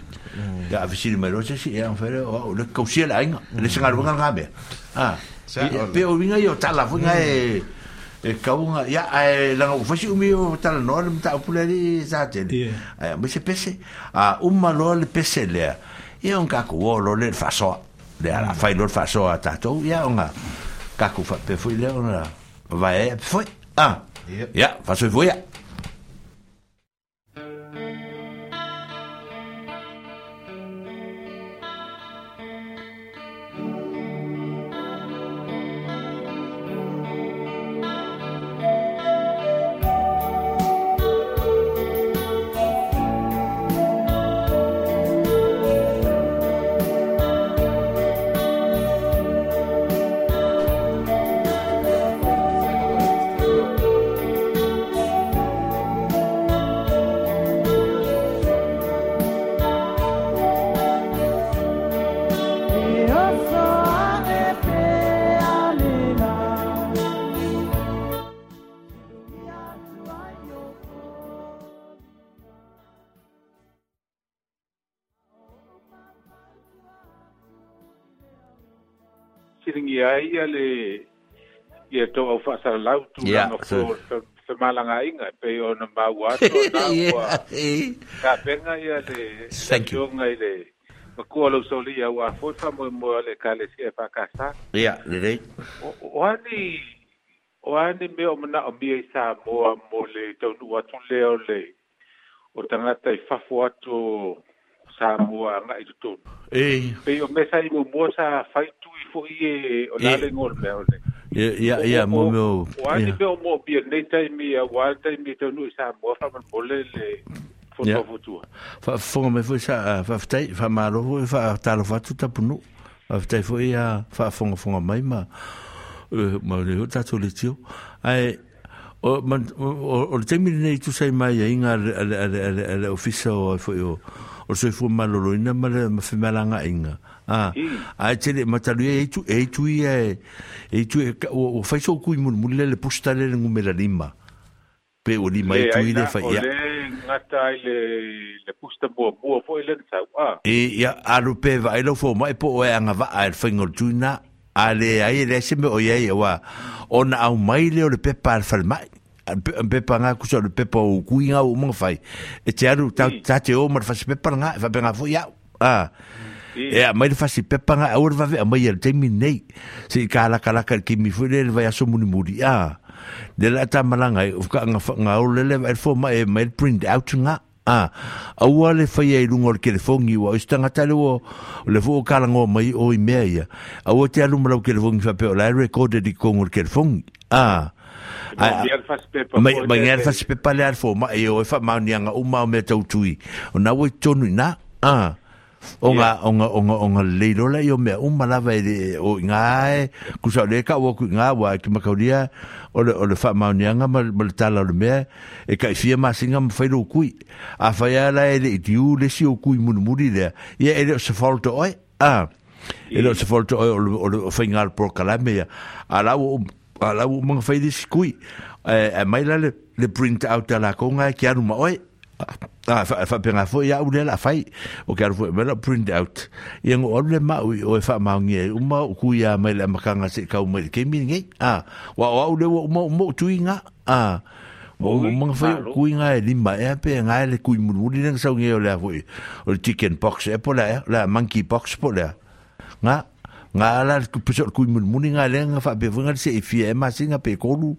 ya fa si me ro se si e an fere o le ko si la nga le se nga lo nga me a e Pe o vinga yo tala, vinga e... Mm. e eh, kaunga ah, ia e eh, langa ufasi umi o tala noa le mta upule li za tele ai eh, mo se pese a ah, umma lo le pese le ia un kaku o lo le faso mm. le ala fai lo faso a tatou ia onga kaku fa pe foi le ona vai foi ah ia faso foi ia ia le ia to au fa sala lau tu yeah. no se malanga inga pe ona mau ato na wa ka penga ia le thank you ngai le ko lo so li au fo fa mo mo le ka le se fa ka sa ia le le o ani o ani me o mana o mi sa mo mo le to nu atu le o le o tangata i fafo atu sa mo nga i to e o mesa i mo sa fai foi e o lale ngor pe ole Ia, ya mo mo o ani pe mo pi nei tai mi a tai mi to nu sa mo fa man bole le fa mij me fo sa fa tai fa ma ro fa fa tu ta punu fa voor fo ia fa fo mij mai ma ma le to le tio ai o man o o te mi nei tu sei mai inga ale ale ale ofisa o fo o o se fu maloloina ma le inga Ah. a tele matalu e tu e tu e e tu e o fai so ku mul mul le postale le ngume la lima pe o lima e tu ile fa ya ngata le posta bo bo fo ile sa a e ya alu pe va ile fo mai po e anga va al fingol e tu na ale ai le se me o ye wa ona au mai le o le pe par fal mai pe pa nga ku so le pe po ku nga o mo fai e tiaru ta ta te o mar fa se pe par nga fa pe nga fo ya a e a mai le fasi pepanga a ora vave a mai e le teimi nei se i ka laka laka ki mi fwe le le vai muni muri a le la ta malanga e ufka nga nga ole le vai fwa mai e mai print out nga a a ua le fai e lunga le kelefongi wa o istanga tale o le fwa o kala mai o i mea a ua te aluma lau kelefongi fa peo la e recorded i kongo le kelefongi a Mai mai ngai fas pe pale alfo ma e o fa e ma nianga o ma me tau tui. O na wo e tonu na. Ah. o nga o nga o nga o nga le lo la yo me o mala ve o nga ku sa le ka o ku nga wa ki ma ka dia o le o le fa ma nia nga ma le tala le me e ka fia ma singa ma fai lo kui a fai ala e le tiu le si o kui mun muri le ia e le se falto oi a e le se falto oi o le fai nga por kala me ala o ala o ma fai dis kui e mai la le à, à. à, print out ala ko nga ki anu ma oi a ah, ah, fa fa penga fo ya ule la fai o ka fo e mela print out ye ngo ole ma o e fa ma ngi e o ma ku ya mai la makanga se ka mo ke mi ngi a ah, wa wa ule mo mo tuinga a mo mo fa ku inga e lima e pe nga le ku mu mu le sa ngi o la fo o chicken box e po la la monkey box po la nga nga la ku pe ku mu mu nga le nga fa be vo nga se e fi e ma singa pe ko lu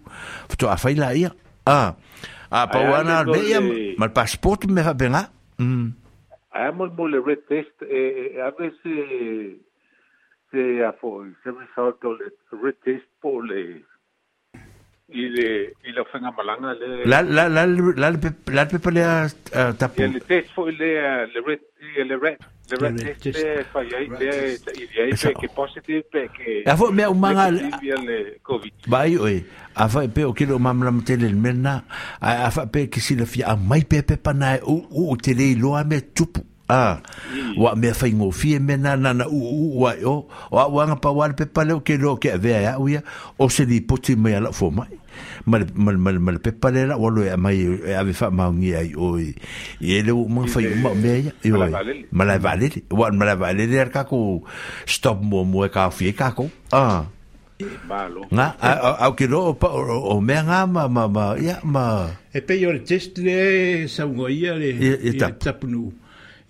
fo to a fai la ia ah. הפואנה הרבה, מלפשפורט מהבנה? היה מאוד מול טסט, אבל זה, זה, זה, זה, זה, זה, זה, זה, Il ile fanga malanga le la la la la la pe pe eh, le le test red le red le test eh, positive a un covid a pe o le a pe si le a pe pe tupu ah, wa me na ya se la mal mal mal mal pe pale la e mai e ave fa ma ai oi e le mo fa yo me e oi mala vale wa mala vale der ka ko stop mo mo e ka fi ka ko ah malo nga au ki ro o me nga ma ma ma ya ma e pe yo test le sa ngoia e le e tapnu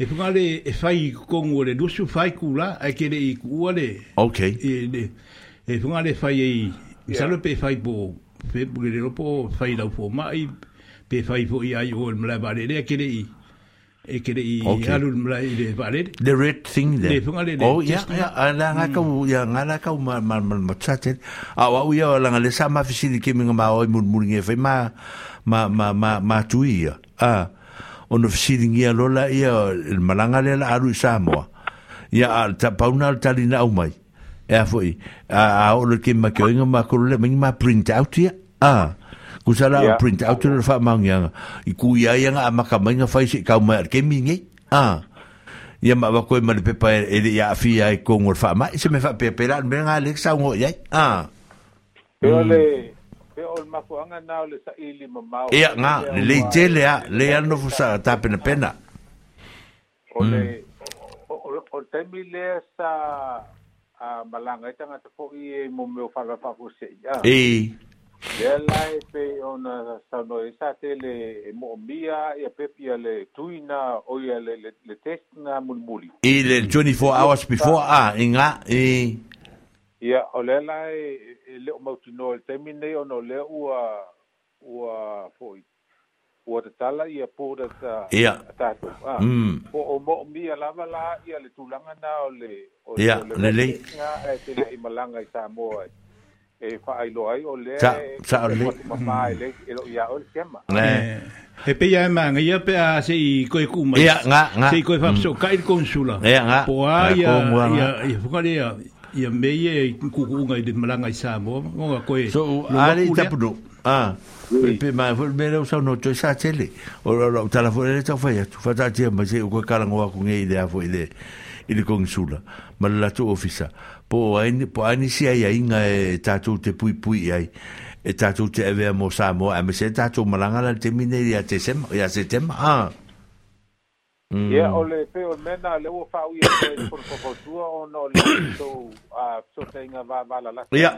e funga le e fai kongo le dusu fai kula ai ke le i kua okay e le e funga le fai e sa lo pe fai e bo pe pugere po fai lau fo mai pe fai fo i ai o mla vale le kere i e kere i alu mla i le vale the red thing there le funga le oh ya ya ala nga mm. ka u ya nga la ka u ma ma ma tsate a wa u ya la nga le sa ma fisi ke mi ma o mun mun nge fai ma ma ma ma ma tui ya ah ono fisi ngia lola ia malanga le la alu sa mo ya ta pauna talina au mai e a foi a o le ke ma ke nga ma ko le ma print out ia a ku sala yeah. print out le fa mang nga i ku ia ia nga ma ka ma nga fai si ka ma ke mi ngi a ia ma wa ko ma le pepa e, e- mm. le ia fi ai ko ngor fa ma se me fa pepe la me nga le sa ngo ia a le pe o ma ko nga na le sa ili ma ma ia nga le tele a le ano fu sa ta pena pena o le mm. o o taimi le sa a malanga i e tangata foʻi e momeo faafaafaapuseʻi a e lea lae pei ona saunoa e sa te le e moʻomia ia pe pia le tuina o ia le le test na mulimuli i le twenty four hours before a i e gā e ia o lea lae e leo mautinoa le taimi nei ona o lea ua ua foʻi ua tatala ia pō da ta ia tātou a mm. po o mo mi a lava la ia le tūlanga na o le o le le le nga e te na i malanga i sa moa e whaailo ai o le sa e sa o le mamā e le e lo ia o le kema ne eh, he pe e ia ma nga ia pe a se i koe kuma ia nga nga se i koe whapso mm. kai konsula ia nga po a ia ia ia whukare ia ia mei e kukunga i le malanga i sa moa ngonga koe so ale i tapuno Ah. Oui. Pe ma fo me le sa to sa tele. O o ta la fo le ta fa ya tu fa ta tie ma se ko kala ngo ko nge ide fo ile ile konsula. Ma la tu e ofisa. Po ai po ai si ai inga e ta tu te pui pui ai. E ta tu te ave mo sa mo a me se ta tu malanga la te mine ya te sem ya se tem ah. Mm. Yeah, o pe o mena le o fa u e por ko tu o no le so a so tenga va va la la. Yeah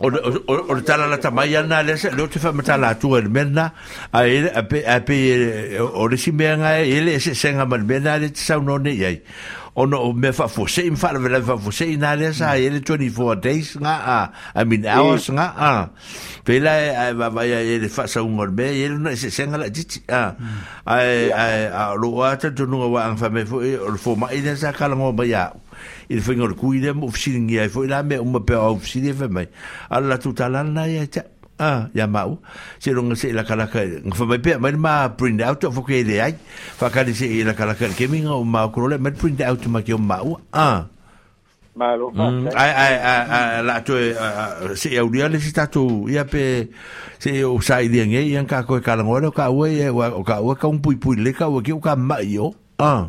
o le tala la tamaya na le se te faamatalatua mata la tu mena a ele a pe a pe o le simenga ele se senga mal te le sa no ne yai ono me fa fose im fa le fa fose ina le sa ele 24 days nga a i mean hours nga a pe la va va ya ele fa sa un golbe ele no se senga la dit a a a lo ata tu no wa an fa me sa kala ngo ba i le whinga le kui le mo ofisini ngi ai fo i la me uma pe au ofisini e whamai ala tu talana ia ta ah ya mau se longa se la kala ka fa mai pe mai ma print out fo ke le ai fa ka se la kala ka ke minga o ma ko le mai print out ma ke o mau ah malo mm. ai ai ai la to se au dia le sta to ia pe se o sai dia nge ia ka ko kala ngora ka we o ka e, o ka un pui pui le ka o ke o ka mai yo ah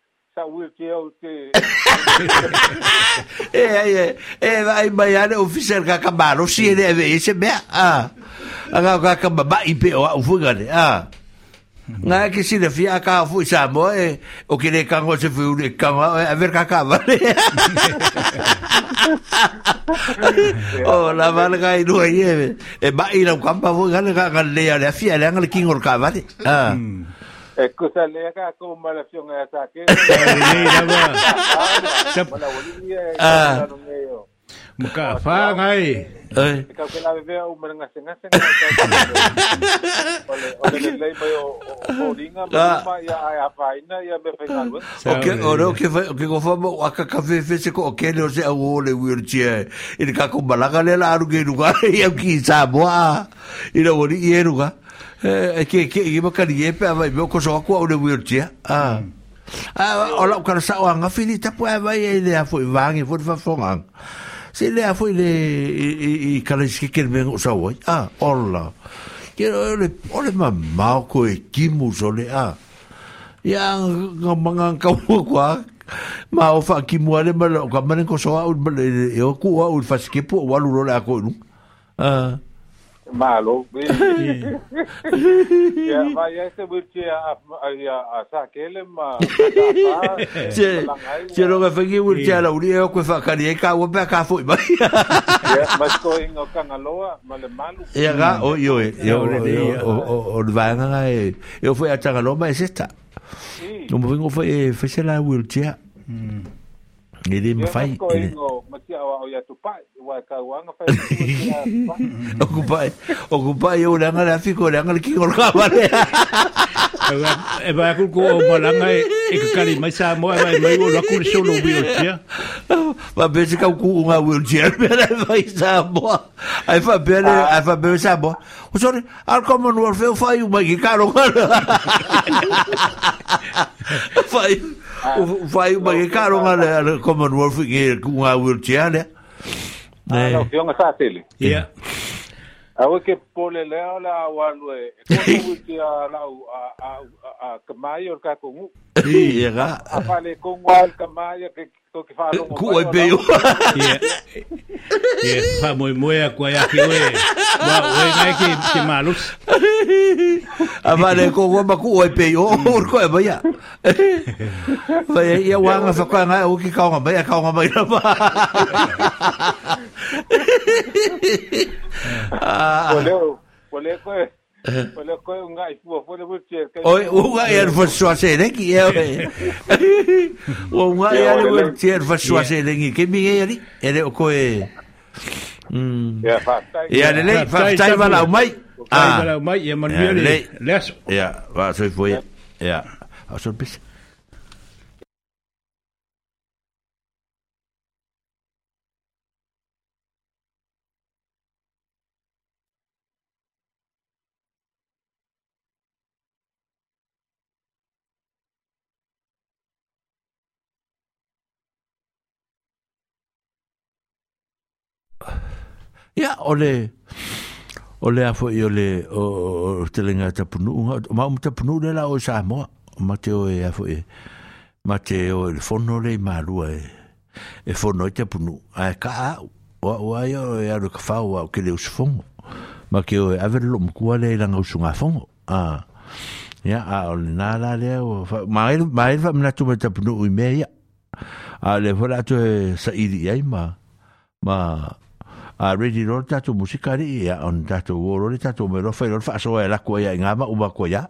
sauki au te e ai e vai mai ana officer ka kamaro si ele ave ese me a anga ka kamaba i pe o fuga ne a nga ke si le fia ka fu sa mo e o ke le kango se fu le kanga a ver ka ka vale o la vale ka i no e e ba i la kampa fu ga le ka le le fia le anga le kingor ka vale a É que se alega con malación a esa que. Ah. Mukafang ay. Ay. Ikaw kailangan bebe o marangasing-asing. Ole, ole lay ba yo holdinga ba ya ay afaina ya be fainal. Okay, ore okay okay ko fa mo aka kafe fe se ko okay no se o le wheelchair. Ini ka ko balaga le la aru ge ruga ya ki sa boa. Ina wori ye ruga. e ke ke iba kali e pa vai meu coso aku au de wirti a a ah. hmm. ah, ola ka sa o anga fini ta pu vai e de afu vang e fur fa fongang se le foi le i kala ski ke ben o sa oi a ah, ola ke ole ole ma ma ko e kimu so le a ya nga manga ka mo kwa ma o fa kimu ale ma ka manen ko so au e o ku au fa ski po walu lo la ko a Malo. Ya vai ese buchi a a sa kele ma. Se se lo fengi buchi a la uri o que fa cari ka o pe ka foi. Ya mas ko in o kanaloa male malu. Ya ga o yo e yo o o vanga e eu foi a tangalo mas esta. Não vengo foi foi se la buchi. Mm. E le mawhai. Ko e ngō, mati awa o ia tupai, wai kau anga whai. O kupai, o kupai o ranga la fiko, ranga la kingo raka wale. E vai aku ko o malanga e kakari, mai sa moa vai mai o laku le solo wheelchair. Ma bese kau ku unga wheelchair, mera e vai sa moa. Ai fa bele, ai fa bele sa moa. O sori, al common warfare whai umai ki karo karo. Whai. o ah. vai uma que caro nga Commonwealth ngi ku nga wheelchair le ne no fiona sa tele yeah awe ke pole le la wa lue ko wheelchair la a a kamai o ka kongu i e ga a pale kongu al kamai ke to ki fa lo ku e be ye ye fa mo mo ya ku ya ki we wa we ga ki ki malus a pale kongu ba ku e be o ur ko e ba ya fa ye ya wa nga fa ka nga o ki ka nga ba ya ka nga ba ya ba ah, ah. Oleo, oleo, Oi, o ngai fua, pala koe tia Oi, o ngai anu fa sua se rengi, e oe. O ngai anu sua e a lei, faz koe... Ia le o mai. Vai wala o mai, ia manuere. ya ole ole afo i ole o telinga ta punu ma um ta punu la o sa mo ma te o e afo e ma te e fono le ma rua e e fono i punu a e ka o wa wa i o e aru ka fau o ke le us ma ke o e avere lo mkua le ilanga usu ngā fongo a ya a ole nā la le ma e ma e fa tu ta punu u i me ya a le fora tu e sa i di ma ma a ready ro tatou musikari ia on tatou oro le tatou me rofa i rofa asoa e lako ia i ngama uma koia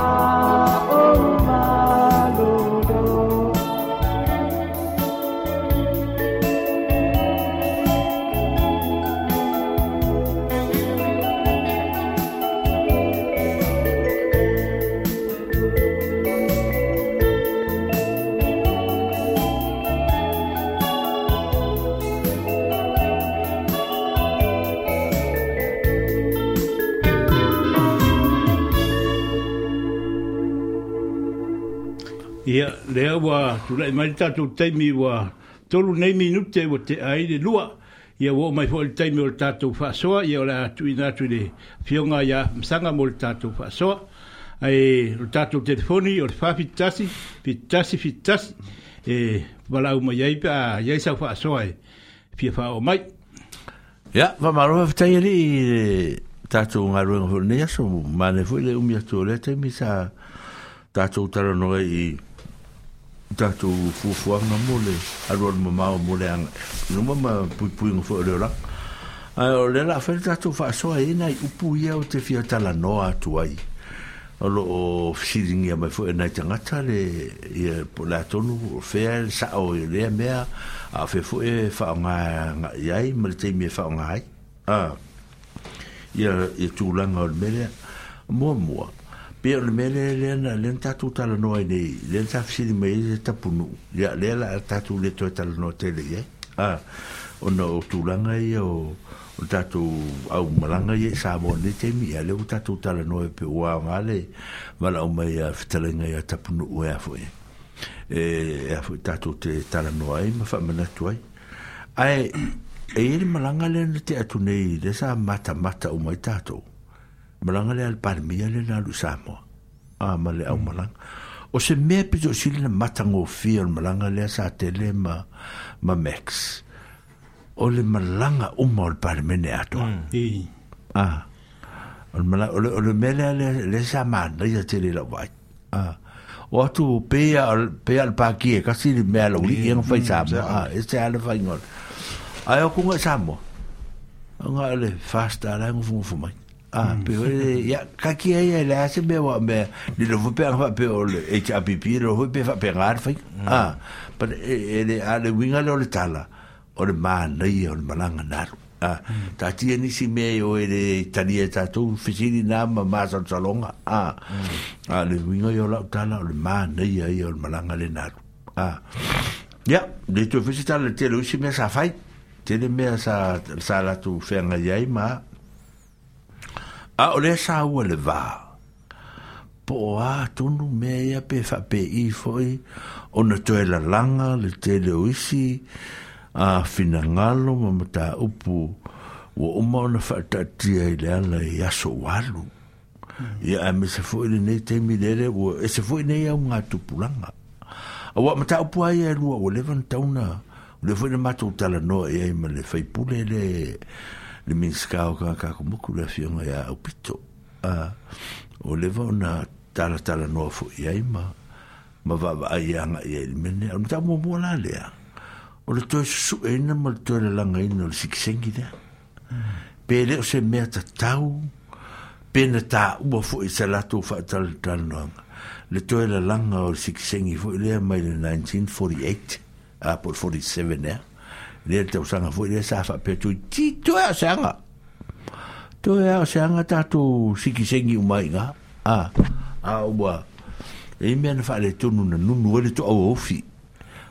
Amen. lea wa tu lai mai tatou taimi wa tolu nei minute wa te ai le lua ia wo mai fol taimi o tatou fa soa ia ola tu ina tu le fionga ia msanga mo tatou fa soa ai o tatou telefoni o fa fitasi fitasi fitasi e wala uma e ia ia ia sa fa soa e fia fa o mai ya va maro fa taimi tatou nga ruenga fol nei aso mane fo le umia tu le taimi sa tatou tarano i tato fufuanga mole aruan mamao mole ang numa ma pu pui ngofo ole ora ai ole la fer tato fa so ai nai upu ia o te fia tala no atu ai o fisiringi a mai fo e nai le i e po la to no fea e sa o le lea mea a fe fo e fa o ngā i me ma le fa e o ai a i e tūlanga o le mele mua mua pe le mele le na le ta tu ta no ne le ta fi le le ta punu le le la ta tu le to ta no te le Ah. o no tu la nga yo o ta tu au malanga ye sa bo ni te mi le ta tu ta no pe wa ma ma la o me ya fi te le ya ta punu o ya fo e e, e fo ta tu te ta la no ma fa ma tu ai ai e ele malanga le te atu nei le sa mata mata o mai tatou malanga le alpalmia le na lusamoa a ma le aumalanga mm. o se mea pe to na matagofia o le malanga lea sa tele ma ma max o le malaga uma mm. o le palemene atoa a o le mea lea le sa manaia tele lau ai a o atu pea pea le pakie kasi le mea laulii aga e fai mm, samoa a e se ale faigole ae o kuga e samoa aga le fasta alae gofugofu mai Ah, mm. ya, kaki ai ai la se be wa be, ni lo pipi lo vupe fa pe ngar mm. Ah, but e, e le a tala, o ah, mm. le ma nei Ah, ta ti si me o le tani e ta tu fisi Ah, a le tala o le ma nei Ah. Ya, le tu fisi tala si me sa fa. Te me sa sa la tu fa ngai ma a o le sa ua le va po a tonu mea pe fa pe i foi o na toe la langa le te o isi a fina ngalo ma mata upu wa uma o na fa tatia i le ala i aso walu ia a me se foi le nei te mi lere e se foi nei a unga tupulanga a wa mata upu ai e lua o levan tauna le foi le matou tala noa e ai le faipule le le le min skao ka ka ko moku le fi nga ya opito a o le va na tala tala no fo ya ima ma va va ya nga ya le men ya ta mo mo la e le o le to su en ma le to le la nga ino le sik sengi da pe le se me ta tau pe na ta u fo i sa la to fa tal tal no le to le la nga o sik sengi fo le mai le 1948 a por 47 ya eh? le te usanga fu le safa petu pe tu ti to ya e sanga to ya e sanga ta tu siki sengi umai ga a a ubwa e me na fa le tunu na nunu le to o fi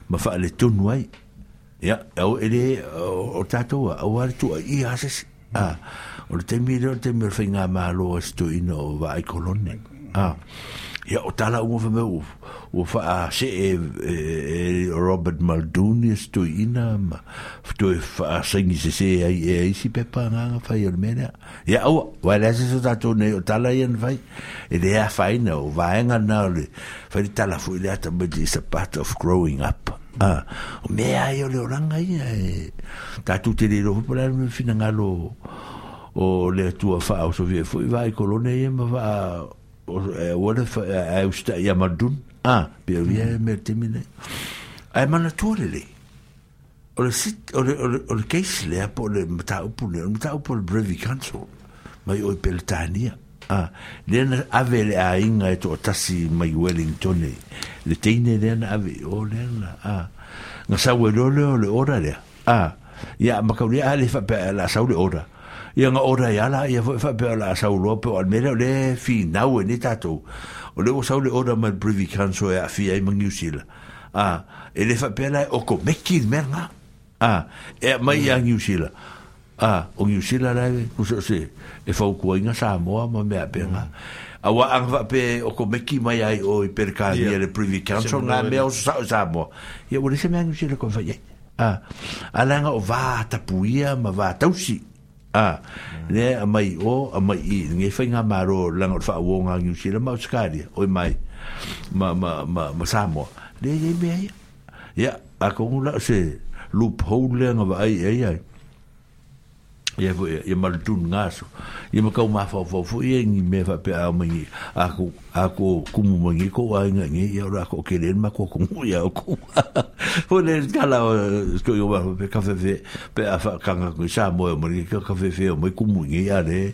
ma fa le tunu ai ya au ele o ta to wa o tu i ha se a o te mi le te mi fa nga sto ino vai kolonne. a ah ya o tala o fa o fa a se e, e, e Robert Muldoon is e to ina ma to e fa a se ni se se ai e ai e, e si pe pa nga fa yo mena ya o wa la se so ta to ne o tala yen vai e de a fa ina o va nga na le fa di tala fu le ata but is a part of growing up ah o me ai o le ranga i e, ta tu te le ro po la me fina nga lo o le tua fa o so vie fu vai colone e ma va Eh, eh, wala fa ah, a usta ya madun a pero ya me terminé ai mana tore le sit o le o case le apo le mata upu le mata upu le brevi council mai o peltania a le na ave le a inga e to tasi mai wellington le teine le ave o le na a nga le ora le a ya makaulia ale fa la sa le ora ia nga ora ya la ia fa pe sa u al mere le fi na u ni tato o le e sa le ora e ma brivi kanso ia fi ai mangi usil a e le fa pe la o ko meki merna a e mai ia ngi usil a o ngi la le ku so se e fa u ko inga sa mo ma me ape mm. a wa ang va pe o ko meki mai ai o i per ka ia le brivi kanso na me o sa sa mo ia wo le se mangi usil ko fa ye Ah, alanga o va puia, ma va tausi a le a mai o a mai i nge whainga maro langa o whao ngā New Zealand ma Australia oi mai ma ma ma, ma Samoa le e mea ia ia a kongu la se loophole le ngā wa ai ai ai ia fo ia mal tun ngaso ia ma kau ma fo fo fo ia ngi me fa pe a mangi aku aku kumu mangi ko wa nga ngi ia ora ko kelen ma ko kumu ia ku fo le gala sko yo ma pe ka fe fe pe a fa kanga ku sa mo mo ngi ka ka fe fe mo ku mu ngi ia le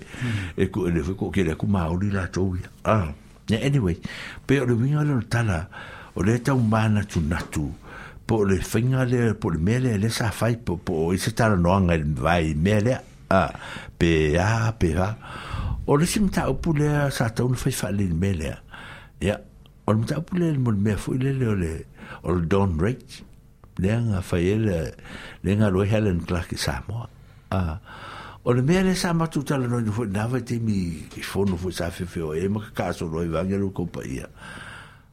e ku le fo ko kelen ku ma ori la to ia ah ya anyway pe ori mi ora ta la ore ta un bana tu na tu po le fenga le po le mele le sa fai po po i se tala noanga il vai mele a a a pea pea o le si mta upule sa ta un fai fa le mele ya o le mta upule le mon me fu le le le o le don rich le nga fa ele le nga lo helen clark sa mo a o le mea le sa matuta le noina foi nava te mi i fono foi sa fefeo e ma kakasolo ai vage lo kopaia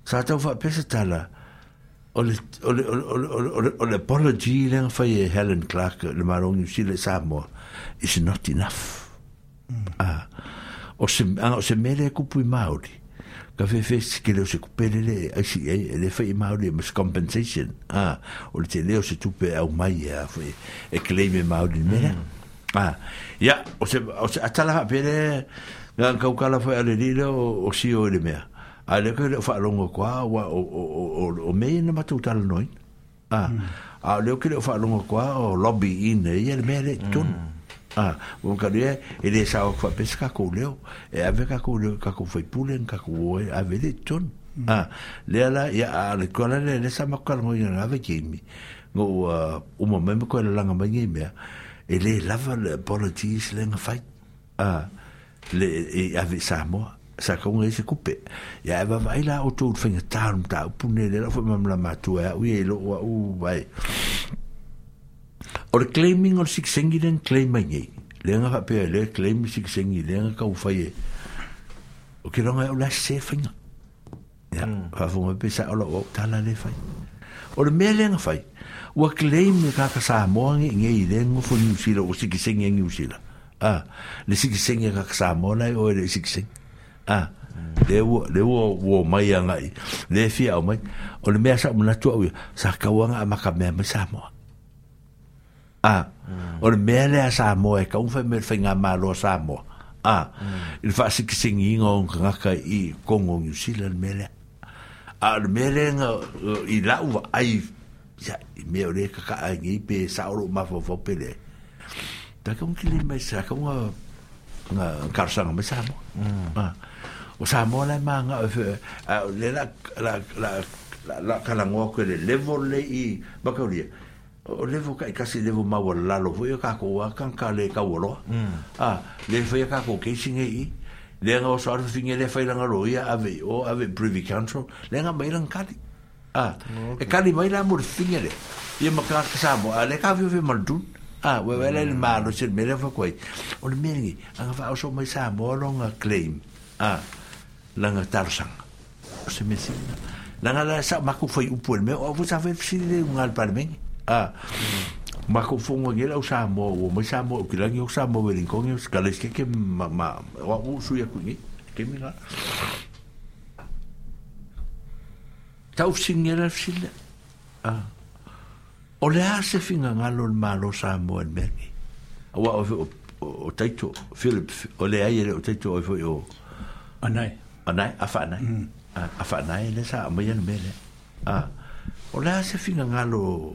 sa tau faapesa tala o le apology i lega fai e helen clark le malogi usi le samoa is not enough. Mm. Ah, o se, a, ah, o se mele kupu i Māori. Ka whewhe ke leo se kupere le, aisi e, e le whai Māori mas compensation. Ah, o le te o se tupe au mai a whai, e claim Māori ni Mm. Ah, ia, o se, o se atala hapere, ngā kaukala whai ale lila o, o si o ele mea. A le koe leo whaalongo kwa, o, o, o, o, o mei na matu tala noin. Ah, mm. a leo ke leo whaalongo kwa, o lobby ine, ia le mea le Mm. ah mo kare e le sa kwa pesca ko leo e ave ka ko le ka ko foi pulen ka mm. ko e ton ah le ala ya al kona le le sa makal mo yo ave ke mi mo o mo meme ko le langa ba ngi me e le le politis le fait. ah le e, e ave sa mo sa ko ngi e se coupe ya e ave va ila o tout fin ta ta pou ne le fo mam la matou ya oui e lo o le claiming o six sixengi le claim mai nei le nga pe le claim sixengi le nga ka ufai o ke ronga e hmm. o la se fainga ya fa fu me pesa o lo ta la le fai o le mele nga fai o claim ka ka sa mo ngi ngi le nga fu ni usila o sixengi ngi usila ah le sixengi ka ka sa mo la e o e le sixengi ah hmm. le wo le wo wo mai nga le fi o mai o le mea sa mo na tu sa ka wa nga ma ka me sa mo Ah. Mm. O le mea lea Samoa e kaun fai mea whainga mālo Samoa. Ah. Mm. Il wha siki singi inga o ngaka i Kongo New Zealand mea lea. A le mea lea nga i lau wa ai ya i mea o lea kaka a ngi pe saoro mawawau pele. Ta kaun kile mai sa kaun a nga karusanga mai Samoa. Mm. Ah. O Samoa lai maa nga le la la la la la kalangoa koe le level le i bakauria. Mm. o levo ka ikasi e levo maua lalo foi e ka ko wa kan ka le ka ah le foi e ka ko ke singe i le nga o sa ru finge le langa roia ave o ave privy council le nga mai ah e kali mai la mo finge le ye ma ka ka sa mo ale ka vi ah we we le ma lo se me le fo koi o le a anga fa o so mai longa claim ah langa tarsang se me sina langa la sa ma ko me o vo sa ve si le un al a ah. ma ko fungo ngi la usa mo o mo sa mo ki la ngi usa mo ve ringo ngi ska le ske ke ma ma wa u su ya ku ngi ke mi la ta u sin ngi la sin a ah. o le a se finga nga lo ma lo sa mo en me ngi wa o o taito philip o le a ye o taito o fo yo anai anai afa anai mm. afa ah, anai e le sa mo yen me le a o le a se finga nga lo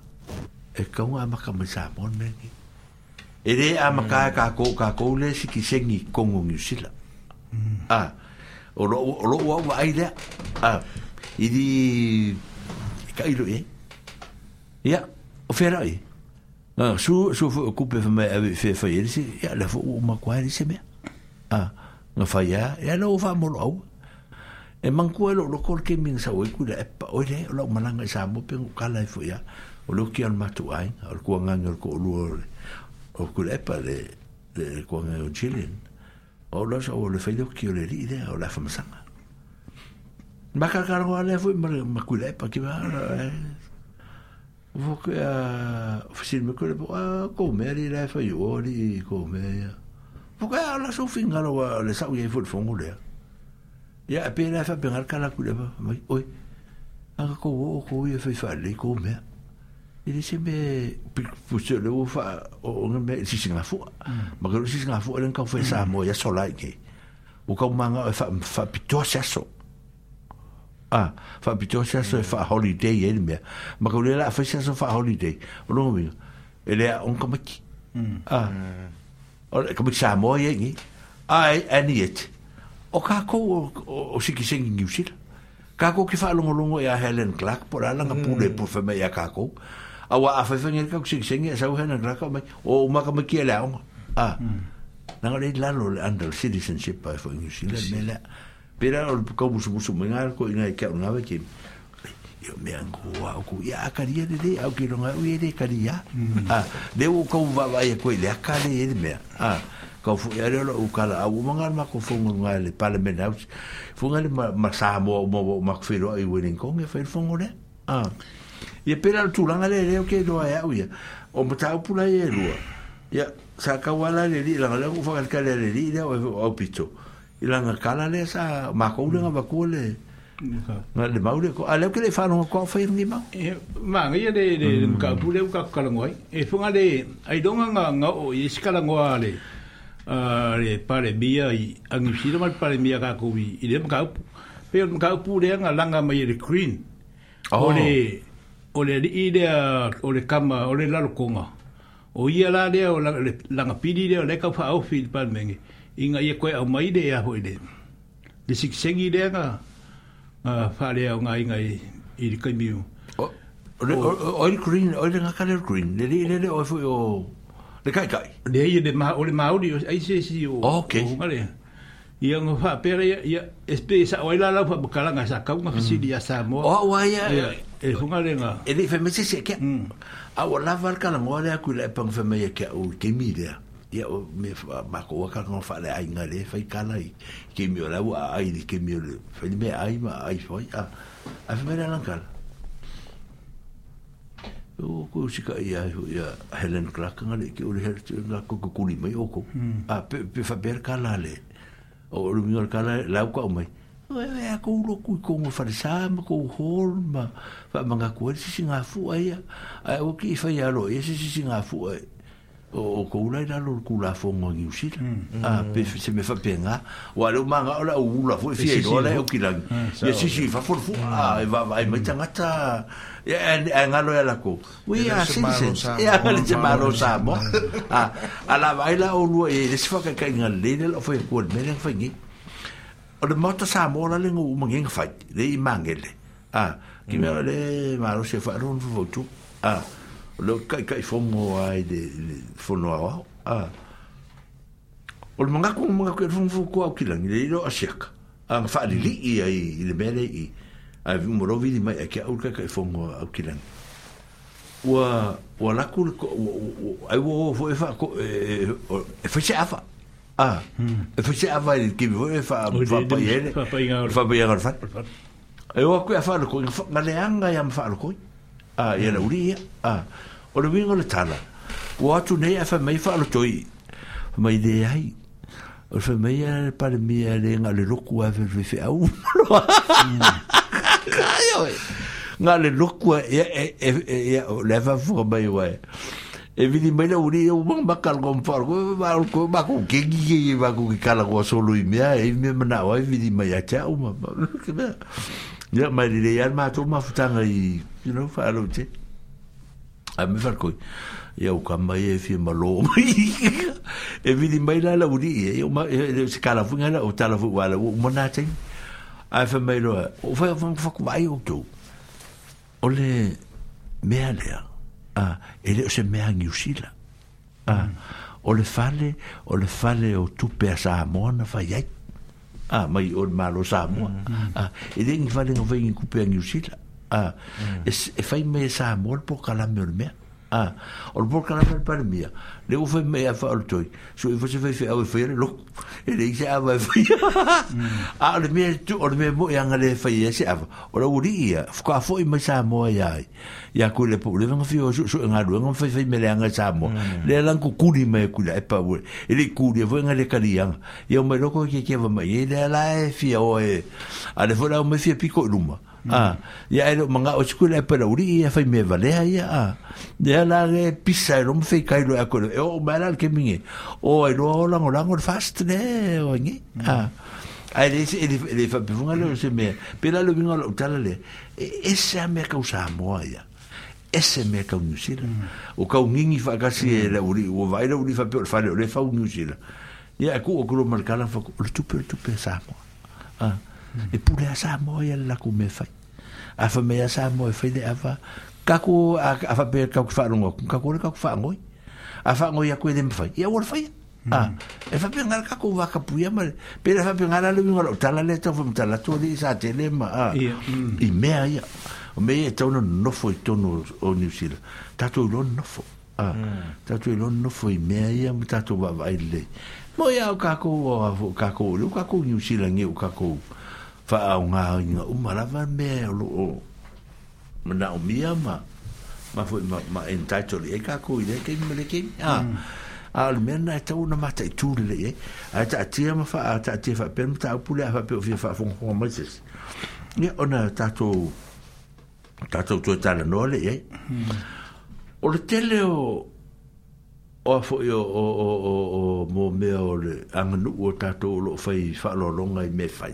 e kau a maka mai sa mon me ni. E re a maka mm. ka ko ka ko le si ki sengi kongo ni sila. Mm. Ah. O lo o lo wa wa ai le. Ah. I di e ka ilo e. Ya, o fera i. E? Ah, su su fu ku pe fa me fe fa i e si. Ya la fu o ma kwa se me. Ah. Na fa ya, ya lo va mo lo. E mankuelo lo kol ke min sa o ku le. O le lo malanga sa mo pe ku kala i fu ya o lo ki al matu ai al ko ngang al ko luor o ku le pa de de ko ngang o chilen o lo sa o le feido lo ki le ride o la fam sanga ma ka ka ro le fu ma eh. ma e e ku le pa ki ba vo ke a fisil me ko le a ko me ri le fa yo li ko me vo ka la so finga lo le sa u ye fu fo ngu le ya pe le fa pe ngar ka la ku le ba oi a ko o ko ye fa fa le ko me a ele se me puse le ufa o nge me si singa fu ma ke si singa fu len ka fe hmm. sa mo u sola ke o ka manga fa fa pito sa so ah fa pito sa so fa holiday ele me ma ke le la fa sa so fa holiday o lo mi ele a un kama ki ah o kama sa mo ye ngi ai ani et o oh, ka ko o sikisengi ngi usila Kako ki wha longo longo e a Helen Clark, por ala nga pule po wheme e a kako. Mm. a afa a fefeng e kau sik sengi e sau hena ngra mai o umaka me kia leo a mm. na ngare la lalo le citizenship pa e fo New Zealand me lea pera o le kau musu musu me ngare ko inga e kia unawe ke Yo me han kua o ku ya akaria de de au ki ronga u ere karia. Mm. Ah, de u ko va vai ye koi le akale ere me. Ah, ko fu ere lo u kala au manga ma ko fu ngunga le pale me naus. Fu ngale ma sa mo mo ma ko i winning kong e fer fu ngore. Ah ia pela tu e e langa le le ke do ya uya o mata pula ye lua ya sa ka wala le li langa ku fa ka le li le o opito ilanga kala le sa ma ko le ba ko le Nga le maure ko, a leo ke le whanau ngā kua whaeru ngi mau? E, mā, ngā ia le mm. mga upu leo ka karangoi. E whunga le, ai donga ngā ngā o i si karangoa le, le pare mia i angisira mali pare mia kā kubi i le mga upu. Pea mga upu lea ngā langa mai le green. Oh. O le, oh. o le ali'i lea o le kama o le lalokoga o ia la lea o lagapili lea o le kau faaofi i le palemege iga ia koe aumai le ea foʻi le le sigisegi lea ga ga faaleaogaiga i le kaimiu oil green oil nga kale green le le le o fo o le kai kai le ye le ma o le mauri ai se si o okay o ia ngā wha pere ia ia espe sa oi la la wha kala ngā sa kau ngā fisi ia sa mō o wā ia e hunga re ngā e li fai mese se kia a wā la wā kala ngā rea kui la e pang fai mea kia o ke mi rea ia o me mako waka ngā wha le ai ngā re fai kala i ke mi o la wā ai li ke mi o le fai ni me ai ma ai fai a a fai mea lang kala o ko si ka ia ia Helen Clark ngā le ke o le hertu ngā kukukuli mai o ko a pe fai ber kala le mm o lu mi kala la ko mai we e, a ko lo ku ko fa sa ma ko hol ma fa ma ga ko si nga ai ai o ki fa ya lo ye si si o o ko ulai la lo ku la fo ngo gi usi mm. a ah, pe se me fa penga wa lo ma nga ola u la fo fi e, e ola o ki la ya mm, si si fa fo fo a e va va mm. ah, e, e me tanga ta ya e, en en alo ya la ko we ya si si ya ka le chama lo sa mo a ah, a la vai la o lu e le se fa ka ka nga le le fo e ko me le fa ngi o le mota sa mo la le ngo u mangeng fa le i mangele a ki me le ma lo se fa ron fo tu a ah o le kai kai fomo ai de fono a ah. E o le mangako o mangako e fomo fuku au kilangi le ilo asiaka a ah, ngafa li li i ai i le mele i a vi moro vidi mai a kia urka kai fomo au kilangi ua ua laku le ko ai wo fo e fa ko e fa se afa a e fa se afa le ki vo e fa fa pa yele fa pa yele fa e wo ku afa le ko ngale anga ya mfa le ko a yele uri a o le winga le tala o atu nei a whamai wha alo toi whamai de ai o le whamai a le pare mea le nga le loku a whamai whamai a umaro kai oi nga le loku a e e e e e le wha whamai wai e vidi mai la uri e umang bakal kom far ko ba ko ba ko ke gi ke ba ko ke kala ko so lui mea e me mana o e vidi mai a cha umang ya mai le yar ma to ma futanga i you know fa lo te ai me fal koi ia uka mai e fi malo mai e vidi mai la la uri e, e o ma e, e se kala fu ngala o tala fu wala o monate ai fa mai lo o fa fa fa ku mai o tu o le me ale a e le se me a ni usila a o le fale o le fale o tu pe sa mona fa ia a mai o malo sa mo mm-hmm. a e den fale o vengi ku pe a ni usila Ah, e fai me sa mor po kala me me a ah. o po kala me par mia le u fai me a fa o toi so if e fosse fai fai fai lo e le se ava fai a le me tu o me mo yang e le fai e se ava ah, ia ka fo me sa mo ia ku le po le o so so nga e nga fai fai me le nga sa mo mm. le lan ku ku ni me ku pa e le ku le vanga le e a le fo la me a ah, ya ero manga o school e uri ia fai me vale ia ah. a de ala ge pisa ero me fai kai lo e a e o mara ke mingi o lo o lango lango fast ne o ngi a ah. ai le ele de fa bunga lo se me pela lo vinga lo tala le e, esa me causa mo ia ese me ka New Zealand. O ka ngingi fa ka si e la uri o vai uri fa pe fa le fa Ya ku o kulo markala fa o tupe tupe sa mo. Ah. e pule a sa mo ia la ku me fai a fa me a sa mo e fai de a fa kaku a fa pe ka ku fa rongo ka ku ka ku fa ngoi a fa ngoi a ku de me fai ia wor fai hmm. a ah, e fa pe ngal ka ku va ka pu ia ma pe fa pe ngal le ngal ta la le to fa ta la to di sa te le ma a i me a ia o me e tono no fo i tono o New Zealand ta to lo no fo a ah, hmm. ta to lo no fo i me a ia ta to va vai le mo ia o ka ku o ka ku o ka ku ngi o faaoga inga uma lava mea o loo mana o mia ma ma foi ma, ma entitled e ka ko ile ke mele ke a a le mea na tau na mata i tūle le e a ta atia ma fa a ta atia fa pēm ta upule a fa pēo fia fa fonga fonga maises ia ona tatou ta tue tala noa le e o le tele o o fo yo o o o mo me o le anganu o tatou lo fai fa lo longa i me fai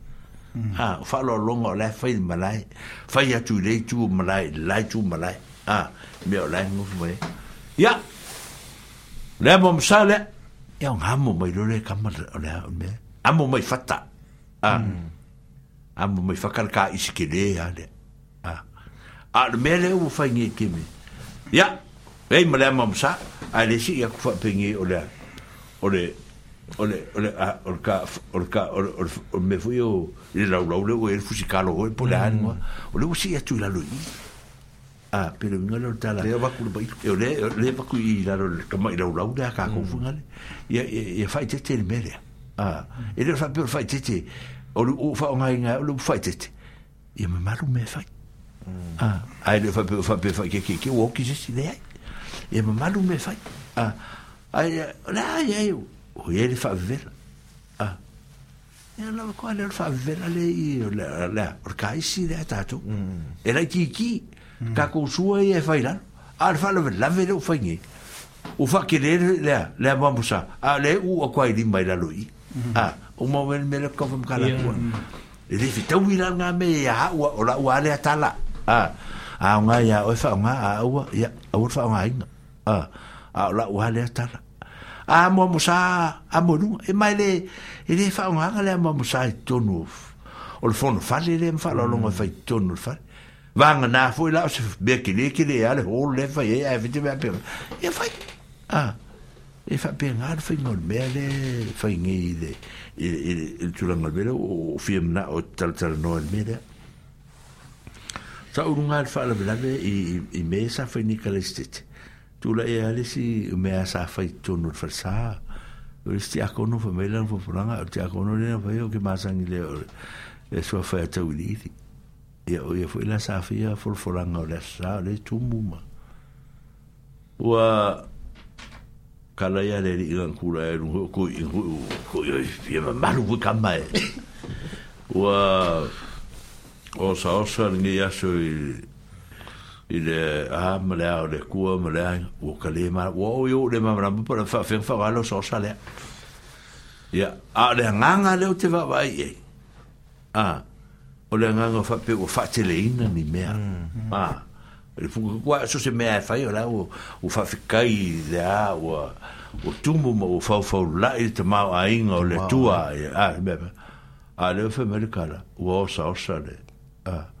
a fa lo longa o lai fai malai fai atu le tu malai lai tu malai a me o lai ngofu mai ya le mo msale ya un hamo mai lo le kamal o le me amo mai fata a amo mai fakal ka isikele ya le a a me le u fai ngi kimi ya ei malai mo msa a le si ya ku fa pengi o le o le ole ole a orka orka or, or, or me fui o le e e mm. e la la le el fusicalo o por la mm. o le usia tu la lui a ah, pero no lo tala le va cul bai e ole le va cul i la como i la la de acá con mm. fungale y e fai tete el mere a ah. e le fa per fai tete o lo fa o ngai ngai lo fai tete e me malu me fai a mm. ah. a le fa per fa per fai ke ke ke o ki je si le e me malu me fai a ah. a la ya yo o ia e le faavela ea lava koa lele faavela lelea o le kaisi lea tatou mm. e lai kiki kakousua mm. ia e failalo a le faalavelave leu faigei ua faakelele lea lea mamosa a le u akoailima i lalo i mm-hmm. a uma melemele kakaufamakalakua mm. e le fitau i lalga me ia aua o laua a le atala a aoga ia oe faaoga aaua ia aua le faaogaiga a a o laua a le atala a mo mo sa a mo nu e mai le e le fa un anga le mo mo sa i tonu o le fono fa le le fa lo longa fa mm. i tonu fa vanga na fo la se be ki le ki le a le hol le fa e a vite me pe e fa a e fa pe ngar fa ngol me le fa ngi de e e tu la ngol o fiem na o tal tal no el me le sa un ngal fa la be la i i me sa fa ni kalistite tula e ale si mea sa fai tonu falsa o sti akono fa mela fo franga o ti akono le fa yo ke masangi le o e so fa ta uliti e o e fo la sa fa ya fo franga o le sa le tumuma wa kala ya le ilan kula e ko ko ko yo fie ma malu ku kama e wa o sa o sa ya so i le a ma le o le kua ma le o ka le ma o o yo le ma ma pa fa fa fa wa lo so sa le ya a le nga nga le o te va va i e a o le nga nga fa pe o fa te le ina ni me a mm-hmm. a le fu kua so se me a fa e i o la o o fa fi kai le a o o tumu ma o fa fa o la i te ma o a inga o le tua e. a le fa me le kala o o sa o sa le a a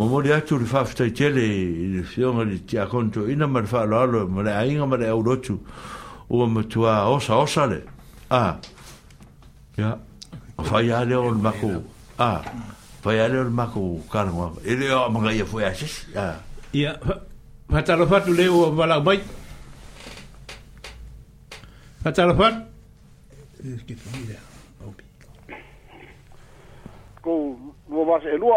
Mo mo dia tu fa fa te le fion ni ti a conto ina mar fa lo lo mo le ainga mar e o ma tu a o sa o sa le. Ah. Ya. Yeah. Fa ya le on ma Ah. Fa ya le on ma ko kar mo. E le o ma ga ye fo ya ses. Ya. Ya. Fa ta lo fa tu le o ma la mai. Fa ta lo fa. Es que tu mira. Ko mo va se lo.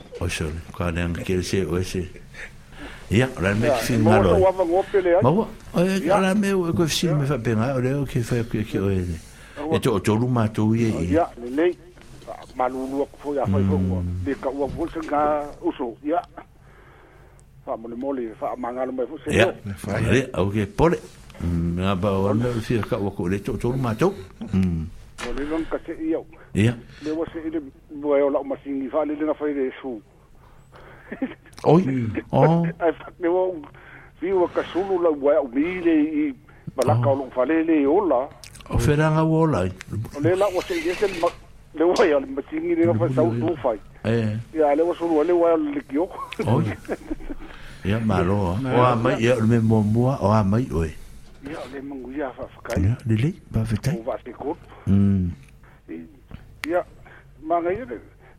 o sol qua ne anche che se o se ya la me film ma lo ma o la me o che film mi fa bene o le o che fa che che o e e to to lu ma to ye ya le ma lu lu fo ya fo fo de ka o vol sanga o so ya fa mo le mo le fa ma ngalo me fo se ya le o che pole ma ba o le fi ka o ko le to to lu ma to mm o le lon ka se yo ya le o se le bo e o la ma singi fa le na fa le su Oi. Hmm. Oh. Ai fak meu um viu a casulo lá o mire e bala oh. ka lo falele e ola. O feranga o ola. Ole la eh. o se dice el mac de o ya el machine de fa sa o fai. Eh. Ya le vosu ole o al kio. Oi. Ya malo. O ama ya me mo mo o ama i oi. Ya le mangu ya fa fakai. Ya le le ba fetai. O va se kot. Mm. Ya manga ya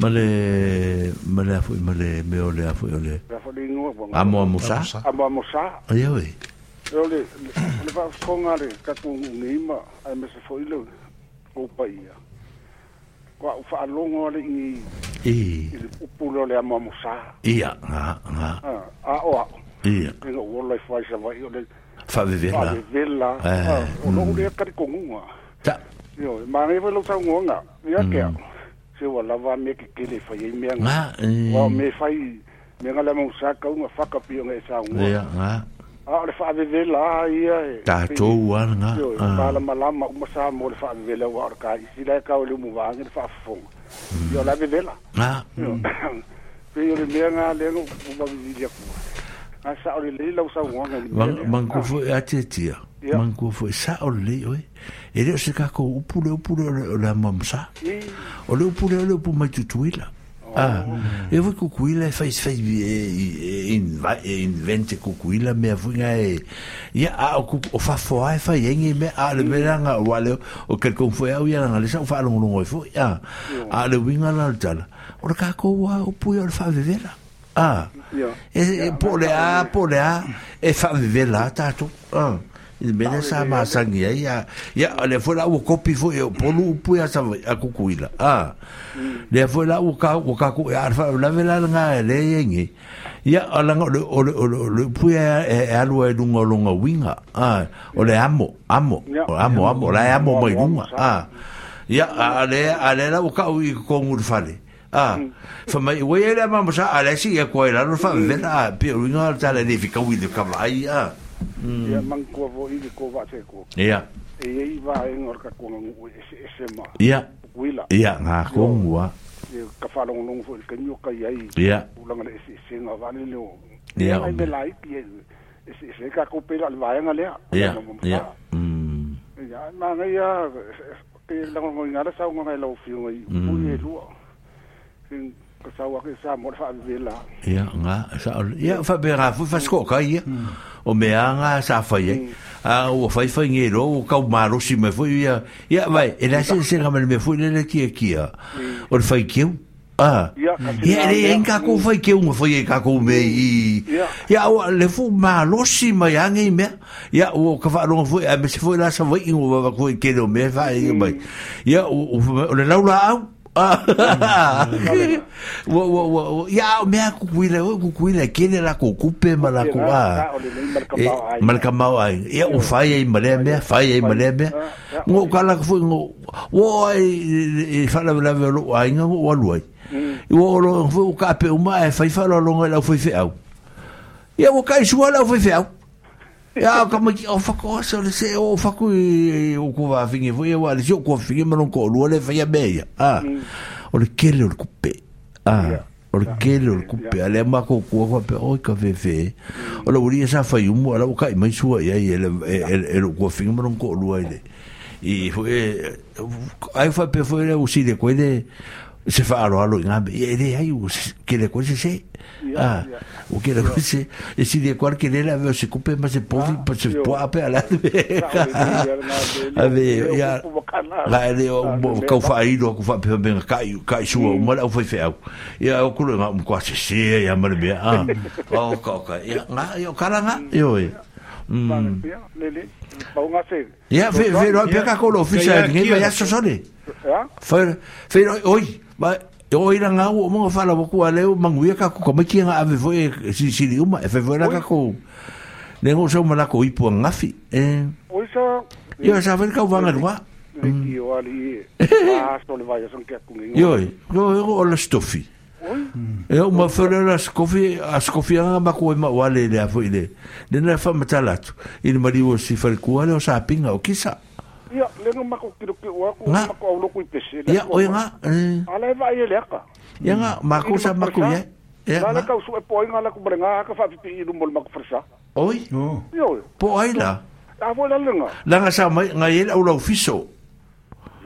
ma le ma le afu ma le me o le afu o le amo amo sa amo amo sa ai oi o le le va fonga le ka tu ngi ma ai me se foi lo o pa ia kwa u fa longo le ngi e u pulo le amo amo sa ia nga nga a o ia ke o lo fa sa vai o le fa vivela vivela o lo le ka ko ngunga ta yo ma me lo sa ngunga ia ke se ua lava mea kekele fai ai mea ga ua me fai eh. mega le mausā kauga fakapioga e sagua ia a o le faavevela ia e tatou alaga ah. malamalama uma sa mo le vela ua o le kaisi lae kao le mm. umuvagi le faafofoga ia o le avevela pei o le mea ga lega kua a ah, sa o le le lau sa wanga ni mangu fo e a te tia mangu fo sa o le oi e le se ka ko upu le upu le la mamsa o le upu le le upu mai tutuila oh. Ah, e voi kukuila e fais fais e, e, invente kukuila mea vuinga e ia a o, o fafoa e fai engi me a le meranga o ale o kelkong foi au iaranga lesa o faalongolongo e foi a a le winga la le tala o le kako ua o pui o le faavevera Ah. Yeah. E, e yeah, pole a pole a e fa vive la tato. Ah. Il bene sa ma sangue Ya ya le fo la u copi fo io polu pu ya sa a cucuila. Ah. Mm. Le fo la u ca u ca cu ya fa la vela nga le yenge. Ya ala o le le le pu ya e alu e dun e o longa winga. Ah. O le amo amo. O amo amo la amo mai dun. Ah. Ya ale ale la u ca u ko ngur fale. Ah, fa mai we era ma mo sa ala si e ko era no fa ver a pe u no ta le difi ka wili ka vai a. Ya man ko vo i ko va se ko. Ya. E i va en or ka ko no ese ese ma. Ya. Wila. Ya nga ko ngua. Ka fa long long fo ka nyu ka yai. Ya. U lang le ese ese nga va le lo. Ya. Ai me lai pi ese ese ka ko pe al va en ale. Ya. Ya. Mm. Ya ma nga ya ke lang ngoi nga sa ngoi lo fi ngoi u ye lu. kasawa ke sa mo fa vela ia nga sa ia fa bera fu fa sko ka ia o me nga sa fa ye eh. a o fa fa nge ro o ka maro si me fu ia ia vai e la se se me fu le le kia kia o fa kiu Ah. Ya, ele en ka ko foi que um foi ka ko me i. Ya, o le fu ma lo si ma ya ngi me. Ya, o ka fa lo foi, a me se foi la sa foi ingo va ko ke lo me fa i e mai. Ya, o le laula au. ia ah, o mea kukuila ah. ah, eh, o kukuila kele la ko kupe mala ko a marka mau ai ia o fai ai male mea fai ai male mea ngo kala ko ngo o ai fala vela velo ai ngo o alu ai o lo fo ka pe uma e fai fala longa la foi fe au ia o kai suala foi fe au ā ka mai ki o whako asa o le se o whako i o ko wawhinge fwoi o ale si o ko whinge manu ko lua le whaia meia a o le kere o le kupe a o le kere o le kupe a le ma ko kua kua pe oi ka wewe o le uri e sa whai o ka i mai sua ia ele o ko whinge manu ko lua ele eh, i fwoi ai né, whai pe fwoi le usire koe se fa alo alo nga e de ai ah, o que le coisa se ah o que le coisa se e si de qual ah, que le la se coupe mas se povi pa se po a pe ala a ve ya la ele o ka fa i do fa pe ben ka i ka i sua uma la foi feo ya o kulo nga um quase se ya mar be ah o ka ka ya nga yo cara nga yo Mm. Ya, fe, fe, no, pia ka kolo ofisa, ngai ba ya sosone. ¿Ah? Fe, fe, oi, ma o ira nga o mo fala bo ku ale o manguia ka ko me kinga ave foi si si di uma e foi la ka ko ne ngo so mala ko ipo nga fi e o so yo sa ver ka vanga wa yo ali a so le vai son ke ku yo yo o la stofi e o ma fere la skofi a skofi nga ma ko ma wale le a foi le ne na fa matala tu il mari o si fer ku ale o sa pinga o kisa Ia, le nga mako kiro ki o aku, nga mako au loku i pese. Ia, o ya nga. Eh. Ala e vai e Ia ya nga, mako sa mako ia. Ya. Ia, nga. Lala su e poi nga laku berenga, ka whapipi i rumol mako farsa. Oi? Ia, oi. Po ai la. Apo la lenga. Langa sa mai, nga ele au lau fiso.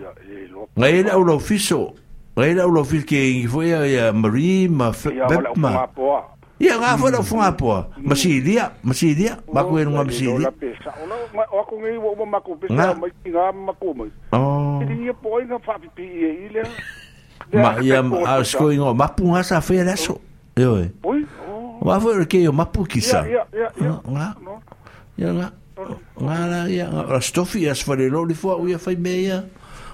Ia, e lo. Nga ele au lau fiso. Nga ele au lau fiso ke ingi ia, e, ia, Marie, ma, Bepma. Ia, wala au Ia nga fo fo nga po. Masilia, masilia, baku en ngam sili. Ona aku ngi wo ma maku pe sa ma nga maku mo. Oh. Ini ia po nga fa pi e ile. Ma né? ia a sko ngo ma pu nga sa fe la so. Yo. Oi. Ma fo ke yo ma pu ki sa. Ya ya ya. Nga. Ya nga. Nga la ya la stofi as fa le lo li fo ia fa me ya.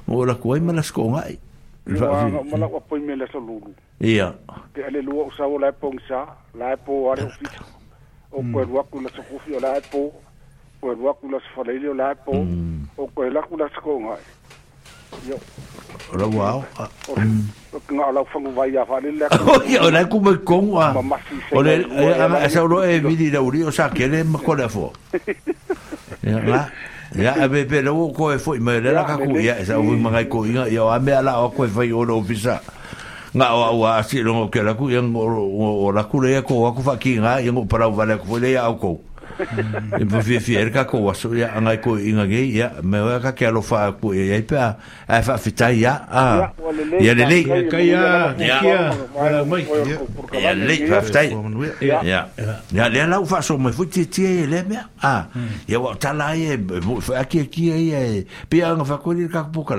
Mo la ko ai ma la sko nga. Nga ma la ko me la so lulu. ia pe ale lua o sau la po ngsa la po ale ofisa o koe lua kula sa kufi o la po koe lua kula sa falele o la po o koe la kula sa ko ngai yo ra wao nga la fangu vai ya fale la o yo la ku me kong wa o le ama sa ro e vidi da uri o sa ke le ma ko la fo ya ya ave pe lo ko e fo me le la ka ku ya sa u ma ko ya ya ame ala o ko e fo o ofisa nga o o asi lo ngo kela ku yang o o la ku le aku fa ki nga yang o para o vale ku le ya e bu fi fi erka ko aso ya nga ko inga ge ya me wa ka ke alofa fa ku e ya pa a fa fi ta ya a ya le le ka ya ya ya mai ya le fa fi ta ya ya le la u fa so me fu ti ti le me a ya wa ta la ye fa ki ki e pe nga fa ko ni ka ku ka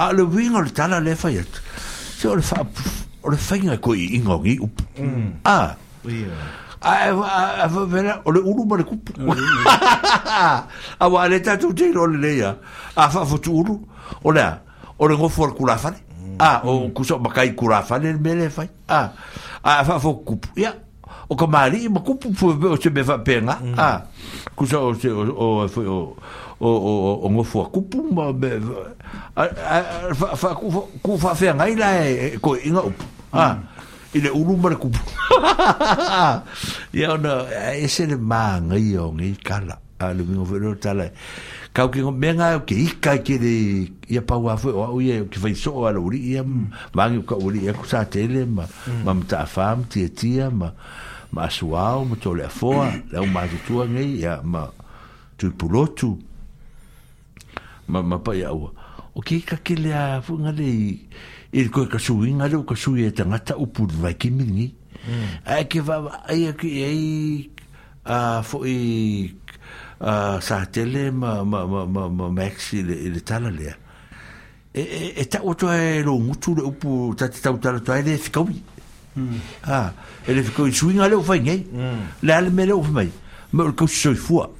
a le winga le tala le fai so le fa, o le fai ngai koi ingo mm. A, a, a, a, a, a, o le uru ma le kupu. A wa le tatu te ilo le leia, a fa fotu uru, o le, o le ngofu al kurafane. A, o mm. kuso makai kurafane le mele fai. A, a, a, fa fotu kupu, ya. O komari maari, ma kupu fuwe o se me fa pena mm. A, kuso o o, o, o o o o fo kupu ma be fa fa ku fa fa ngai la e, e, ko inga ah ile uru mar kupu ya no ese le manga yo ngi kala ale mi overo tala ka ki ngi menga ke ikai ke de ya pa wa fo o ye ke fai so ala uri ya mangi mm. ka uri ya ku sa tele ma mm. ma mta fam tie tie ma ma suau mo tole foa la ma tu ngi ya ma tu pulotu ma ma pa ya o o ke ka e ke le a fu nga le il ko ka su inga le ka su ye ta nga ta upu va ki mi mm. ni a ke va a ye ki a fo i a sa tele ma ma ma ma maxi le le ta la le e e e ta o to e lo mutu le upu ta ta ta ta ta fi ka wi ah ele fi ko su inga le o fa ngai le al me mm. le o fa mai ma ko su fo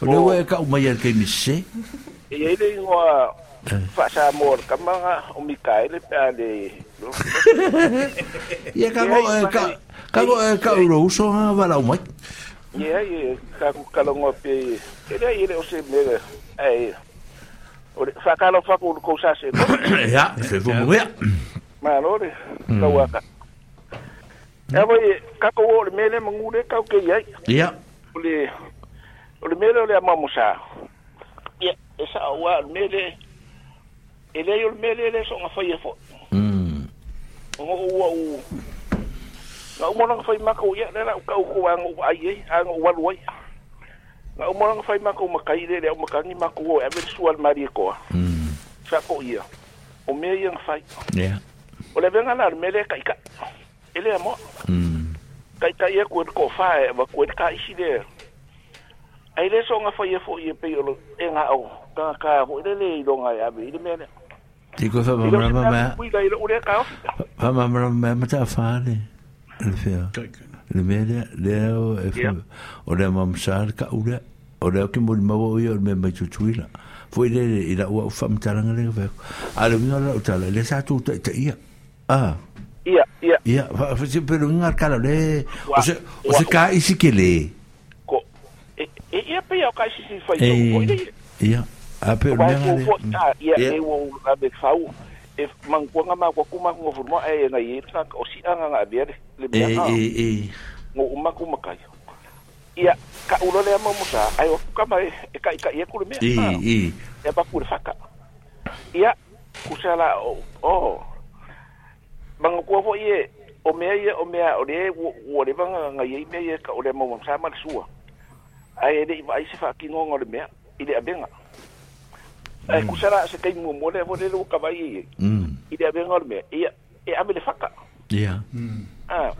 o le ua e ka umai al kei mise e e le ingoa fa sa mor kamanga o mikaele pe ale ia ka go e ka ka go e ka uro uso ha wala umai ia ia ka ku kalongo pe e le ile o se mele ai o le fa kalo fa ku ko sa se ia se fu mu ia ma lo le ka wa ka Ewa e, kako o le mele mangure kau ke iai. Ia. O le, o le e mele e mm. e mm. o le amamu sa ia e saʻauā o le mele e lei o le mele e le soʻogafaia foʻi o goʻu uaʻu ga umolaga fai makau ia le laʻu kaukou agou ai ai agou alu ai ga umolaga fai makau makai le leau makagi makou o e ave le sua le maliekoa sakoʻi ia o mea ia gafai o le avega la le mea le kaʻikaʻi e lea moa kaʻikaʻi e le koʻofā e avakua kaisi le ai le so nga foi fo ye pe lo e nga o ka ka ho le le lo nga ya bi le me Tiko fa mamra mamma. Fa mamra mamma ta fane. Le fea. Le mele le o e fa. O le mamsar ka ura. O le ke mo mo yo me me chuchuila. Foi le ila o fa mtalanga le fa. Ale mi ala utala le sa tu ta ia. Ah. Ia, ia. Ia, fa se pelo ngar kala le. O se o se ka isikele. Ia. Iya eh, eh, pe yo kai sisi fai yo. Eh, iya. Ape o lenga le. Ia e wo na be fau. E man ma kwa kuma ngo furmo e na ye tak o si anga nga be le be ha. E e e. Ngo uma kuma kai. Ia ka ulo le mo musa ai o kama e ka ka ye kulu me. E e. E ba kulu faka. Ia kusala o o. Bang kwa fo ye o mea ye o mea o le wo le banga nga ye me ye ka o le mo musa ma sua. ai ele iba ai se fa ki ngongo le mea ile abenga ai mm. ku sara se kai mo mole vo le ka bai e, e. mm ile abenga le mea ia e ame le faka ia mm ah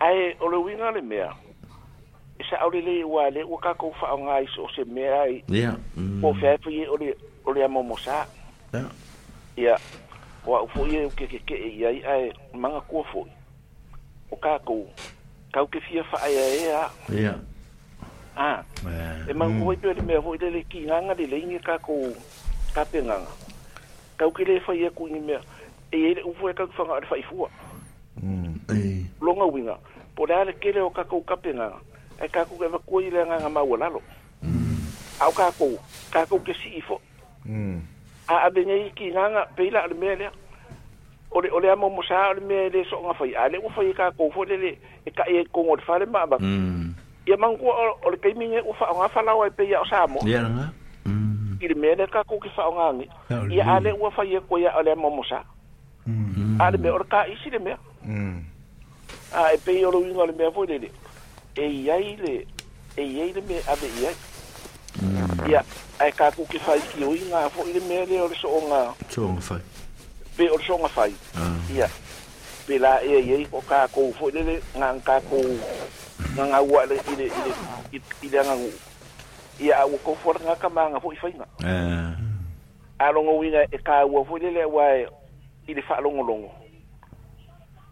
ai ole winga le mea e sa ole le wa mm. le o ka ko fa nga ai so se mea ai ia mm fa fa ye ole ole amo mo sa ia ia wa fo ye ke ke ke ia ai ai manga ko fo o ka ko ka ke fia fa ai ai ia ia yeah a ah. eh. e ma ko i pele me ho i le ki nga le le ni ka ko ka pe nga ka ke le fa ye ku ni me e ye u fo ka fa nga fa i fu mm e longa winga po la le e ke le o ka ko ka pe nga e ka ku ke va ku i le nga ma wala lo mm au ka ko ka ko ke si fo mm a a be ni ki nga nga pe la le me le o le o le amo mo sa le me e le so nga fa i le u e fo i ka ko fo le le e ka e ko ngot fa le ma ba mm ia mangu o le pei mine ua whaonga whalau ai pei ao Samo. Ia nga. Mm. I re mea reka kou ki whaonga ngi. Ia ale ua whai e koe ale a momosa. Mm. Ale mea o re ka isi re mea. Mm. A e pei o ruinga le mea voi rere. E iai le, e iai le mea ave iai. Ia, ai e ka kou ki whai ki ui ngā fo i re mea re o re so o ngā. So o ngā whai. Ah. Be e o re so o ngā whai. Ia. Pela e iai o ka kou fo i re ngā ka kou. Ia. nga ua le ile ile ile nga ia u ko for nga kama nga fo ifainga eh alo ngo winga e ka ua fo le wa e, ile fa longo longo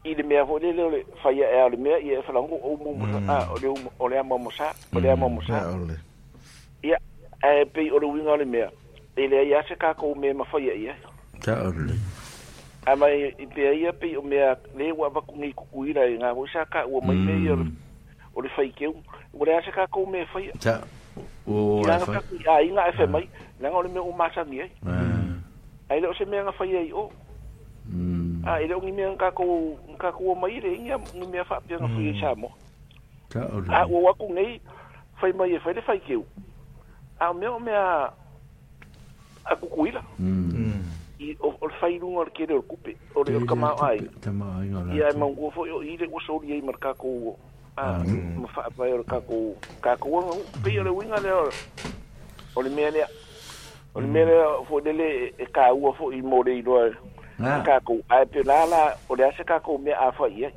ile mea fo le le fa ia e ale mea ia fa e longo o mo mm. a o le o le mo sa o le mo sa mm. ia e pe o le winga le mea ile e ia se ka ko me ma fa ia ia ka ole ama i pe ia pe o mea le wa va ku ngi ku ira nga ho sa ka o mai le ia mm. o le faikeu ua le a se kakou me faia ilaga aiga e fe mai laga o le mea ua masagi ai ai le o se mea fai ai o a i le o gimea kakou kakou o mai re, i le iga gimea faapeaga fui ai o moa a ua aku nei fai mai e fai le faikeu a o mea o mea Mm. i o fai failuga o le kele o le kupe o le o le kamao aiga ia e maugua foi i le ua soli ai marka le kakou Ah, ma mm-hmm. fa fa yo ka ko ka ko oh, pe yo le winga le o oh. le mele o le mele mm. fo dele e ka u fo i mo le do ah. ka ko ai e pe la la o le se ka ko me a fa ye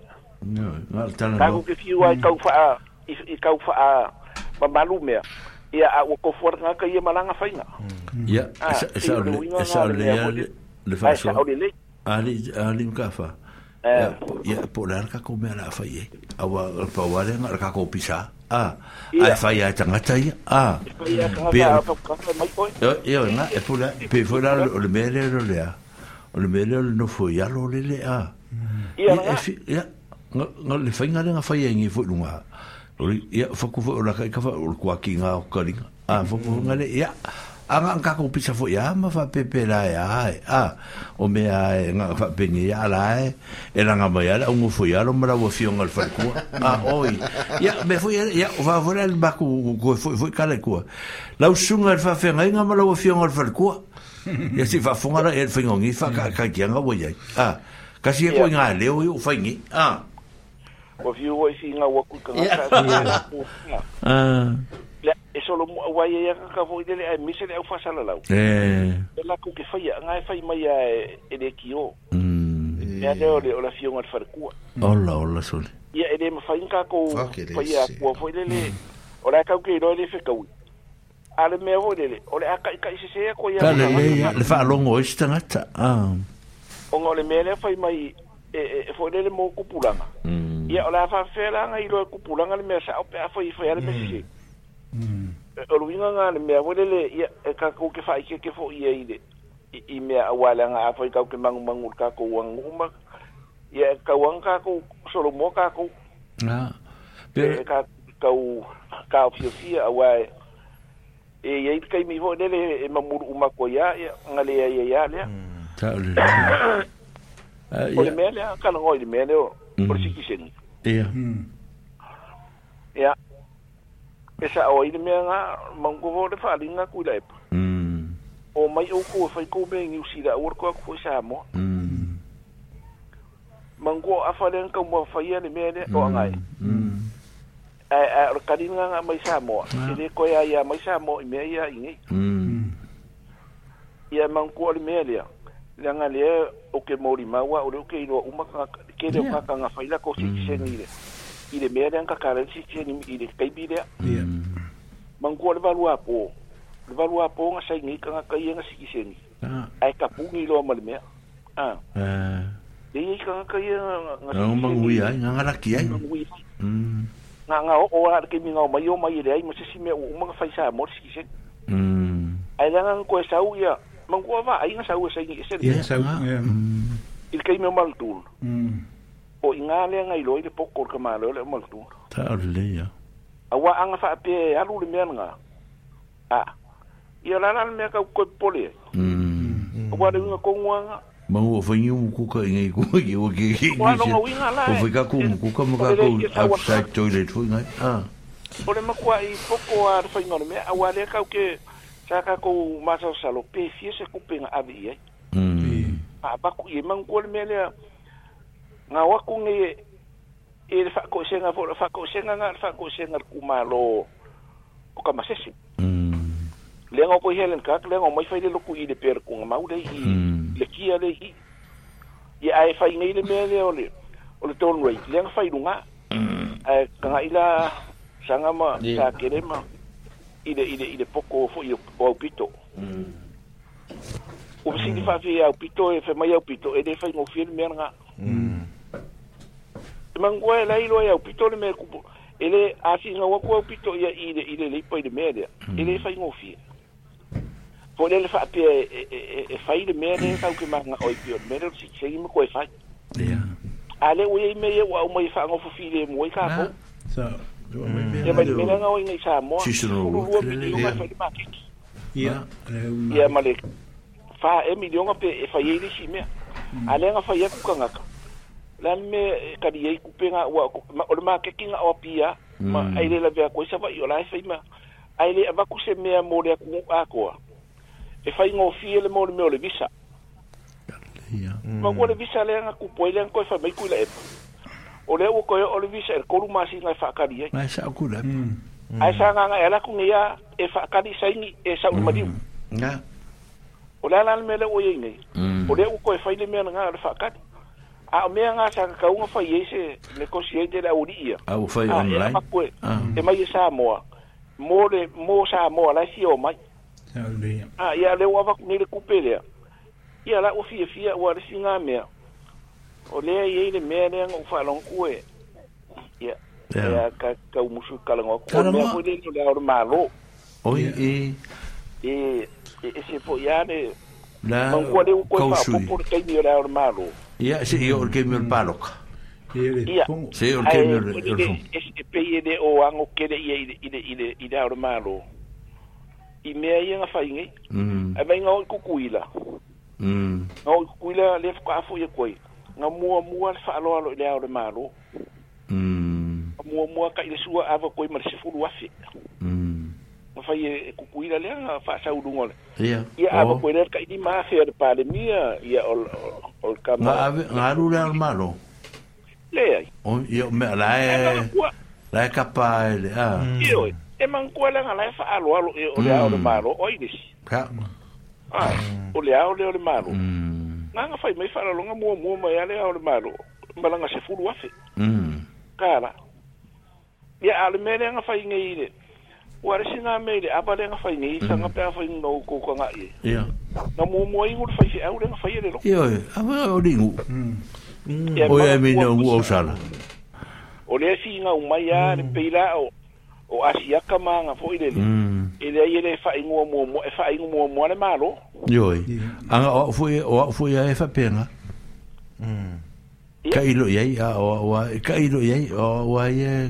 ka ko ke fi wa mm. ka fa i ka fa ba malu me ia a ko for na ka ye malanga fa ina ya sa le le fa so ali ali ka fa Eh. Eh, ya ya, la ka ko me la fa ye awa pa wa le ka ko pisa a a fa ya ta nga ta ye a pe ya ka na e po la pe fo le me le le le a le me no fo ya lo le le a ya ya no le fa nga le nga fa ye ngi fo lu nga ya fa ku fo la ka ka fa ko ki nga ka ni a fo nga le ya anga ka ko pisa fo ya ma fa pepe la ya a o me a e nga fa peni ya la e era nga ba ya la un fo ya lo mra fion al fa oi ya me fui ya ya va volar el ba ku ko fo fo ka le ku la usunga al fa fe nga al ya si fa fo el fa ngi fa ka mm. ka ki nga wo ya a ka si e ko nga e le o fa ngi a o fiu o si nga wo ku ka ah solo mo wa e ye ka ka fo dile ai misere au fa sala lau eh la ku ke fa ya nga fa mai ya e de kio mm ya de ole ola fio ngat farku ola ola sol ya e de ma fa inka ko fa ya ku fo dile ola ka ku ro dile fe ka wi ale me vo dile ole aka ka isi se ko ya ka le le fa longo ista ngat ah ongo le mele fa mai e e fo dile mo ku pulanga mm ya ola fa fe la nga i ro ku pulanga le me sa o pe fo i fo ya le me si o luinga nga le mea wele le ia e kakou ke whaike ke fo ia i i mea awala nga awhai kau ke mangu mangu kakou wanguma ia e kauang kakou solo mo kakou ah. e kakou kau fia fia awai e ia i kai mi fo lele e mamuru umako ia ia ngalea ia ia lea le o le mea lea kalango i le mea leo hmm. o le sikiseni ia hmm. ia e sa o ile mea nga mongu vo le fali nga kui lai pa mm. o mai o ko fai ko me ngi usira o ko ko sa mo mongu mm. a fa le nka mo fai ile mea le o mm. nga ai a ka din nga mai sa mo ile ah. ko ya ya mai sa mo i mea ya i ngi ia mongu o le mea le le nga le o ke mo ri ma wa o le o ke i lo uma ka ke le ka ka nga fai la ko si se ni le mm. ile meren ya ka karan si tieni mi ile kai bidea ya. mm. mangua le valua po le valua po nga sai ngi ka ka yenga ah ai nga ai nga nga mm. ke mai o mai ile ai mo se si me o mo fa sa mo si kiseni mm. ya mangua e ya ah. iya. il kai mal tul o i ngā lea ngai loi le poko ka māleo le umalatu. Ta aru le ia. A wā anga wha ape alu le mea nga. A. Ia lana le mea kau koe pole. Mm. A wā le unga konguanga. Mau o whaingi o mukuka i ngai kua ki o ke ke ingisha. O whai kaku mukuka ma kaku upside toilet hui ngai. Ah. O le makua i poko a whaingi o le mea. A wā le kau ke sa kaku masau salo. Pe fie se kupenga avi i ai. Mm. A baku i mangu kua le mea lea. Mm. nga waku nge e le fako senga fo fako senga nga fako senga ku malo o ka masesi mm le nga po helen ka le nga mai fai le ku i per ku nga mau le mm. le kia le i ye ai fai ngai le me le ole ole ton rei le nga fai lunga e ka ila sanga ma sa kere ma i de i poko fo i o pito mm o si fi au pito e fe mai au pito e de fai ngofir me nga mm mangua e lai loa au pito le mea kupo ele asi nga hmm. ele au pito ia i le i le leipa i le mea lea ele e fai ngofia po le le faa pia e fai le mea lea kau ke manga oi pio le mea lea si kisegi ma koe fai a le ah. ue i mea ua au mai faa ngofo e mai le mea nga oi ngai sa fai le makeki ia ma le faa e milionga pe e ele e le si mea hmm. a le nga fai e Mm. la me kari ai kupenga wa o le makekinga o pia ma ai le lave ko sa vai o la fai ma ai le va ku se mea mo le ku a e fai ngo fie le mo le me le visa ma ko le visa le nga ku poi le ko fa mai ku le o le o ko o le visa e ko ru ma si nga fa kari ai ma sa ku le ai sa nga nga ela ku ngia e fa kari sa ni e sa mm. u ma diu nga o la la me le o ye ngai mm. o le o ko e fai le me nga le fa kari a ah, o mea gasa kakauga fai ai se le kosi ai te laulii au fai online makue e mai e samoa mo le mo samoa laisi o mai a ah, ia le ua vaku le kupe lea ia la ua fiafia ua lesiga mea o lea e i ai le mea le agou faalogakue ia ia ka kau musu kalagoaku o mea koe lelo lea o le mālō oi e. e e e se foʻi a le maugua le ua koe faapopo le kaimi o lea o le mālō ia se ia o ke mi paloka ia se o ke mi o se pe ia o ango kere ia ile ile ile ile malo i mea ia nga fai ngai a mai nga oi kukuila nga oi kukuila le fuka afu ia koi nga mua mua le whaalo alo ile o malo mua mua ka ile sua ava koi marisifuru afi Mm ma fai e eh, kukuina lea faasauduga ole ia amakoe lea kaini mafe ale palemia ia olkamagalu lea ole malo leai ia mea lae lae kapa e, mm. e lea ioe e magakua lega lae faaaloalo e o lea ole mm. malo o ai lesi ae o lea ole ole malo gaga mm. fai mai faalaloga muamua mai a lea ole malo malaga sefulu afe kala ia ale mea leaga faigai le ua mm. le sina me le apa lenga fai ni sanga pea fai no kukanga i ia na mua mua ingu le fai se au lenga fai ele lo ia e apa o dingu mm. mm, o ia me no ngu au sala o le si inga umai a le peila o o asiaka manga fo ile le ele ai ele fai ngu mua mua e fai ngu mua mua le malo ioi anga o fui o fui a e fai penga ka ilo iai a o a ka ilo iai o a ia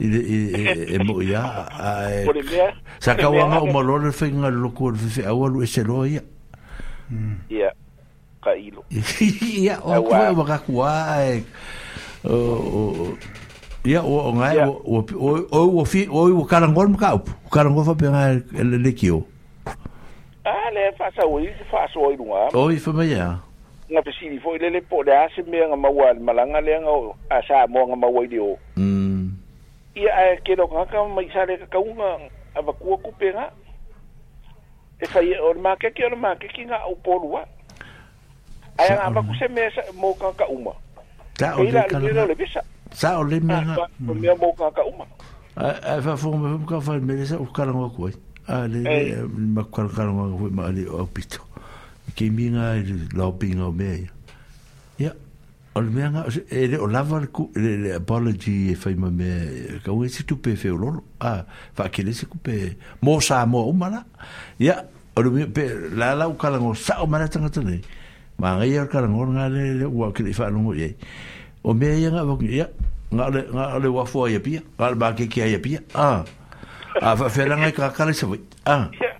i e e mo ya e mm. a e sa ka wa mo lo le fe nga lo ko fe fe a wa lo e se lo ya ya ka ilo ya o ko wa ka kwa e o ya o nga o o o fi o o ka ngol mo ka o ka ngol fa pe nga e, le le kio a le fa sa o i fa sa o i nga o i fa me ya nga pe si fo le le po le a se me nga ma wa malanga le nga a sa mo nga ma wa i o mm ia ae eh, ke loka haka mai sare ka kaunga a wakua kupe nga e fai e eh, ole maa keke ole maa keke nga au polua ae nga amaku se mea sa mo ka ah, ka uma ta o le ka lama sa o ah, le mea nga mea mo ka ka uma ae fai fonga mea mka fai mea sa u ka langa kuai ae le eh. ma ka langa kuai ma ale o pito ke minga e lau pinga o mea ya ya o le mea nga e o lava le ku le le apology e fai ma me ka ue si tupe fe o lolo a fa ke le si kupe mo sa mo o mana ya o le mea pe la la u kalango sa o mana tanga tane ma nga ia o kalango nga le le ua ke le fa lungo ye o mea ia nga wakini ya nga le nga le wafu a ia pia nga le ba ke ki a ia pia a a fa fe la nga i ka kale sa vui a ya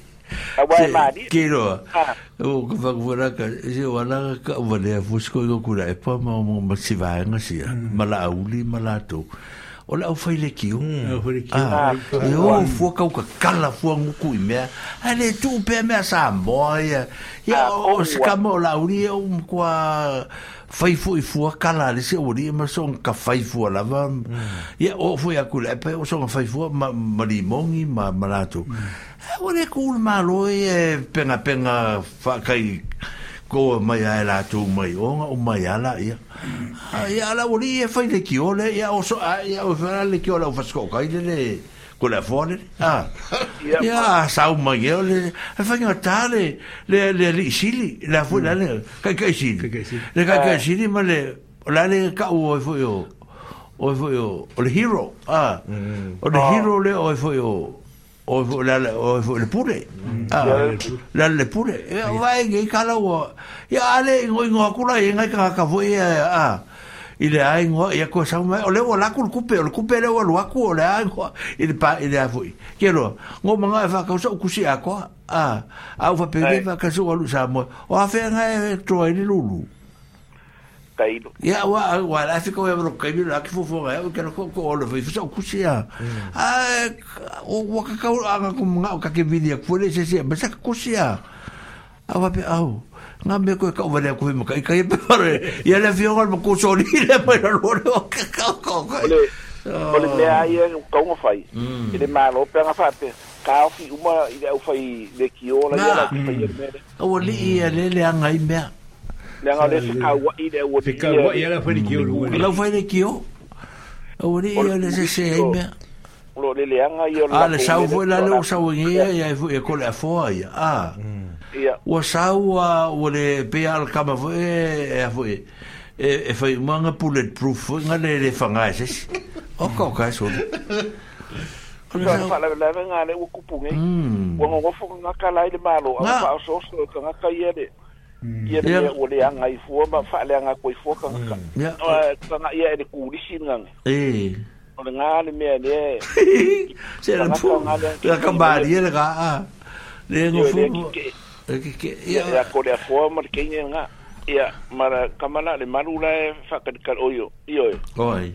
Awai mani. Kiro. O ko va ko na ka se wala ka e o vale fu sko go kula e pa ma mo ma si va nga si ya. Mala uli mala to. O la o fa ile ki un. O fa ile ki. Yo fu ka ka kala fu ngu ku me. Ale tu pe me sa boy. Ya o se ka mo la uli o mo kwa fai fu i fua kala le se ori e, ma son ka fai fua la va ya mm. o fu ya kula pe o son fai fua ma ma limongi ma ma la o le kul malo e, e penga penga fa kai ko mai ala e tu mai o o mai ala ia mm. ai ala o e fa le ki ole ia o so ai o fa le ki ole o fa sko kai le ko le fone ah ia sa o mai e ole e fa ngo tale le le le sili la fu la le kai kai sili le kai kai sili ma le la le ka o e fo yo o e fo yo o le hero ah o le oh. hero le o e fo yo o la o fu le pure mm. ah, la le pure e vai ka la o ya ale ngo ngo ku la e ngai ka ka fu e, a i le ai ngo ya ko sa o le vola la ku ku pe o ku pe le o lo ku o le ai ngo i le pa i le fu quiero ngo manga fa ka so ku si a ko a a fa pe le fa ka so lu sa mo o fa ngai e, to ai le lu lu taino. Ia, wā, wā, la e whikau e wano kaini, la ki fōwhonga e, o kia nako ko ono, fai fisa o kusi a, mm. a, o wakakau a ngā kumu ngā o kake vini a kuwele se se, ma saka kusi a, e a wape au, ngā me koe kau wane a kuwe maka, i kai e pepare, ia le whiongar ma kuso ni, le mai na lore o kakau kau kai. Ole, ah. ole mea ai e kau ngā fai, i mm. le mā lope a ngā fape, kau fi uma i le au fai le ki ola, i le au fai e mere. Au ali i le le mm. angai mea. Dengan ada sekawa'i dia wadi. Sekawa'i ialah fanikio. Ialah fanikio. se ialah sesemia. Lo ah, le leanga ia la. Ala sau foi la lo sau ia ia foi ko la foi. Ah. Ia. O sau o le pe al kama foi e foi. E foi manga bullet proof nga le mm. ah. le fanga se. O ka ka so. Ona fala la nga le ukupunge. Wo ngofo nga kala ile malo. Nga so so nga ka ia de. ia le o le anga i fua ma fa le anga koi fua ka mm. ka ka nga ia e ku di sin nga e eh. o le nga le me le se le pu la ka ba di le ga a le ngo fu eh, ke ke ia ko le fua ma ke ni nga ia mara kamala le maru la e fa ka ka oyo iyo e. oi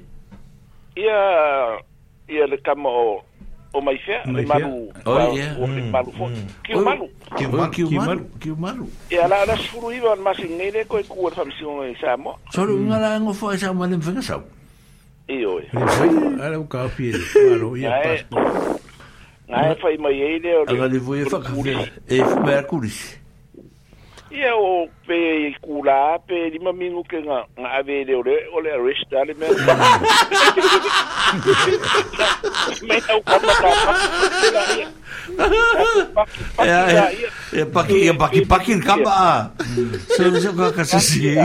ia ia le kama o Oh, mm. Mm. o maifia, malu, o malu fo, ki o malu. Ki o malu, kiu o malu. E ala ala suru iwa an masi ngere koe kua fam si o e sa mo. Soro unga mm. la ngo fo e sa mo le mfenga E o e. Ala uka api e, malu, ia paspo. Nga e fai mai e le o le. Aga fa kafe, e fuma e kuris. Ia o pe i kula pe lima minuke nga ave le ole ole arresta le me. Me tau kama kama. Ya ya paki ya paki paki kama ah. So so ka kasisi.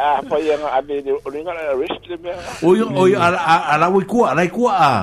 Ah pa yang ave le ole nga arrest le me. Oyo oyo ala ala wikua ala ikua ah.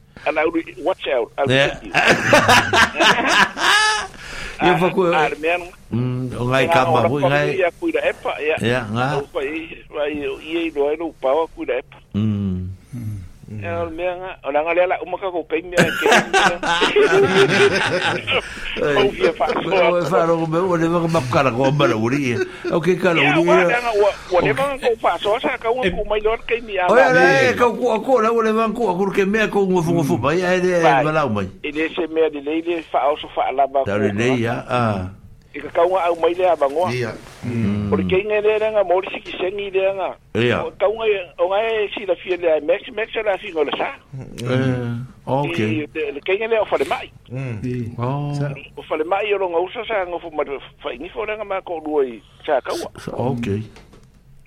And I would watch out. I would yeah. Ia whaku... Aere ah, ah, mea nung. Mm, ngai ka ah, mahu, ngai... Ia kuida epa, ia. Ia, ngā. Ia i roa i nung e pawa kuida epa. Mm. Lenga, olanga lela umaka ko peimia ke. Au fia fa. Au fa ro me o le ma makara ko mara uri. O ke kala uri. O le ma ko fa so sa ka un ko mai lor ke mi ala. O le ka ko ko la o le ma ko ko ke me ko ngo fo fo ba ya de bala mai. Ele se me de le fa o so fa la ba. Da le ya. Ah. Mm. i ka kaunga au mai lea vangoa. Ia. Mm. Ori lea renga mori siki sengi lea Kaunga o ngai si la fia lea mex, mex la si sa. Eh, ok. Ee, Kei lea o fale mm. ee. oh. O fale o longa usa sa ngofu madu faingi fo renga ma ko lua i sa kaua. Ok.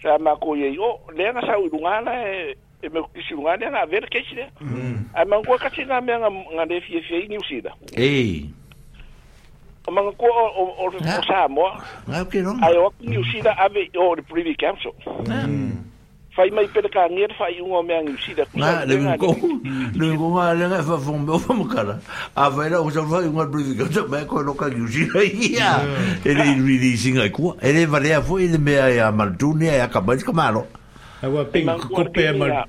Sa ma ko o lea nga sa uilungana e e me kisi lungana mm. nga avere kesi lea. Mm. mangua kasi nga mea nga nga lea fia usida. Ei. o mga ko o o o sa mo nga ah, ah, ke no ai o ni usida ave o le privy council ah. mm. fai mai pele ka ngir fai ungo me ang usida nga le ko le ko nga le nga fa fom o fom kala a vai la o sa fai ungo privy council me ko no ka usida ia ele releasing ai ko ele vale a foi ele me a mal dunia a ka mas kamalo Awa ping kope mal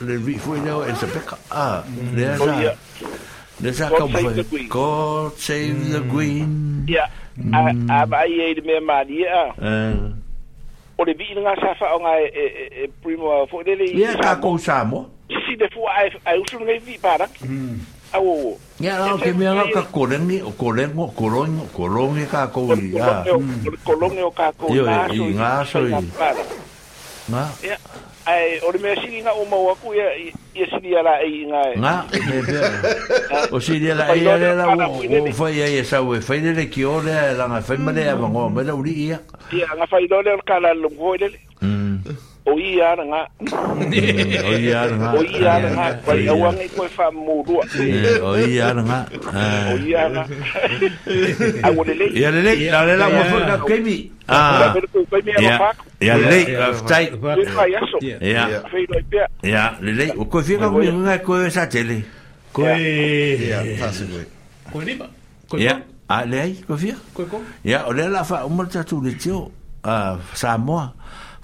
le vi foi nau e se peka a le sa le sa ka foi God save the queen ya a a ye de me mari a o le vi nga sa fa nga e primo fo le le ya ka ko sa mo si de fo ai ai usu nga vi para au ya no ke me nga ka kolengi o kolengo kolongo kolongi ka ko ya kolongo ka ko na so nga so nga ya ai o le mea sili nga o mau aku ia ia sili ala ai nga nga o sili ala ai ala la o o fai ai sa e fai e e le ki o e la nga fai male a ngo mele uri ia ia nga fai dole ka la lungo ele mm o i ara nga o i ara nga o i ara nga pa i awa ngai koe wha mōrua o i ara nga o i ara a o lele i ara lele la lela mo fo ka kemi ah ya lele aftai ya ya lele o koe fika ko nga koe sa tele koe ya fasi koe koe riba koe ya a lei koe fia koe ko ya o lela fa o mo tatu le tio a samoa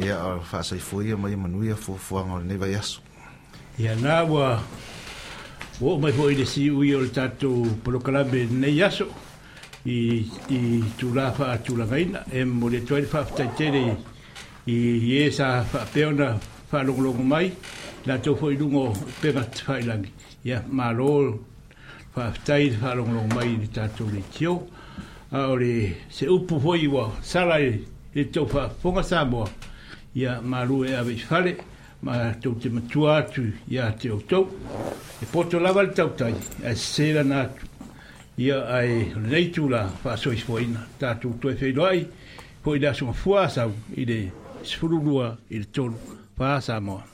ia o faasaifoia mai manuia fuafuaga o lenei vaiaso ia na ua o mai foi de si ui o le tatou polokalabe lenei aso i i tula faatulagaina e mo le toe le faafetaitele i ē e sa faapea ona faalogologo mai latou foi luga o pega faailagi ia malo faafetai le faalogologo mai i le tatou leitio a o le se upu foi ua sala e il tau wha fonga Samoa ia maru e awe ma tau te matua atu te o tau e poto lava le tau tai e sera na atu ai la sois tātou toi e da sunga fuasau le sfururua i le